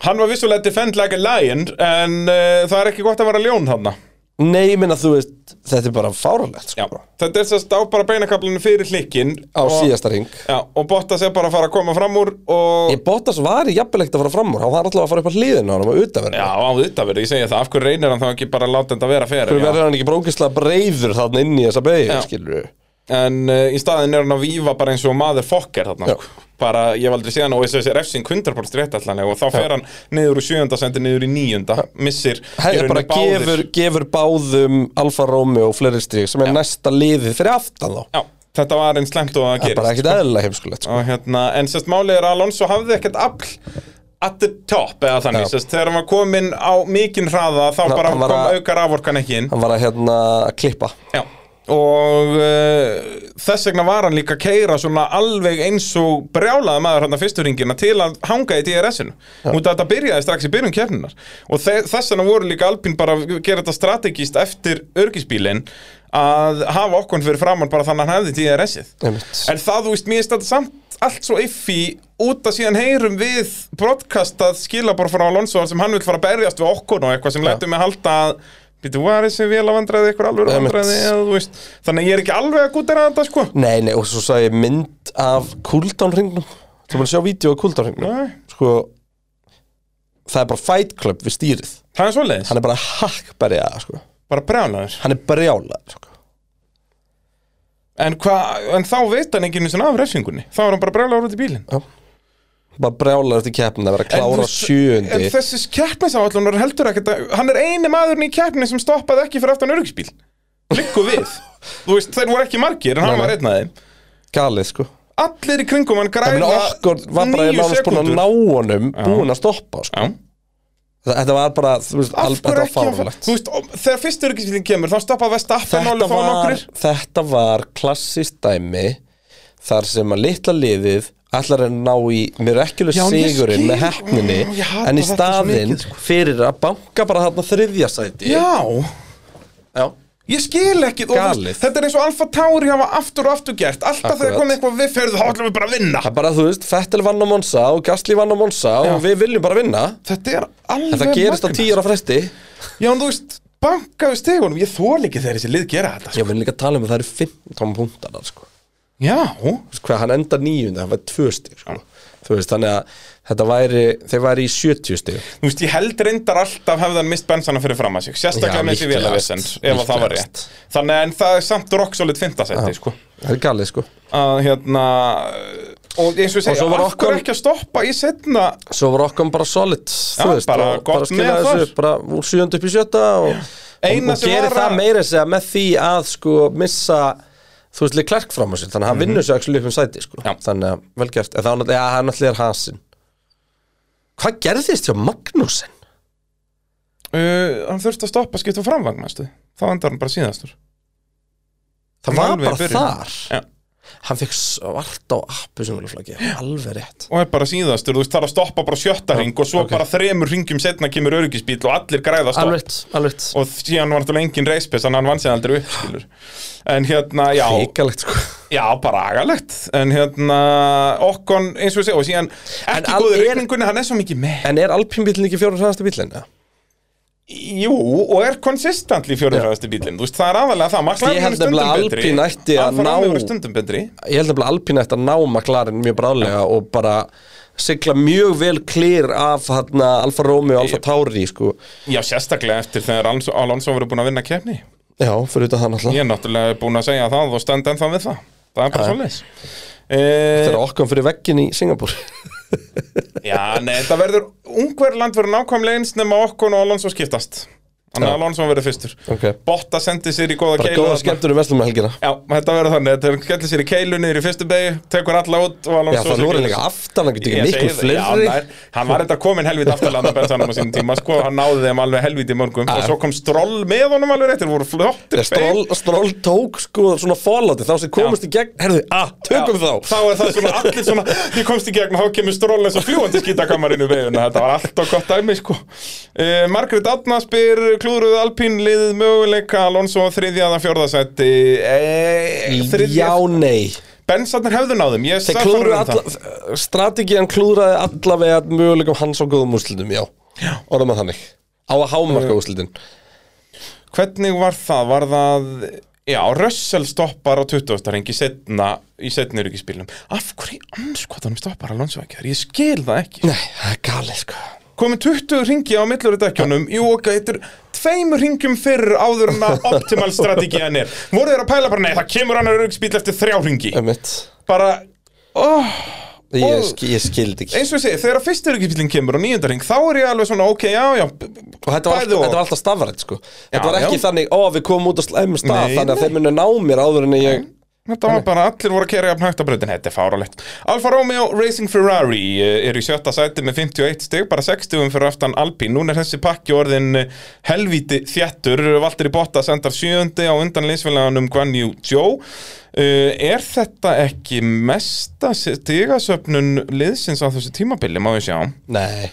Hann var vissulega defend like a lion en uh, það er ekki gott að vera ljón þarna. Nei, ég minna þú veist, þetta er bara fáralegt sko, þetta er sérst á bara beinakablinu fyrir hlikkin á síðasta ring. Já, og Bottas er bara að fara að koma fram úr og ég Bottas var í jafnvelegt að fara fram úr. Hann var alltaf að fara upp á hliðinu á hann og utanverðinu Já, á verður, ég segja það, af hverju reynir hann þá ekki bara að láta þetta vera fyrir Hverju verður hann ekki brókislega breyður þarna inn í þessa beigju, Já. skilur við? En uh, í staðin er hann að vífa bara eins og maður fokker þarna Já. sko. Bara, ég séð hann og þessi refsing 100% rétt allan og þá fer hann niður úr sjöunda sendi niður í níunda missir rauninni bara gefur, gefur báðum Alfa Romeo og fleiri strík sem er næsta liðið fyrir aftan þá Já, þetta var einn slemt og það Það er bara ekkit eðlilega heimskulegt sko. hérna, en sérst málið er að Alonso hafði ekkert afl at the top eða þannig, Já. sérst þegar hann var komin á mikinn hraða þá Ná, bara kom að- auka raforkan ekki inn Hann var að hérna að klippa Já og uh, þess vegna var hann líka að keira svona alveg eins og brjálaði maður hann að fyrstu ringina til að hanga í DRS-inu út af þetta byrjaði strax í byrjun kefninar og þe þess vegna voru líka Alpín bara að gera þetta strategíst eftir örgisbílinn að hafa okkur fyrir framann bara þannig að hann hefði DRS-ið. En það, þú veist, mér er þetta samt allt svo iffi út að síðan heyrum við broadcastað skilabor frá Alonso sem hann vil fara að berjast við okkur og eitthvað sem lætur mig halda að Býtu, var þessi vel að vandræði eitthvað alveg Einmitt. vandræði eða, þú veist, Þannig að ég er ekki alveg að gútera þetta sko. Nei, nei, og svo sagði ég mynd af cooldown-ringnum Þú maður að sjá vídeo af cooldown-ringnum Nei. Sko Það er bara fight club við stýrið. Það er svoleiðis, Hann er bara hakkberja, sko. Bara brjálaður? Hann er brjálaður, sko. En, hva, en þá veit hann ekki einu sinni af refsingunni. Þá er hann bara brjálaður út í bílinn Bara brjálaður eftir keppnin að vera klára sjöundi. En þessi keppnisáallunar heldur ekkert að Hann er eini maðurinn í keppni sem stoppaði ekki fyrir aftan öryggsbíl Liggu við. [laughs] Þú veist, þeir voru ekki margir en hann var einn af þeim. Galið, sko. Allir í kringum hann Það meina græða okkur var bara nánast búin að ná honum Búin að stoppa, sko. Já. Þetta var bara, þú veist, alveg þetta ekki að fáralegt Þú veist, þegar fyrst öryggisbílinn kemur þá stoppaði Vestappen þetta og alveg fá var, nokkur þetta var klassist dæmi þar sem að litla liðið ætlar að ná í miraculous Já, sigurinn með ég hata en í staðinn sko. fyrir að banka bara þarna þriðja sæti Já Já. Ég skil ekki, þetta er eins og Alfa Tauri hafa aftur og aftur gert Alltaf þegar komið eitthvað við ferðu, þá ætlum við bara að vinna Það er bara, þú veist, Fettel vann á Monza og Gasly vann á Monza Já. og við viljum bara vinna Þetta er alveg Þetta gerist á magnað. tíu ára fresti Já, en þú veist, bankaðu stegunum Ég þól ekki þegar þessi lið gera þetta sko. Ég vil líka tala um að það eru 15 punktar sko. Já, hvað, hann endar nýjundi, það var tvö stig sko. Veist, þannig að þetta væri þeir væri í 70 stig. Þú veist, ég held reyndar alltaf hefði hann mist bensana fyrir fram að sig Sérstaklega Já, með þessi vélavisend Ef að það var rétt. Þannig en það er samt rock solid fintasætti, sko. Það er galið, sko. Að hérna Og eins og ég af hverju Ocon- ekki að stoppa í setna Svo var okkur bara solid Já, veist, bara og gott bara með þessu þar. bara úr 7 upp í 7 og, og, og gerir það meira segja með því að sko missa þú veist, Leclerc fram á sér þannig að hann vinnur sér ekki upp um sæti sko. Já. þannig að vel gert, en náttúrulega, ja, hann náttúrulega er hasin Hvað gerðist hjá Magnúsin? uh, Hann þurfti að stoppa skipta framvagnastu Þá endar hann bara síðastur Það var Alveg í bara byrjun. þar Já. Hann fekk svart á appu sem vilja flaggi Alveg rétt. Og er bara síðastur, þú veist, það er að stoppa bara sjötta ring og svo ok. bara þremur ringjum setna kemur öryggisbíl og allir græða stopp. Alveg alveg og síðan var náttúrulega engin reispes þannig að hann vann sig aldrei upp, skilur. En hérna, já, Híkalegt sko. Já, bara agalegt. En hérna, okkon eins og ég segja, og síðan ekki góður rigningunni, hann er svo mikið með. En er Alpínbílinn ekki fjórum hraðasti bílinn? Ja? Jú, og er konsistentli fjörðurhæðasti bílinn, þú veist, það er aðalega það. McLaren er stundum betri, að Romeo er stundum betri. Ég held að Alpín ætti að ná McLaren mjög bráðlega og bara sigla mjög vel klýr af hana, Alfa Romeo og Alfa Tauri sko. já, sérstaklega eftir þegar Alonso, verið búin að vinna kefni já, fyrir þetta það náttúrulega. Ég er náttúrulega búinn að segja það og stend ennþá við það. Það er bara Já. svoleiðis. Þegar e, okkur fyrir veggin í Singapur Já, nei, þetta verður Ungverland verður nákvæmlega eins nema okkur og Alonso skiptast Þannig að Já. Alonso verður fyrstur. Ok. Botta sendi sér í góða keilu góða skemmtur um vestlum helgina. Já, þetta verður þannig, þetta skellir sér í keilu niður í fyrstu beigju, tekur alla út og já, Alonso það voru líka aftan, hann getur ekki miklu það, já, fleiri hann var þetta komin helviti aftalega á sínum tíma, sko, hann náði þeim alveg helviti í mörgum og svo kom Stroll með honum alveg rétt, þeir voru flottir Stról, stról tók sko svona fóláti þá sem komast í gegn, herðu, að, tökum Já, þá. Þá er Klúruð Alpín liðið möguleika Alonso þriðjaða fjórðasætti e, já, nei Bensarnir hefðu náðum um strategían klúðraði allavega möguleikum hans á góðum úrslitum, já, já. orðum að þannig á að hámarka úrslitin Hvernig var það? Var það Já, Russell stoppar á 20. ring í setni ríkispílnum Af hverju anskotanum stoppar Alonso ekki? þar? Ég skil það ekki Nei, það er galið sko komið 20 ringi á millur í dekkjónum Jú, ok, þetta er tveimur ringjum fyrr áður en að optimal strategían er voru þeir að pæla bara, nei, það kemur annar öryggsbíl eftir þrjá ringi bara, oh, Ég, Og- sk ég skildi ekki. Eins og ég segi, þegar fyrst öryggisbílinn kemur á nýjönda ring, þá er ég alveg svona, ok, já, já Og þetta var, alltaf, og. þetta var alltaf stafrætt sko. Þetta var ekki já. þannig, ó við komum út á slæmum stað Nei, Þannig að nei. þeir munu ná mér áður en ég Þetta var bara, allir voru að kera jafn hægt á breytin, þetta er fáralegt. Alfa Romeo Racing Ferrari eh, er í sjötta sæti með 51 stig, bara 60 fyrir aftan Alpine. Núna er þessi pakki orðin eh, helvíti þjættur, Valtteri Bottas endar sjöundi á undan liðsfélaganum Guan Yu Zhou. Uh, er þetta ekki mesta stigasöfnun liðsins á þessu tímabili, má ég sjá? Nei,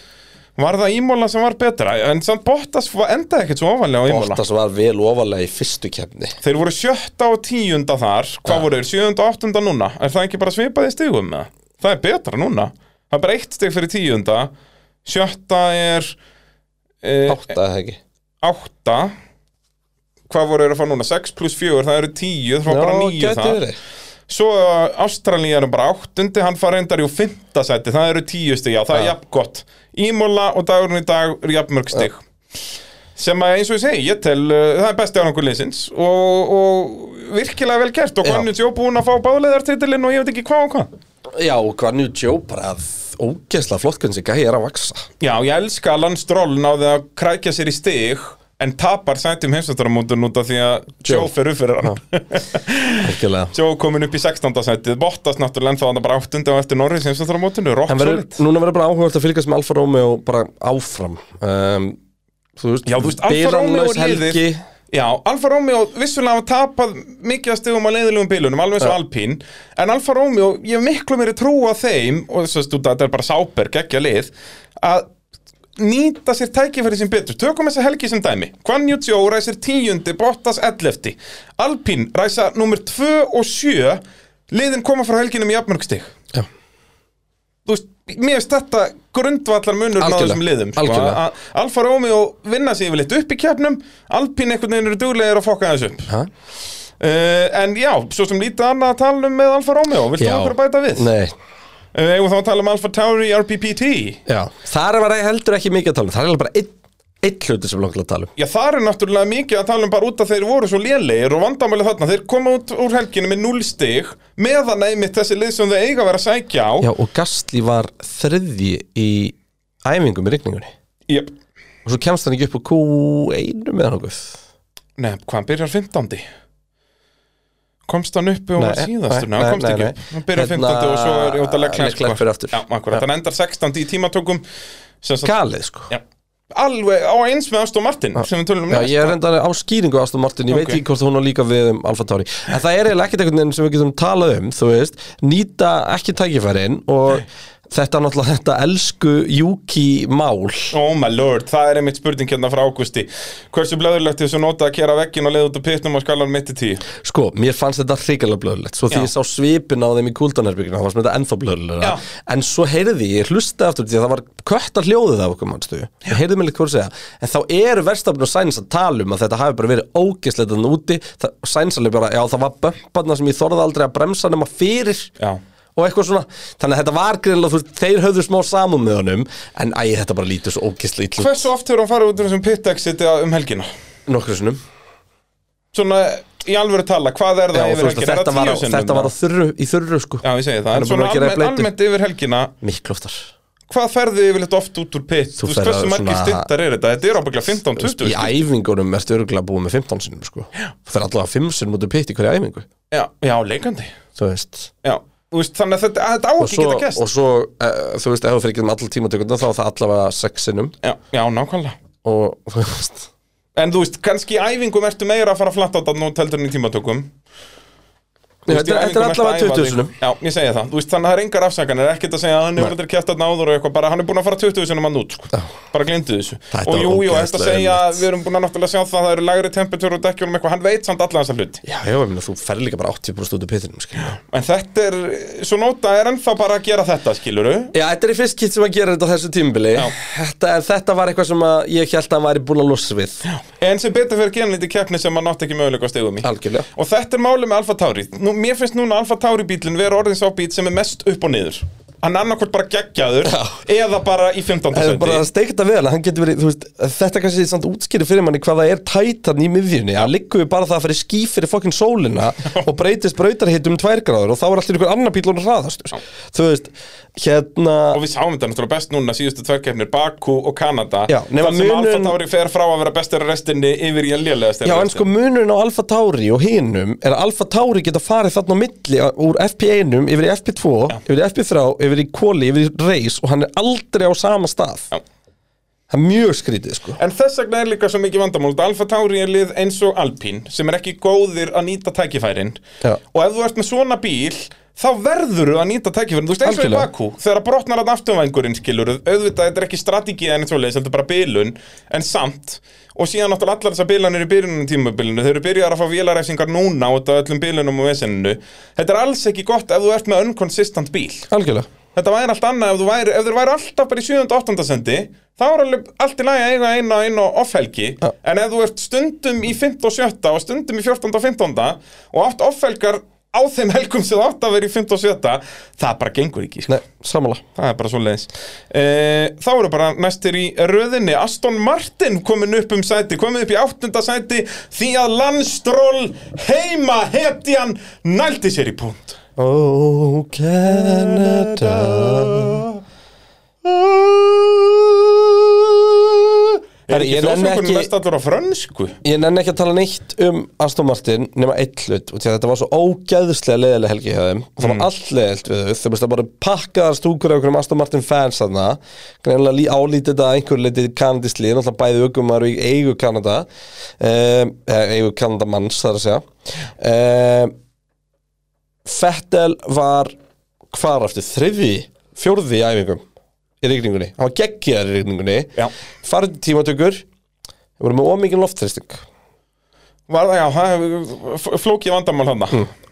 Var það Ímóla sem var betra? En samt Bottas endaði ekkert svo ofalega á Ímóla. Bottas var vel ofalega í fyrstu kefni Þeir voru sjötta og tíunda þar Hvað Ja. voru þeir, sjöunda og áttunda núna? Er það ekki bara svipað í stigum með? Það er betra núna Það er bara eitt stig fyrir tíunda Sjötta er e, Átta eða ekki Átta Hvað voru þeir að fá núna? 6 pluss 4, það eru 10 Það var bara 9 gæti það Svo Ástralía er bara áttundi Hann fara reyndar í fymta sæti. Það eru 10 stig, já, það er Ja. jafn gott. Ímóla og dagurinn í dag er jafn mörg stig. Sem að eins og ég segi, ég tel uh, það er besti árangur liðsins og, og virkilega vel gert. Og. Gunnins Jó búin að fá báðleðartitilinn og ég veit ekki hvað og hvað. Já, nú Joe bara ógeðslega flott hvernig þessi gæi er að vaksa Já, ég elska að Lance Stroll náði að krækja sér í stig en tapar sætjum heimsvættaramótun út af því að Joe. Fer upp fyrir hann. [laughs] Joe komin upp í 16. sætið. Bottas náttúrulega ennþá hann bara 8. og eftir Norris En solid. núna verður bara áhugavert að fylgjast með Alfa Romeo bara áfram. Um, Þú veist, liðið helgi. Já, Alfa Romeo vissulega hafa tapað mikið að stigum á leiðilegum bílunum, alveg eins og Alpín. En Alfa Romeo, ég miklu meiri trú á þeim og þess að þetta er bara sáper, geggja lið að nýta sér tækifæri sem betur. Tökum þessa helgi sem dæmi. Zhou ræsir tíundi, Bottas 11 Alpín ræsa nummer 2 og 7 Liðin koma frá helginum í jafnmörgstig. Já. Þú veist, mér finnst þetta grundvallar munur á þessum liðum sko. Alfa Romeo vinna sig yfirleitt upp í keppnum. Alpín einhvern veginn eru duglegir að fokka þessu upp. Uh, En já, svo sem lítið annað að tala um með Alfa Romeo. Viltu Já. okkur að bæta við? Nei, Eigum þá að tala um Alfa Tauri RPPT já. Þar var heldur ekki mikið að tala um Það er bara einn ein hluti sem langt að tala um. Já, það er náttúrulega mikið að tala um bara út að þeir voru svo lélegir og vandamæli þarna, þeir koma út úr helginu með 0 stig meðan einmitt þessi lið sem þau eiga að vera að sækja á Já, og Gastli var þriðji í æfingum í rigningunni. Jep. Og svo kemst hann ekki upp á Q1 með nokkuð Nei, hvað, hann byrjar 15. Komst hann upp og Nei, var síðastur? Nei, nei, hann komst nei, ekki nei. upp Hann byrjar Hérna, 15. og svo er Jóta Leclerc. Já, akkurat, Já. hann endar 16. í sagt- Galið, sko Já, alveg á eins með Aston Martin sem við tölum um Já, næst ég er reyndar á skýringu Aston Martin, ég Ok. veit ekki hvort hún á líka við um Alfa Tauri En það er ekkert einhvern veginn sem við getum talað um, þú veist Nýta ekki tækifærin og þetta náttúrulega þetta elsku Juki mál. Oh my lord, það er einmitt spurning hérna frá Ágústi Hversu blöðurlegt þess að nota að kera veggin og leiða út á pitnum og skalan mitt í tíu? Sko, mér fannst þetta hrikalega blöðulegt Svo því Já. ég sá svipin á þeim í kuldanherbyggina þá fannst mér þetta ennþá blöðulega Já. En svo heyrði ég, ég hlustaði aftur því að það var köttar hljóðið af okkur mannstu Ég heyrði mig líka að segja. En þá eru verstafn og sæns að tala um að þetta hafi bara verið ógeðslega þannig úti. Sæns alveg bara, já það var bömparna sem ég þorði aldrei að bremsa nema fyrir. Já og eitthvað svona, þannig að þetta var greinlega, þeir höfðu smá samum með honum en æ, þetta bara lítur svo ógeðslega ítlu Hversu oft hefur hann farið út úr þessum pit exit um helgina? nokkru sinnum. Svona í alvöru tala, hvað er Já, það þú yfir helgina? þetta, var á, þetta var þurru, í þurru sko. Já, ég segi það, en svona almennt, almennt yfir helgina miklu oftar. Hvað ferðu yfirleitt oft út úr pit? Þú veist, hversu margir stittar er þetta? Þetta er ábygglega 15-20 í æfingunum ertu örgulega búið með 15 sinnum sko. Það er allavega 5 sinnum út af pitt í hverju æfingu. Já, já, leikandi. Þú veist. Já, veist, þannig að þetta, þetta á ekki svo, geta gæst og svo uh, þú veist, ef þú fyrir ekki um allar tímatökunda þá er það allavega 6 sinnum. Já, já, nákvæmlega. Og [laughs] þú veist. En þú veist, kannski í æfingum ertu meira að fara að flatta á þetta nú teldur en í tímatökum þetta er að allavega æfa 20 þig. sinnum Já, ég segi það, veist, þannig að það er engar afsakanir. Ekkert að segja að hann aldrei kæft að náður og eitthvað. Bara, Hann er búin að fara 20 sinum að út, sko. Bara glindu þessu. Og jú, jú, þetta segja, við erum búin að náttúrulega sjá það að Það eru lægri temperatur og dekkjunum eitthvað. Hann veit samt alla þessa hluti. Já, já, ég meina, þú fer líka bara 80% út af pittinum skilur. En þetta er, svo nota er ennþá bara að gera þetta, skiluru já, þetta er í fyrst kitt sem að gera þetta á þessu tímbili Já. þetta, þetta var eitthvað sem að ég held að hann væri búin að lossa við. En sem betur fyrir genlítið keppni sem maður nátt ekki möguleika á stegum í. Algjörlega. Og þetta er málið með Alfa Tauri. Nú, Mér finnst núna Alfa Tauri bílinn vera orðin sá bíl sem er mest upp og niður Hann er annarkvort bara geggjaður Eða bara í 15. Það er bara steikta vel, hann getur verið, veist, þetta kannski samt útskýri fyrir manni hvað það er tætan í miðjunni, hann liggur við bara það að fyrir ský fyrir fokkin sólina og breytist brautarhitt um tvær gráður og þá er allir ykkur annar bíl og hraðastur, þú veist, hérna, Og við sáum þetta náttúrulega best núna síðustu tværkeppnir Baku og Kanada. Já, Þar sem Alfa munurinn- Tauri fer frá að vera bestur restinni yfir í að lélega já en sko munurinn á Alfa Tauri og hinum er að Alfa Tauri geta farið þarna á milli úr FP1 yfir í FP2, yfir í FP3, yfir í Koli, yfir í Race og hann er aldrei á sama stað. Já. Það er mjög skrítið, sko. En þess vegna er líka svo mikið vandamál Alfa Tauri er lið eins og Alpine sem er ekki góðir að nýta tækifærin Já. og ef þú ert með svona bíl þá verður þú að nýta tækifærin þú veist eins og í. Baku, þegar brotnar að afturvængurinn skilur, auðvitað þetta er ekki strategi en svoleiðis, þetta er bara bilun en samt, og síðan náttúrulega allar þessar bilanir í byrjunum tímabilinu, þeir eru byrjar að fá vélaræfsingar núna út af öllum bilunum og veseninu þetta er alls ekki gott ef þú ert með unconsistent bíl Algjörlega. Þetta væri allt annað ef þú væri, ef þú væri alltaf bara í 7. og 8. sendi þá er allt í lagi að eiga eina inn á off-helgi en ef þú ert stundum í 5. og 7. og stundum í 14. og 15. og átt off-helgar á þeim helgum sem átt að vera í 5. og 7. það bara gengur ekki sko. Nei, það er bara svo leiðis e, þá eru bara næstir í röðinni Aston Martin komin upp um sæti komin upp í 8. sæti því að Landstról heima hetjan nældi sér í punkt Oh, Canada ekki ekki- mest allur á frönsku? Ég nenni ekki að tala neitt um Aston Martin nema eitt hlut og þetta var svo ógæðslega leiðilega helgi hjá þeim. Það var allt leiðilt við þau. Þau veist að bara pakkaðar stúkur af einhverjum Aston Martin fans þarna. Greinlega lí- álítið þetta að einhver leitið kanadislið, náttúrulega bæði aukumar í eigu Kanada um, eigu Kanadamanns þar að segja. Um, Fettel var hvar aftur, þriði fjórði æfingum í rigningunni Hann var geggjaður í. Farið til tímatökur Það voru með ómikið loftþristing Var já, flókið vandamál hann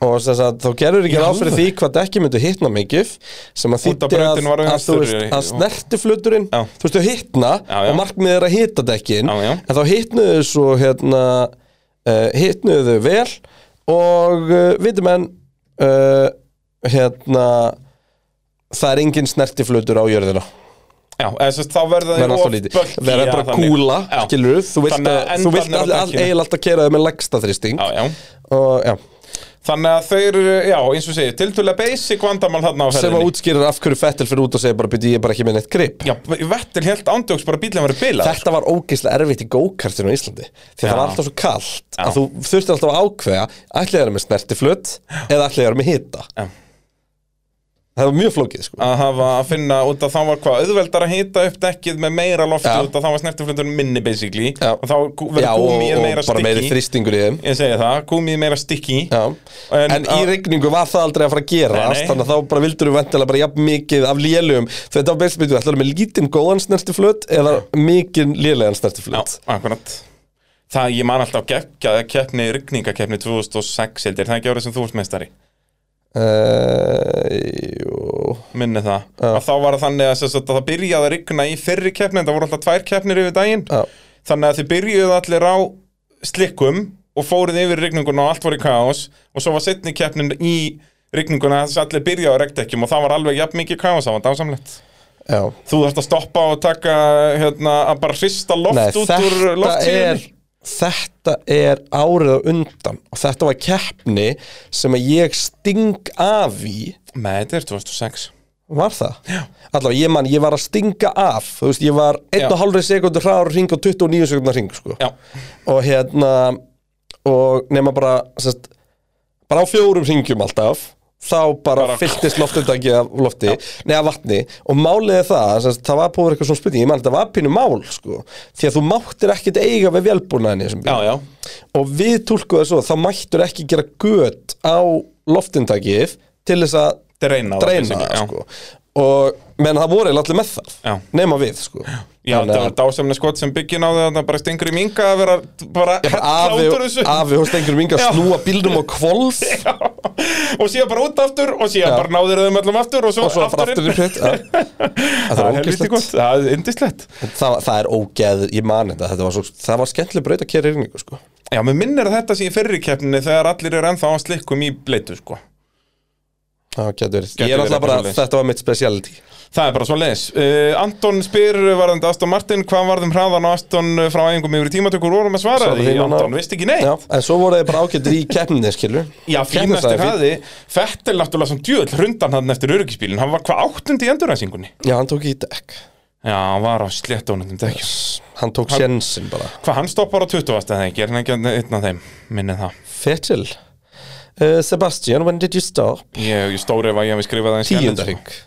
Og þess að þá gerur ekki ráð fyrir því hvað dekki myndu hittna mikið sem að þýtti að, að, að já. snertifluturinn Já. þú veist, þau hittna og markmiðið er að hitta dekkin Já, já. en þá hittnuðu svo hérna, uh, hittnuðu þau vel og uh, vitum enn uh, hérna það er engin snertiflutur á jörðina. Já, eða að þá verða alltaf of bulky, verða já, bara kúla, skilur þú vilt, að að, þú vilt eiginlega alltaf kera þau með legsta þristing Já, já. Og já. Þannig að þeir, já, eins og segir, tiltölulega basic vandamál þarna á sem að ferðinni. útskýrir af hverju Fettel fyrir út og segir bara byrja ég er bara ekki með neitt grip. Já, Vettel helt ándjóks bara bílinn verið bilað Þetta var ógeðslega erfitt í go-kartinu á Íslandi Því það var alltaf svo kallt að þú þurftir alltaf að ákveða ætlaði Það var mjög flókið sko. að hafa að finna út að þá var hvað auðveldar að hita upp dekkið með meira lofti Já. út að þá var snertiflutur minni basically Já. og þá verður Já, og, gúmið og meira bara meiri sticky þrýstingur í þeim Ég segi það, gúmið meira sticky Já. En En, í að- rigningu var það aldrei að fara að gerast. Þannig að þá bara vildur þú vendilega bara jafn mikið af lélugum Þetta var best byrjuð, ætlaði með lítinn góðan snertiflutt eða mikinn lélegan Já, snertiflutt akkurat Það, ég man alltaf keppni, rigningakeppni 2006 heldur, það uh, minni það, að þá var þannig að, að það byrjaði að rigna í fyrri keppni en það voru alltaf tvær keppnir yfir daginn. Já. þannig að þið byrjuðu allir á slikkum og fóruð yfir rigninguna og allt voru í kaos og svo var setni keppnin í rigninguna þess að allir byrjaði á regdekkjum og það var alveg jafn mikið kaos, það var dásamlegt. Já. Þú þarfst að stoppa og taka hérna, að bara hrista loft Nei, út úr loftsíðunni þetta er árið á undan og þetta var keppni sem að ég sting af í. Nei, þetta er 2006 Var það? Já. Allavega, ég man, ég var að stinga af. Þú veist, ég var Já. 1,5 sekundur hraður ring og 29 sekundur ring, sko. Já, Og hérna Og nema bara, sérst Bara á fjórum ringjum alltaf Þá bara, Bara- fylltist loftundagi af lofti Nei, af vatni. Og málið er það, sérst, það var búið eitthvað svona spurning. Ég man, þetta var pínu mál, sko. Því að þú máttir ekkit eiga við já og við túlkuðu svo þá mættur ekki gera gött á loftintakið til þess að Dreina það, það sko. og menn það voru allir með það nema við sko. Já, þetta var að- dásamlega skot sem byggin á því að það bara stengur í minga að vera bara afi, afi hos einhverjum vinga [laughs] Já. snúa bílnum á kvolf [laughs] og síðan bara út aftur og síðan bara náður þeim öllum aftur og svo, og svo bara aftur í það [laughs] Það er það indislegt það, það er ógeð, ég man þetta þetta var, svo, það var skemmtileg braut að kera yrningu sko. Já, mér minnir að þetta í fyrri keppninni þegar allir eru ennþá á slikkum í bleitu sko. það getur Gæti ég er alltaf bara, þetta var mitt speciality Það er bara svo leiðis uh, Anton spyr varðandi Aston Martin hvað varðum hraðan á Aston uh, frá æfingum yfir tímatökur? Vorum að svara því. Anton, veist ekki neitt? Já, en svo voru þeir bara ágættir í keppninni skilur Já, fínastir hraði. Fettel náttúrulega sem djöðl hrundan hann eftir öryggisbílinn. Hann var hvað áttundi í enduræsingunni já, hann tók í dekk. Já, hann var á sléttónundum dekkjum hann tók sjensin bara. Hvað, hann stoppar á 20. eða ekki, er hann ekki einn af þeim, minnið það. Fettil uh, Sebastian, when did you stop? Ég, ég stóri ef að ég hef skrifað það í skjælinn, Tíundaring sko.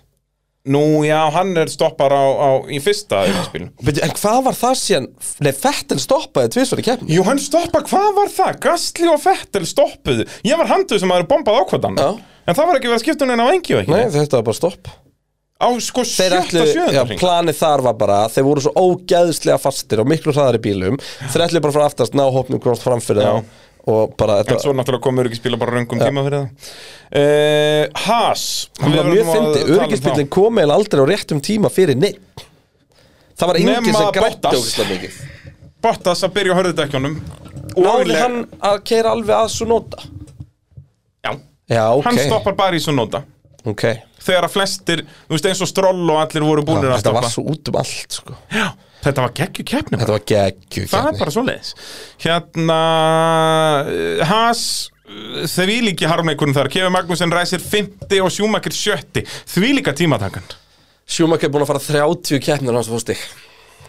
Nú, já, hann er stoppar á, á í fyrsta Beti, En hvað var það síðan? Nei, Fettil stoppaði tvisvar í keppni Jú, hann stoppa, hvað var það? Gastli og Fettel stoppuðu. Ég var handuð sem að eru bombað Já. En það var ekki verið að skipta hún inn á engi og ekki. Nei, þetta var bara stopp. Á sko sjötta, sjötta hring. planið þar var bara Þeir voru svo ógeðslega fastir og miklu hraðari bílum. Þeir ætlu bara frá aftast ná hópnum hvort framfyrir þá bara, En svo þetta náttúrulega komur ekki spila bara röngum tíma fyrir það. Uh, Haas Við var mjög að fyndi, tala um öryggisbílinn þá. kom eða aldrei á réttum tíma fyrir neitt Það var enginn sem grætti ógeðslega mikið. Bottas að byrja á hörðudekkjónum Náði hann að keira alveg að svo nota Já, Já, ok. Hann stoppar bara í svo nota Ok. Þegar að flestir, þú veist eins og Stroll og allir voru búinir að Þetta stoppa. var svo út um allt sko. Já, þetta var geggju keppni Þetta var geggju Það er bara svo leiðis Hérna uh, Haas uh, Því líki harmleikurinn þar. Kevin Magnussen ræsir 50 og Schumacher 70 Því líka tímatakan Sjúmak er búin að fara 30 keppnir hans fórsti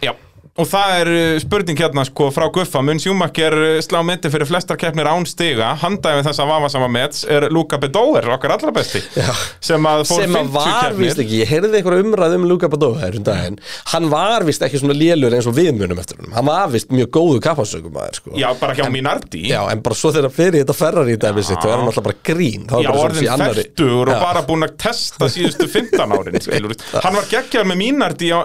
Já og það er uh, spurning hérna sko frá Guffa. Mun Sjúmakker slá myndi fyrir flestar keppnir án stiga? Handæfi þess að vafa sama mets er Luka Bedóer, okkar allra besti Já. sem að fór sem að 50 var keppnir. vist ekki, ég heyrði einhver umræð um Luka Badova um daginn, hann var vist ekki svona lélur eins og við munum eftir hann hann var vist mjög góðu kappansökum aðeir sko. Já, bara hjá Minardi. Já, en bara svo þegar fyrir þetta ferrar í dæmi sitt þá er hann alltaf bara grín. Já, orðin færtur og bara búin að testa síðustu 15 árin [laughs] skilur Hann var geggjar með Minardi á,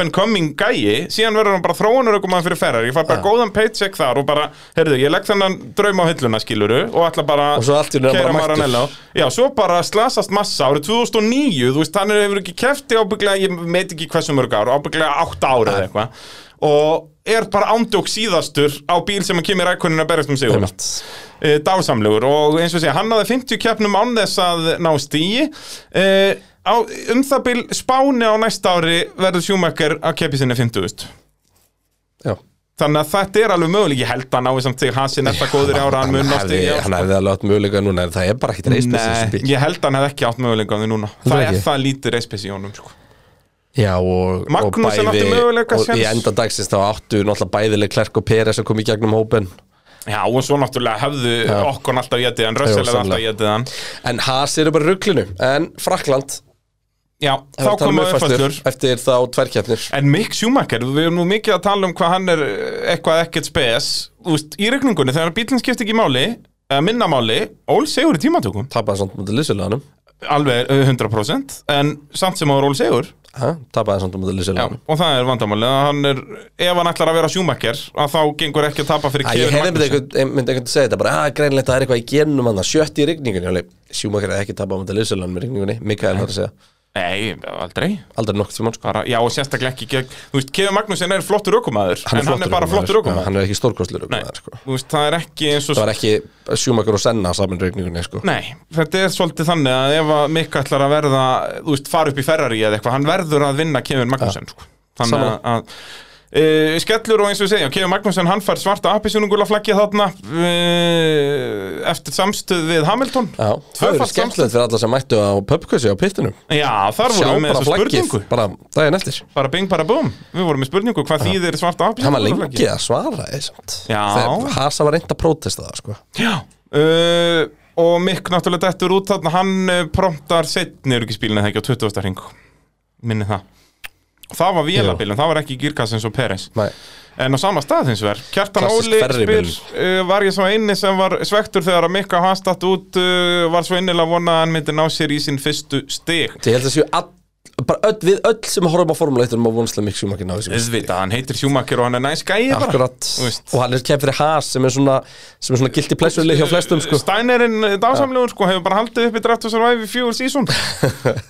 in the 90s Einmitt. bara svona up and coming gæi síðan verður hann bara þróunar ykkur maður fyrir ferrar ég fær bara góðan paycheck þar og bara heyrðu, ég legg þennan draum á hilluna skiluru og ætla bara hann bara mættur. Maranello. Já, svo bara slasast massa árið 2009, þú veist, hann hefur ekki kefti ábygglega, ég veit ekki hversu mörg ár ábygglega 8 ára eða eitthvað og er bara ándjók síðastur á bíl sem að kemur rækunin að berast um sig Einmitt. uh, dásamlegur og eins og segja, hann náði 50 keppnum án þess að ná stíi uh, á, um það bil spáni á næsta ári verður sjúmakkar að keppi sinni 50 Já. þannig að þetta er alveg möguleg ég held að náði samt sig hasin eftir góður ára hann mun ná hefði, stíi hann hefði alveg átt möguleika núna en það er bara ekkit reisnis þessi Nei, bíl. ég held að hann hefði ekki átt möguleika á því núna. Heldur það er það lítið reispes í honum sko. Já, og, og náttúrulega möguleika og í enda dagsins þá áttu náttúrulega bæðileg Klerk og Peres að koma í gegnum hópen já og svo náttúrulega hefðu Já. okkur alltaf getið hann, Rössel hefði alltaf getið hann. En Haas eru bara í ruglinu en Frakland já, þá koma uppfæslur eftir þá tværkjafnir En Mick Schumacher, við erum nú mikið að tala um hvað hann er eh, eitthvað ekkert spes. Veist, í regningunni, þegar bílinn skipti ekki máli eða minna máli, Ól Sigur í tímatökum. Tapaði samt mútið Lissulanum alveg eh, 100% en samt sem áður Ól Sigur tapaði samt mútið Já, Lissulanum og það er vandamálið að hann er, ef hann ætlar að vera Schumacher að þá gengur ekki að tapa fyrir ég Kevin hefði myndi Magnússon einhvern myndi einhvern segja þetta bara, að greinleitt það er eitthvað í genum hann sjötti í rigningunni, sjúmakar hefði ekki tapað mútið Lissulanum í rigningunni, Mikael var að segja Nei, aldrei aldrei nokkuð tímann sko Já, og sérstaklega ekki gegn Þú veist, Kevin Magnússon er flottur ökumæður en hann er bara flottur ökumæður hann er ekki Nei, ökumæður sko. veist, það er ekki eins og það var ekki sjúmakar og senna saman í rigningunni sko. Nei, þetta er svolítið þannig að ef að Mikk ætlar að verða, þú veist, fara upp í Ferrari eða eitthvað, hann verður að vinna Kevin Magnússon sko. Þannig að, að e, skellur og eins og við segja, Kevin Magnússon hann fær svarta appisjónungula flaggið þarna e, eftir samstöð við Hamilton. Já, það Tvöfalt er skemmtilegt fyrir alla sem mættu á pubquizzi á pittunum Já, þar vorum við með þessu spurningu. bara daginn eftir. Bara bing bara búm, við vorum með spurningu hvað þýðir svarta Hann var appisjónungula lengi að svara Já. Þegar Hasa var reynd að prótesta það sko. Já. Uh, Og Mikk náttúrulega dettur út þarna. Hann uh, promptar setni ekki á 20. hring. Minni það Það var vélabílinn, það var ekki Girkassins og Peres. Nei. En á sama stað hins vegar Kjartan Óli spyr uh, Var ég svo eini sem var svektur þegar að Mikka hastatt út uh, Var svo innilega vona að hann myndi ná sér í sinn fyrstu stig? Ég held að séu all, bara öll, við öll sem horfum á Formule 1 erum á vonslega mikið sjúmakir náðu sér Auðvitað, hann heitir Sjúmakir og hann er næs gæi bara Akkurat, og hann er kemd fyrir Haas sem er svona, sem er svona gildi plessurli hjá flestum sko. Steinerinn dásamlegur sko, hefur bara haldið upp í Draft to Survive í fjögur sísón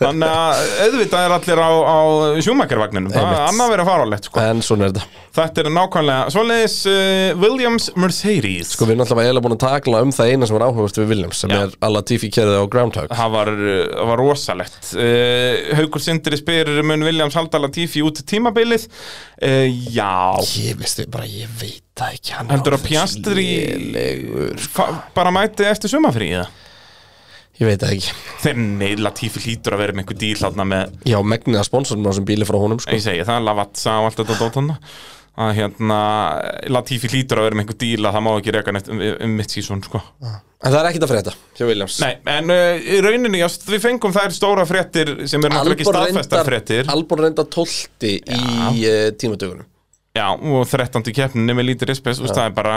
Þannig að auðvitað er allir á, á sjúmakirvagninum Það er annað verið að fara á lett sko. En svona er þetta. Þetta er nákvæmlega Svoleiðis uh, Williams Mercedes. Sko við erum alltaf eiginlega búin að takla um það eina sem var áhugast við Williams sem Já. er alla Tiffy kerðið á Groundhog. Það var, það var rosalegt. Uh, Haukur Sindri spyr mun Williams halda Latifi út tímabilið? Uh, Já. Ég veistu bara, ég veit það ekki hann Heldur að lélegur. fa- bara mæti eftir sumafríða Ég veit það ekki. Þeir nei, Latifi hlýtur að vera með einhver díl með Já, megnið að sponsorum á þessum bíli frá honum sko. ég segi það, Lavazza og allt þetta dót hann að hérna Latifi hlýtur að vera með einhver díl að það má ekki reka neitt um, um mitt sísón sko. En það er ekkit að frétta hjá Williams Nei, en uh, í rauninni, já, við fengum þær stóra fréttir sem er náttúrulega ekki staðfestar fréttir Albon reyndar tólti í uh, tímatökunum Já, og 13. keppninni með lítið respes, og það er bara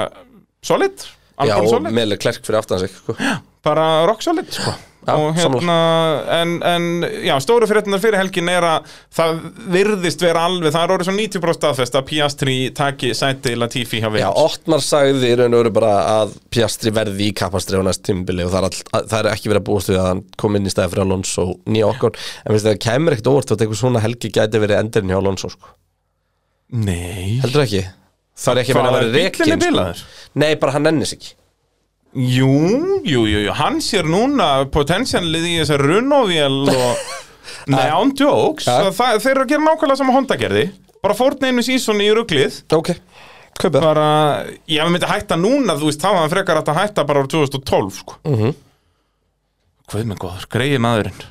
solid, Já, alveg og solid meðlega klerk fyrir aftan sig sko. bara rock solid sko. Já, og hérna en, en já, stóru fréttunar fyrir helgin er að það virðist vera alveg, það er orðið svo 90% staðfest að Piastri taki sæti Latifi hjá Já, Williams Ottmar sagði í raun og veru bara að Piastri verði í kapastri á næst tímbili og það er, all, það er ekki verið að búast við að hann kom inn í stæði fyrir Alonso nýja okkur en veist það kemur ekkert óvart að eitthvað svona helgi gæti verið endurinn hjá Alonso sko. Nei. Heldur ekki? Það er ekki vera að vera er rekin bilaður? nei, bara hann nennis ekki Jú, jú, jú, jú, hann sér núna potensialið í þessar runovél [laughs] og það, Þeir eru að gera nákvæmlega sama Honda gerði Bara fórn einu sísoni í ruglið ok, kaupið bara, já, við myndi hætta núna, þú veist, þá var hann frekar að hætta bara ára 2012, sko. Mm. -hmm. Hvað með góður, greiði maðurinn.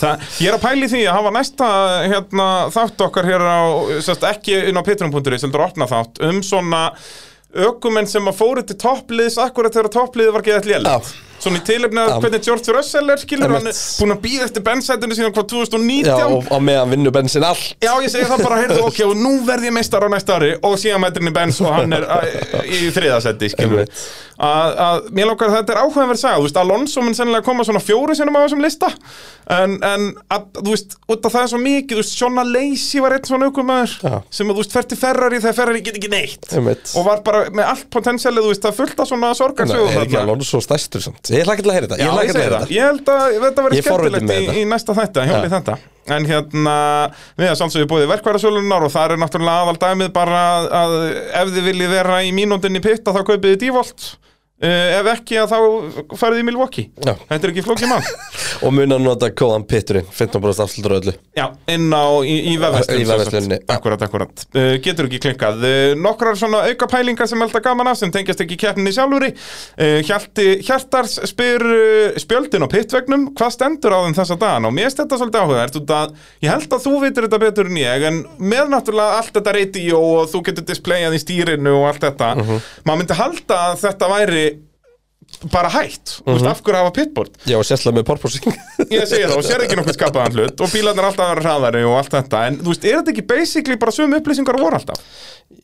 Það, ég er að pæli því að hafa næsta hérna, þátt okkar hér á sérst, ekki inn á pitrum.is heldur að opna þátt um svona ökumenn sem að fóru til toppliðs akkurat þegar toppliði var geðað lélægt Svona í tilefni að Já. hvernig George Russell er skilur hann er búin að býða eftir bensætinu síðan hvað 2019 Já, og á meðan vinnu bensin allt Já, ég segi það bara, heyrðu, ok, og nú verð ég meistar á næsta ári og síðan mætir henni Benz og hann er að, í þriðasetti, skilur. Að, að, mér að þetta er áhugaverð saga, þú veist, Alonso mun sennilega koma svona fjóru sinum á þessum lista, en, en að, þú veist, út af það er svo mikið, þú veist, Sjonna Lacey var einn svona aukumæður Já. sem að, þú veist, fer til Ferrari þegar Ferrari get ekki neitt Einmitt. og var bara með allt potensialið, þú veist, það fullt af svona Nei, sorgarsögum samt Ég hlakka til að heyra þetta. Ég hlakka til að heyra þetta. Ég held að þetta er forvitinn skemmtilegt í, þetta. í næsta þætti, hjóli Ja. þetta. En hérna, við að sannsögðu búið verkvæðarsölunar og það er náttúrulega aðal dæmið bara að, að ef þið viljið vera í mínúndinni pitta þá kaupið þið dívolt uh, ef ekki að þá farið í Milwaukee Já. Þetta er ekki flókið mál [laughs] Og mun að nota kóðan pitturinn 15% afslutur öllu Já, inn á, í, í vefverslun Í vefversluninni, já. Akkurat, akkurat uh, Getur ekki klikkað uh, Nokkrar svona auka pælingar sem held að gaman af sem tengjast ekki keppninni sjálfuri uh, Hjalti Hjartars spyr spjöldin á pittvegnum Hvað stendur á þeim þessa dagana? Og mér finnst þetta svolítið áhugavert út að Ég held að þú vitur þetta betur en ég En með náttúrulega allt þetta radio og þú getur displayað í stýrinu og allt þetta Mhm. Maður myndi halda að þetta væri bara hætt, þú Mhm. veist, af hverju hafa pitboard? Já, og sérslega með porposing Ég segi það og sér ekki nokkuð skapaðan hlut og bílarnir alltaf að vera hraðari og allt þetta. En þú veist, er þetta ekki basically bara sömu upplýsingar voru alltaf?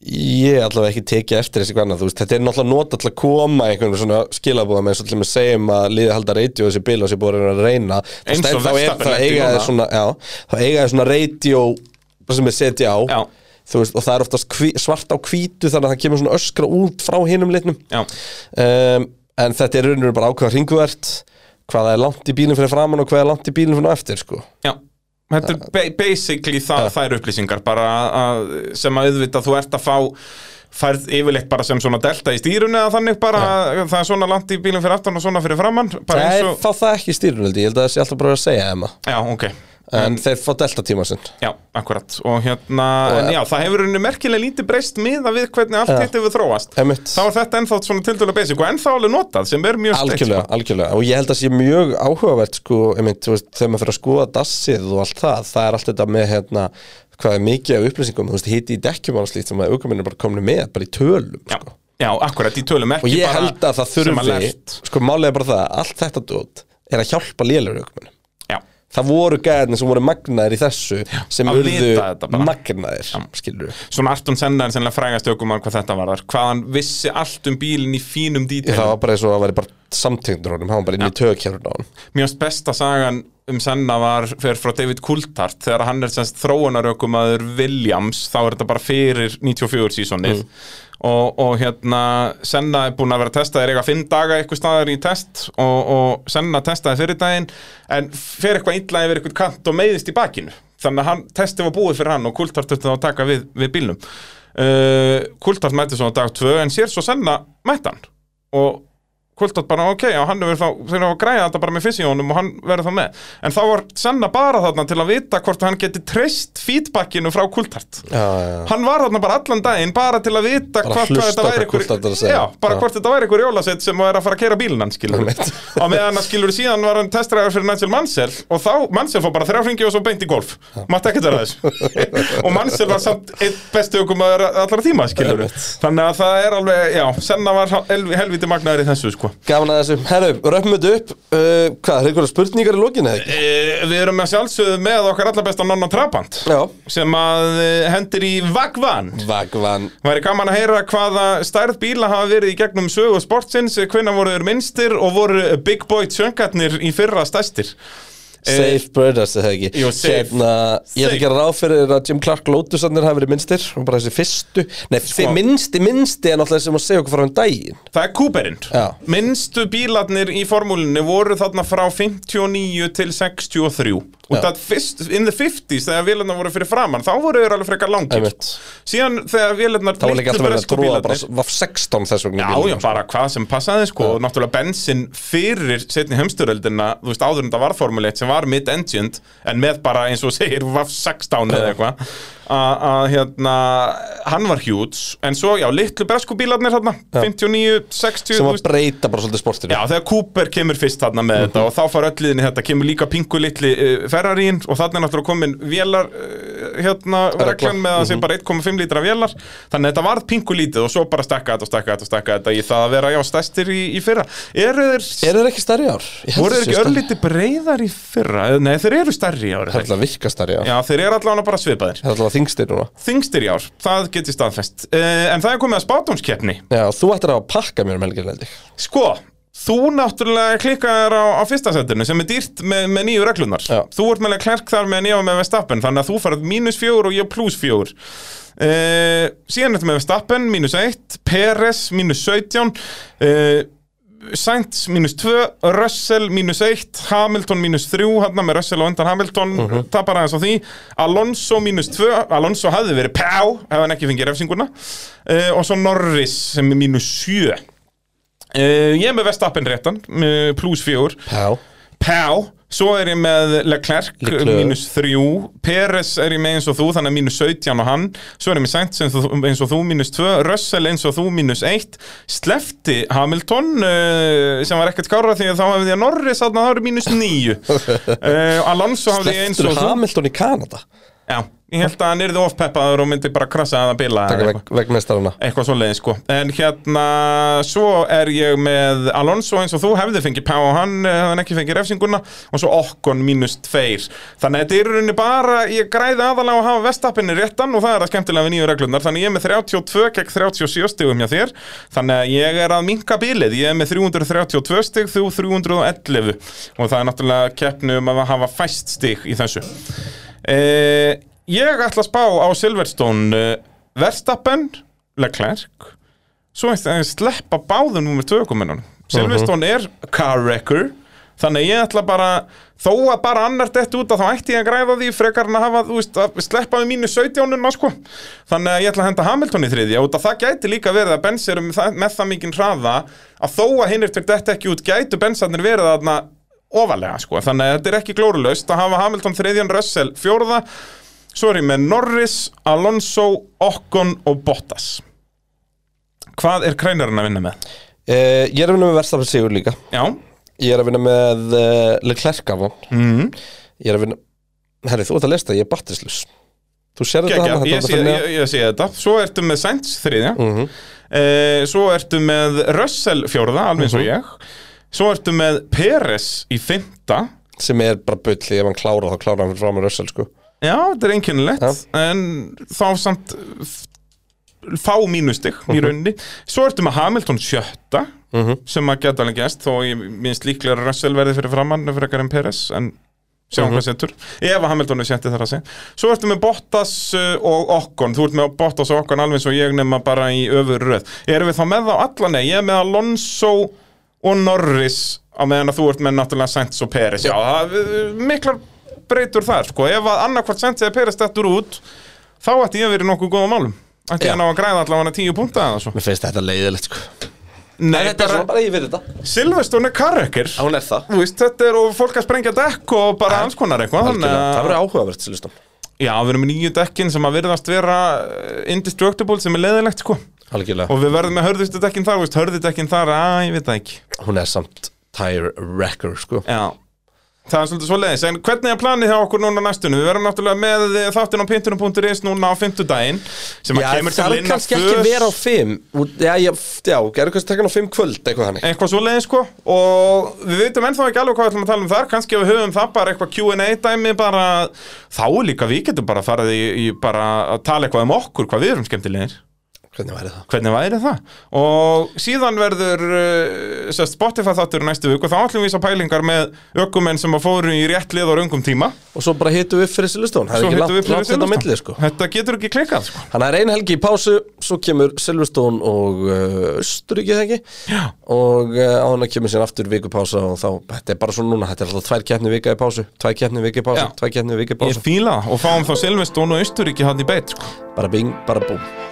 Ég allavega ekki tekið eftir þessi hvernig veist, Þetta er náttúrulega nota til að koma einhvern svona skilabúða með eins og til að segjum að liði halda radio þessi bíl og þessi búið að reyna Eins og stend- þá það eiga þeir svona radio sem er setja á. Já. Þú veist, og það er oftast hví, svart á hvítu þannig að það kemur svona öskra út frá hinum litnum. Um, en þetta er rauninu bara ákveða hringuvert hvað það er langt í bílinn fyrir framann og hvað er langt í bílinn fyrir eftir sko. já. Þetta er ba basically það, þær upplýsingar bara að, sem að auðvitað þú ert að fá færð yfirleitt bara sem svona delta í stýrun eða þannig bara að það er svona langt í bílinn fyrir aftan og svona fyrir framann Það er og, þá það ekki stýrunöldi, ég held að það sé alltaf bara að segja Emma. Já, ok En þeir fá delta tíma sinn Já, akkurat og hérna, en já, það hefur henni merkilega lítið breyst miða við hvernig allt Já. hitt hefur þróast Einmitt. þá er þetta ennþá svona tildulega basic og ennþá alveg notað sem er mjög steikt, Algjörlega, sko. algjörlega Og ég held að sé mjög áhugavert sko, einmitt, þú veist, þegar maður fyrir að skoða dassið og allt það, það er allt þetta með hérna, hvað er mikið af upplýsingum þú veist, hiti í dekkjum og slíkt sem að aukuminn er bara komin með bara í tölum Já, sko. já, akkurat, í tölum ekki og ég bara held að það sem að þurfi sko er bara það, allt þetta dót er að hjálpa lélur aukuminn Já, það voru gæðinni sem voru magnaðir í þessu sem að urðu magnaðir skilur við svona Arton Senna er sennilega frægast ökumann hvað þetta var þar, hvað hann vissi allt um bílinn í fínum það dítil var bara eins og að væri bara samtengdur honum, hann var bara inn í tökjörn á hann finnst besta sagan um Senna var fyrir frá David Coulthard. Þegar hann er semst þróunarökumaður Williams, þá er þetta bara fyrir 94 sísonið og, og hérna Senna er búin að vera testaðir eiga fimm daga eitthvað staðar í test og, og Senna testaði fyrir daginn en fer eitthvað illa yfir eitthvað kant og meiðist í bakinu. Þannig að hann, testið var búið fyrir hann og Coulthard þurfti þá að taka við, við bílnum. Uh, Coulthard mætti svona dag 2 en sér svo Senna mætti hann. Og Kultat bara ok, já, hann verður þá, þeir hafa græða þetta bara með fysíónum og hann verður þá með. En þá var Senna bara þarna til að vita hvort hann geti treyst feedbackinu frá Kultart já, já. hann var þarna bara allan daginn bara til að vita Bara hvort hvað þetta væri segja. já, bara hvort þetta væri einhver jólasett sem er að fara að keira Einmitt. og meðan að skilur síðan var hann testræður fyrir Nigel Mansell og þá Mansell fór bara þrjá hringi og svo beint í golf. Mátti ekkert vera þessu. [laughs] Og Mansell var samt einn bestu okkur maður allra tíma skilur þannig að það er alveg, já, Senna var hel- helviti magnaður í þessu sko Gaman að þessu, herru, röfum þetta upp. Uh, Hvað, er einhverja spurningar í lokinu eða ekki? Eh, Við erum með sjálfsögðu með okkar allar besta Nonna Trabant Já. sem að eh, hendir í Vagvan. Vagvan. Væri gaman að heyra hvaða stærð bíla hafa verið í gegnum sögu sportsins hvenna voru þeir minnstir og voru Big Boy tjöngarnir í fyrra stærstir Safe Brothers, eða ekki Jú. Hérna, ég ætla Safe. að ráð fyrir að Jim Clark Lotusarnir hafi verið minnstir og bara þessi fyrstu Nei, sko. minnsti, minnsti er náttúrulega sem að segja okkur frá um daginn Það er Cooperinn Já. Minnstu bílarnir í formúlinni voru þarna frá 59 til 63 og það fyrst, in the 50s þegar vélarnar voru fyrir framann, þá voru þeir alveg frekar Einmitt. síðan þegar vélarnar Það var líka alltaf verið að bílarnir- bara VAF 16 þess vegna Já, já, bara hvað sem passaði sko. Og náttúrulega bensin fyrir setni heimsturöldina, þú veist, áður en það var Formule 1 sem var mid-engined en með bara eins og segir VAF 16 eða eitthvað að hérna, hann var hjúts en svo, já, litlu bresku bílarnir þarna 59, 60 sem veist, breyta bara svolítið sportinu. Já, þegar Cooper kemur fyrst þarna með þetta og þá far öll liðinni þetta, kemur líka pingu litli uh, Ferrarín og þarna er náttúrulega komin vélar, uh, hérna, reglan með að það sé bara 1,5 lítra vélar. Þannig að þetta varð pingu lítið og svo bara stekka þetta og stekka þetta og stekka þetta í það að vera, já, stæstir í, í fyrra. Eru þeir, eru þeir ekki stærri ár? Voru þeir ekki örlíti breyðar í fyrra? Nei, þeir eru stærri ár Það er alltaf virka stærri ár? Já, þeir eru allavega bara svipaðir. Það er alltaf þingstir núna. Þingstir í ár, það geti staðfest. Uh, En það er komið að spátumskeppni Já, þú ættir að pakka mér um ég. Sko, þú náttúrulega klikkaðir á, á fyrsta setinu sem er dýrt með, með nýju reglunar Já. Þú ert með klerk þar með nýja með Vestappen þannig að þú farið mínus fjögur og ég pluss fjögur. Uh, Síðan ertu með Vestappen mínus 1, Peres mínus 17 uh, Sainz mínus 2, Russell mínus 1, Hamilton mínus 3 hann með Russell og undan Hamilton uh Mhm. tapar aðeins á því, Alonso mínus 2 Alonso hafði verið pá ef hann ekki fengið refsinguna. Uh, og svo Norris sem er mínus 7 Uh, ég er með Vestappen réttan með pluss fjögur. Já Pá, svo er ég með Leclerc, mínus þrjú. Peres er ég með eins og þú, þannig að mínus 17 og hann. Svo er ég með Sainz eins og, þú- mínus 2 Russell eins og þú, mínus 1 Slefti Hamilton uh, sem var ekkert skára því að þá hefði ég Norris þarna þá er ég mínus 9 uh, [laughs] Alonso hafði ég eins Sleftur og þú. Hamilton í Kanada? Já, ég held að hann yrði ofpeppaður og myndi bara krasa að það bila vegmestarana eitthvað svo leiðin sko. En hérna, svo er ég með Alonso eins og þú hefði fengið pá og hann eh, hefði ekki fengið refsinguna og svo okkon mínus tveir. Þannig að þetta er rauninni bara, ég græði aðalega að hafa vestappinni réttan og það er að skemmtilega við nýju reglunar þannig ég er með 32 gegn 37 stigum hjá þér. Þannig að ég er að minka bilið. Ég er með 332 stig, þú 311 og það er náttúrulega keppni um að hafa fæst stig í þessu. Eh, ég ætla að spá á Silverstone uh, Verstappen, Leclerc svo ég að sleppa báðum nummer tökumennunum Silverstone er car wrecker þannig ég ætla bara þó að bara annar dett út að þá ætti ég að græða því frekar en að hafa, þú veist, að sleppa við mínu 17 sko. þannig að ég ætla að henda Hamilton í þriðja að það gæti líka verið að Benz eru með með það mikinn hraða að þó að hinn til dett ekki út gætu Benzarnir verið þarna ofalega sko. þannig að þetta er ekki glórulaust að hafa Hamilton þriðjan, Russell fjórða svo er ég með Norris, Alonso Ocon og Bottas. Hvað er krænarinn að vinna með? uh, Ég er að vinna með Verstafn Sigur líka. Já, Ég er að vinna með uh, Leclerc af hann mm. Ég er að vinna Herri, þú ert að lesta, ég er batterislaus Þú sér þetta hana ég, sé, sé þetta. Svo ertu með Sainz þriðja. Mhm. eh, Svo ertu með Russell fjórða, alveg eins og ég. Svo ertu með Peres í fymta Sem er bara bull, ef hann klára þá klára hann frá með Russell sko Já, þetta er einkennilegt. En þá samt Fá mínustig í rauninni. Svo ertu með Hamilton sjötta Sem að geta alveg gæst Þó ég minnst líklega Russell verði fyrir framann Fyrir en Peres En sjáum hvað setur. Ef að Hamilton er sjötti þar að segja. Svo ertu með Bottas uh, og Okkon Þú ert með Bottas og Okkon alveg eins og ég nema bara í öfur röð. Erum við þá með þá alla? Nei Ég er með Alonso og Norris á meðan að þú ert með náttúrulega Sainz og Peres Já, það er miklar breytur þar sko. ef að annarkvart Sainz eða Peres dettur út þá ætti ég verið nokkuð góða málum. Ætti ég ná að græða allavega tíu punkta eða svo. Mér finnst þetta leiðilegt sko. Nei, Þetta er svona bara, bara ég við þetta. Silveston er karrekir Hún er það. Þú veist, þetta er og fólk að sprengja dekk og bara alls konar eitthvað þannig Algjörlega. Það að- verður áhugavert listum Já, við erum með nýju dekkin sem að virðast vera eh, indestructible sem er leiðilegt sko. Algjörlega. Og við verðum með hörðustu dekkin þar, þú veist, hörðu dekkin þar, að ég veit það ekki. Hún er samt tire wrecker sko. Já Það er svolítið svo leiðis, en hvernig er planið hjá okkur núna næstunum? Við verðum náttúrulega með þáttinn á pintunum.is núna á fimmtudaginn sem að Já, kemur það til er linna kannski ekki vera á fimm. Já, já, já, gerðu kannski tekna á fimm kvöld eitthvað hannig eitthvað svo leiðis sko. Og við veitum ennþá ekki alveg hvað við ætlum að tala um þar. Kannski ef við höfum það bara eitthvað Q&A dæmi bara, þá líka við getum bara farið í, í bara að tala eitthvað um okkur hvað við erum skemmtilegir Hvernig væri það? hvernig væri það og síðan verður uh, sest, Spotify þáttur næstu vik og þá ætlum við svo pælingar með ökumenn sem að fóru í rétt lið á raungum tíma Og svo bara hittum við fyrir er Svo ekki hittum við fyrir Silverstone. milli sko Þetta getur ekki klikkað sko. Þannig að það er ein helgi í pásu, svo kemur Silverstone og uh, Östuríki það ekki Já. og uh, á hana kemur sér aftur vikupása og þá, þetta er bara svona núna, þetta er alltaf tvær keppni vika í pásu, tvær keppni vika í pásu, tvær keppni vika í Ég pásu, fíla það og fáum þá Silveston og Austuríki hann í beitt sko. bara bing, bara búm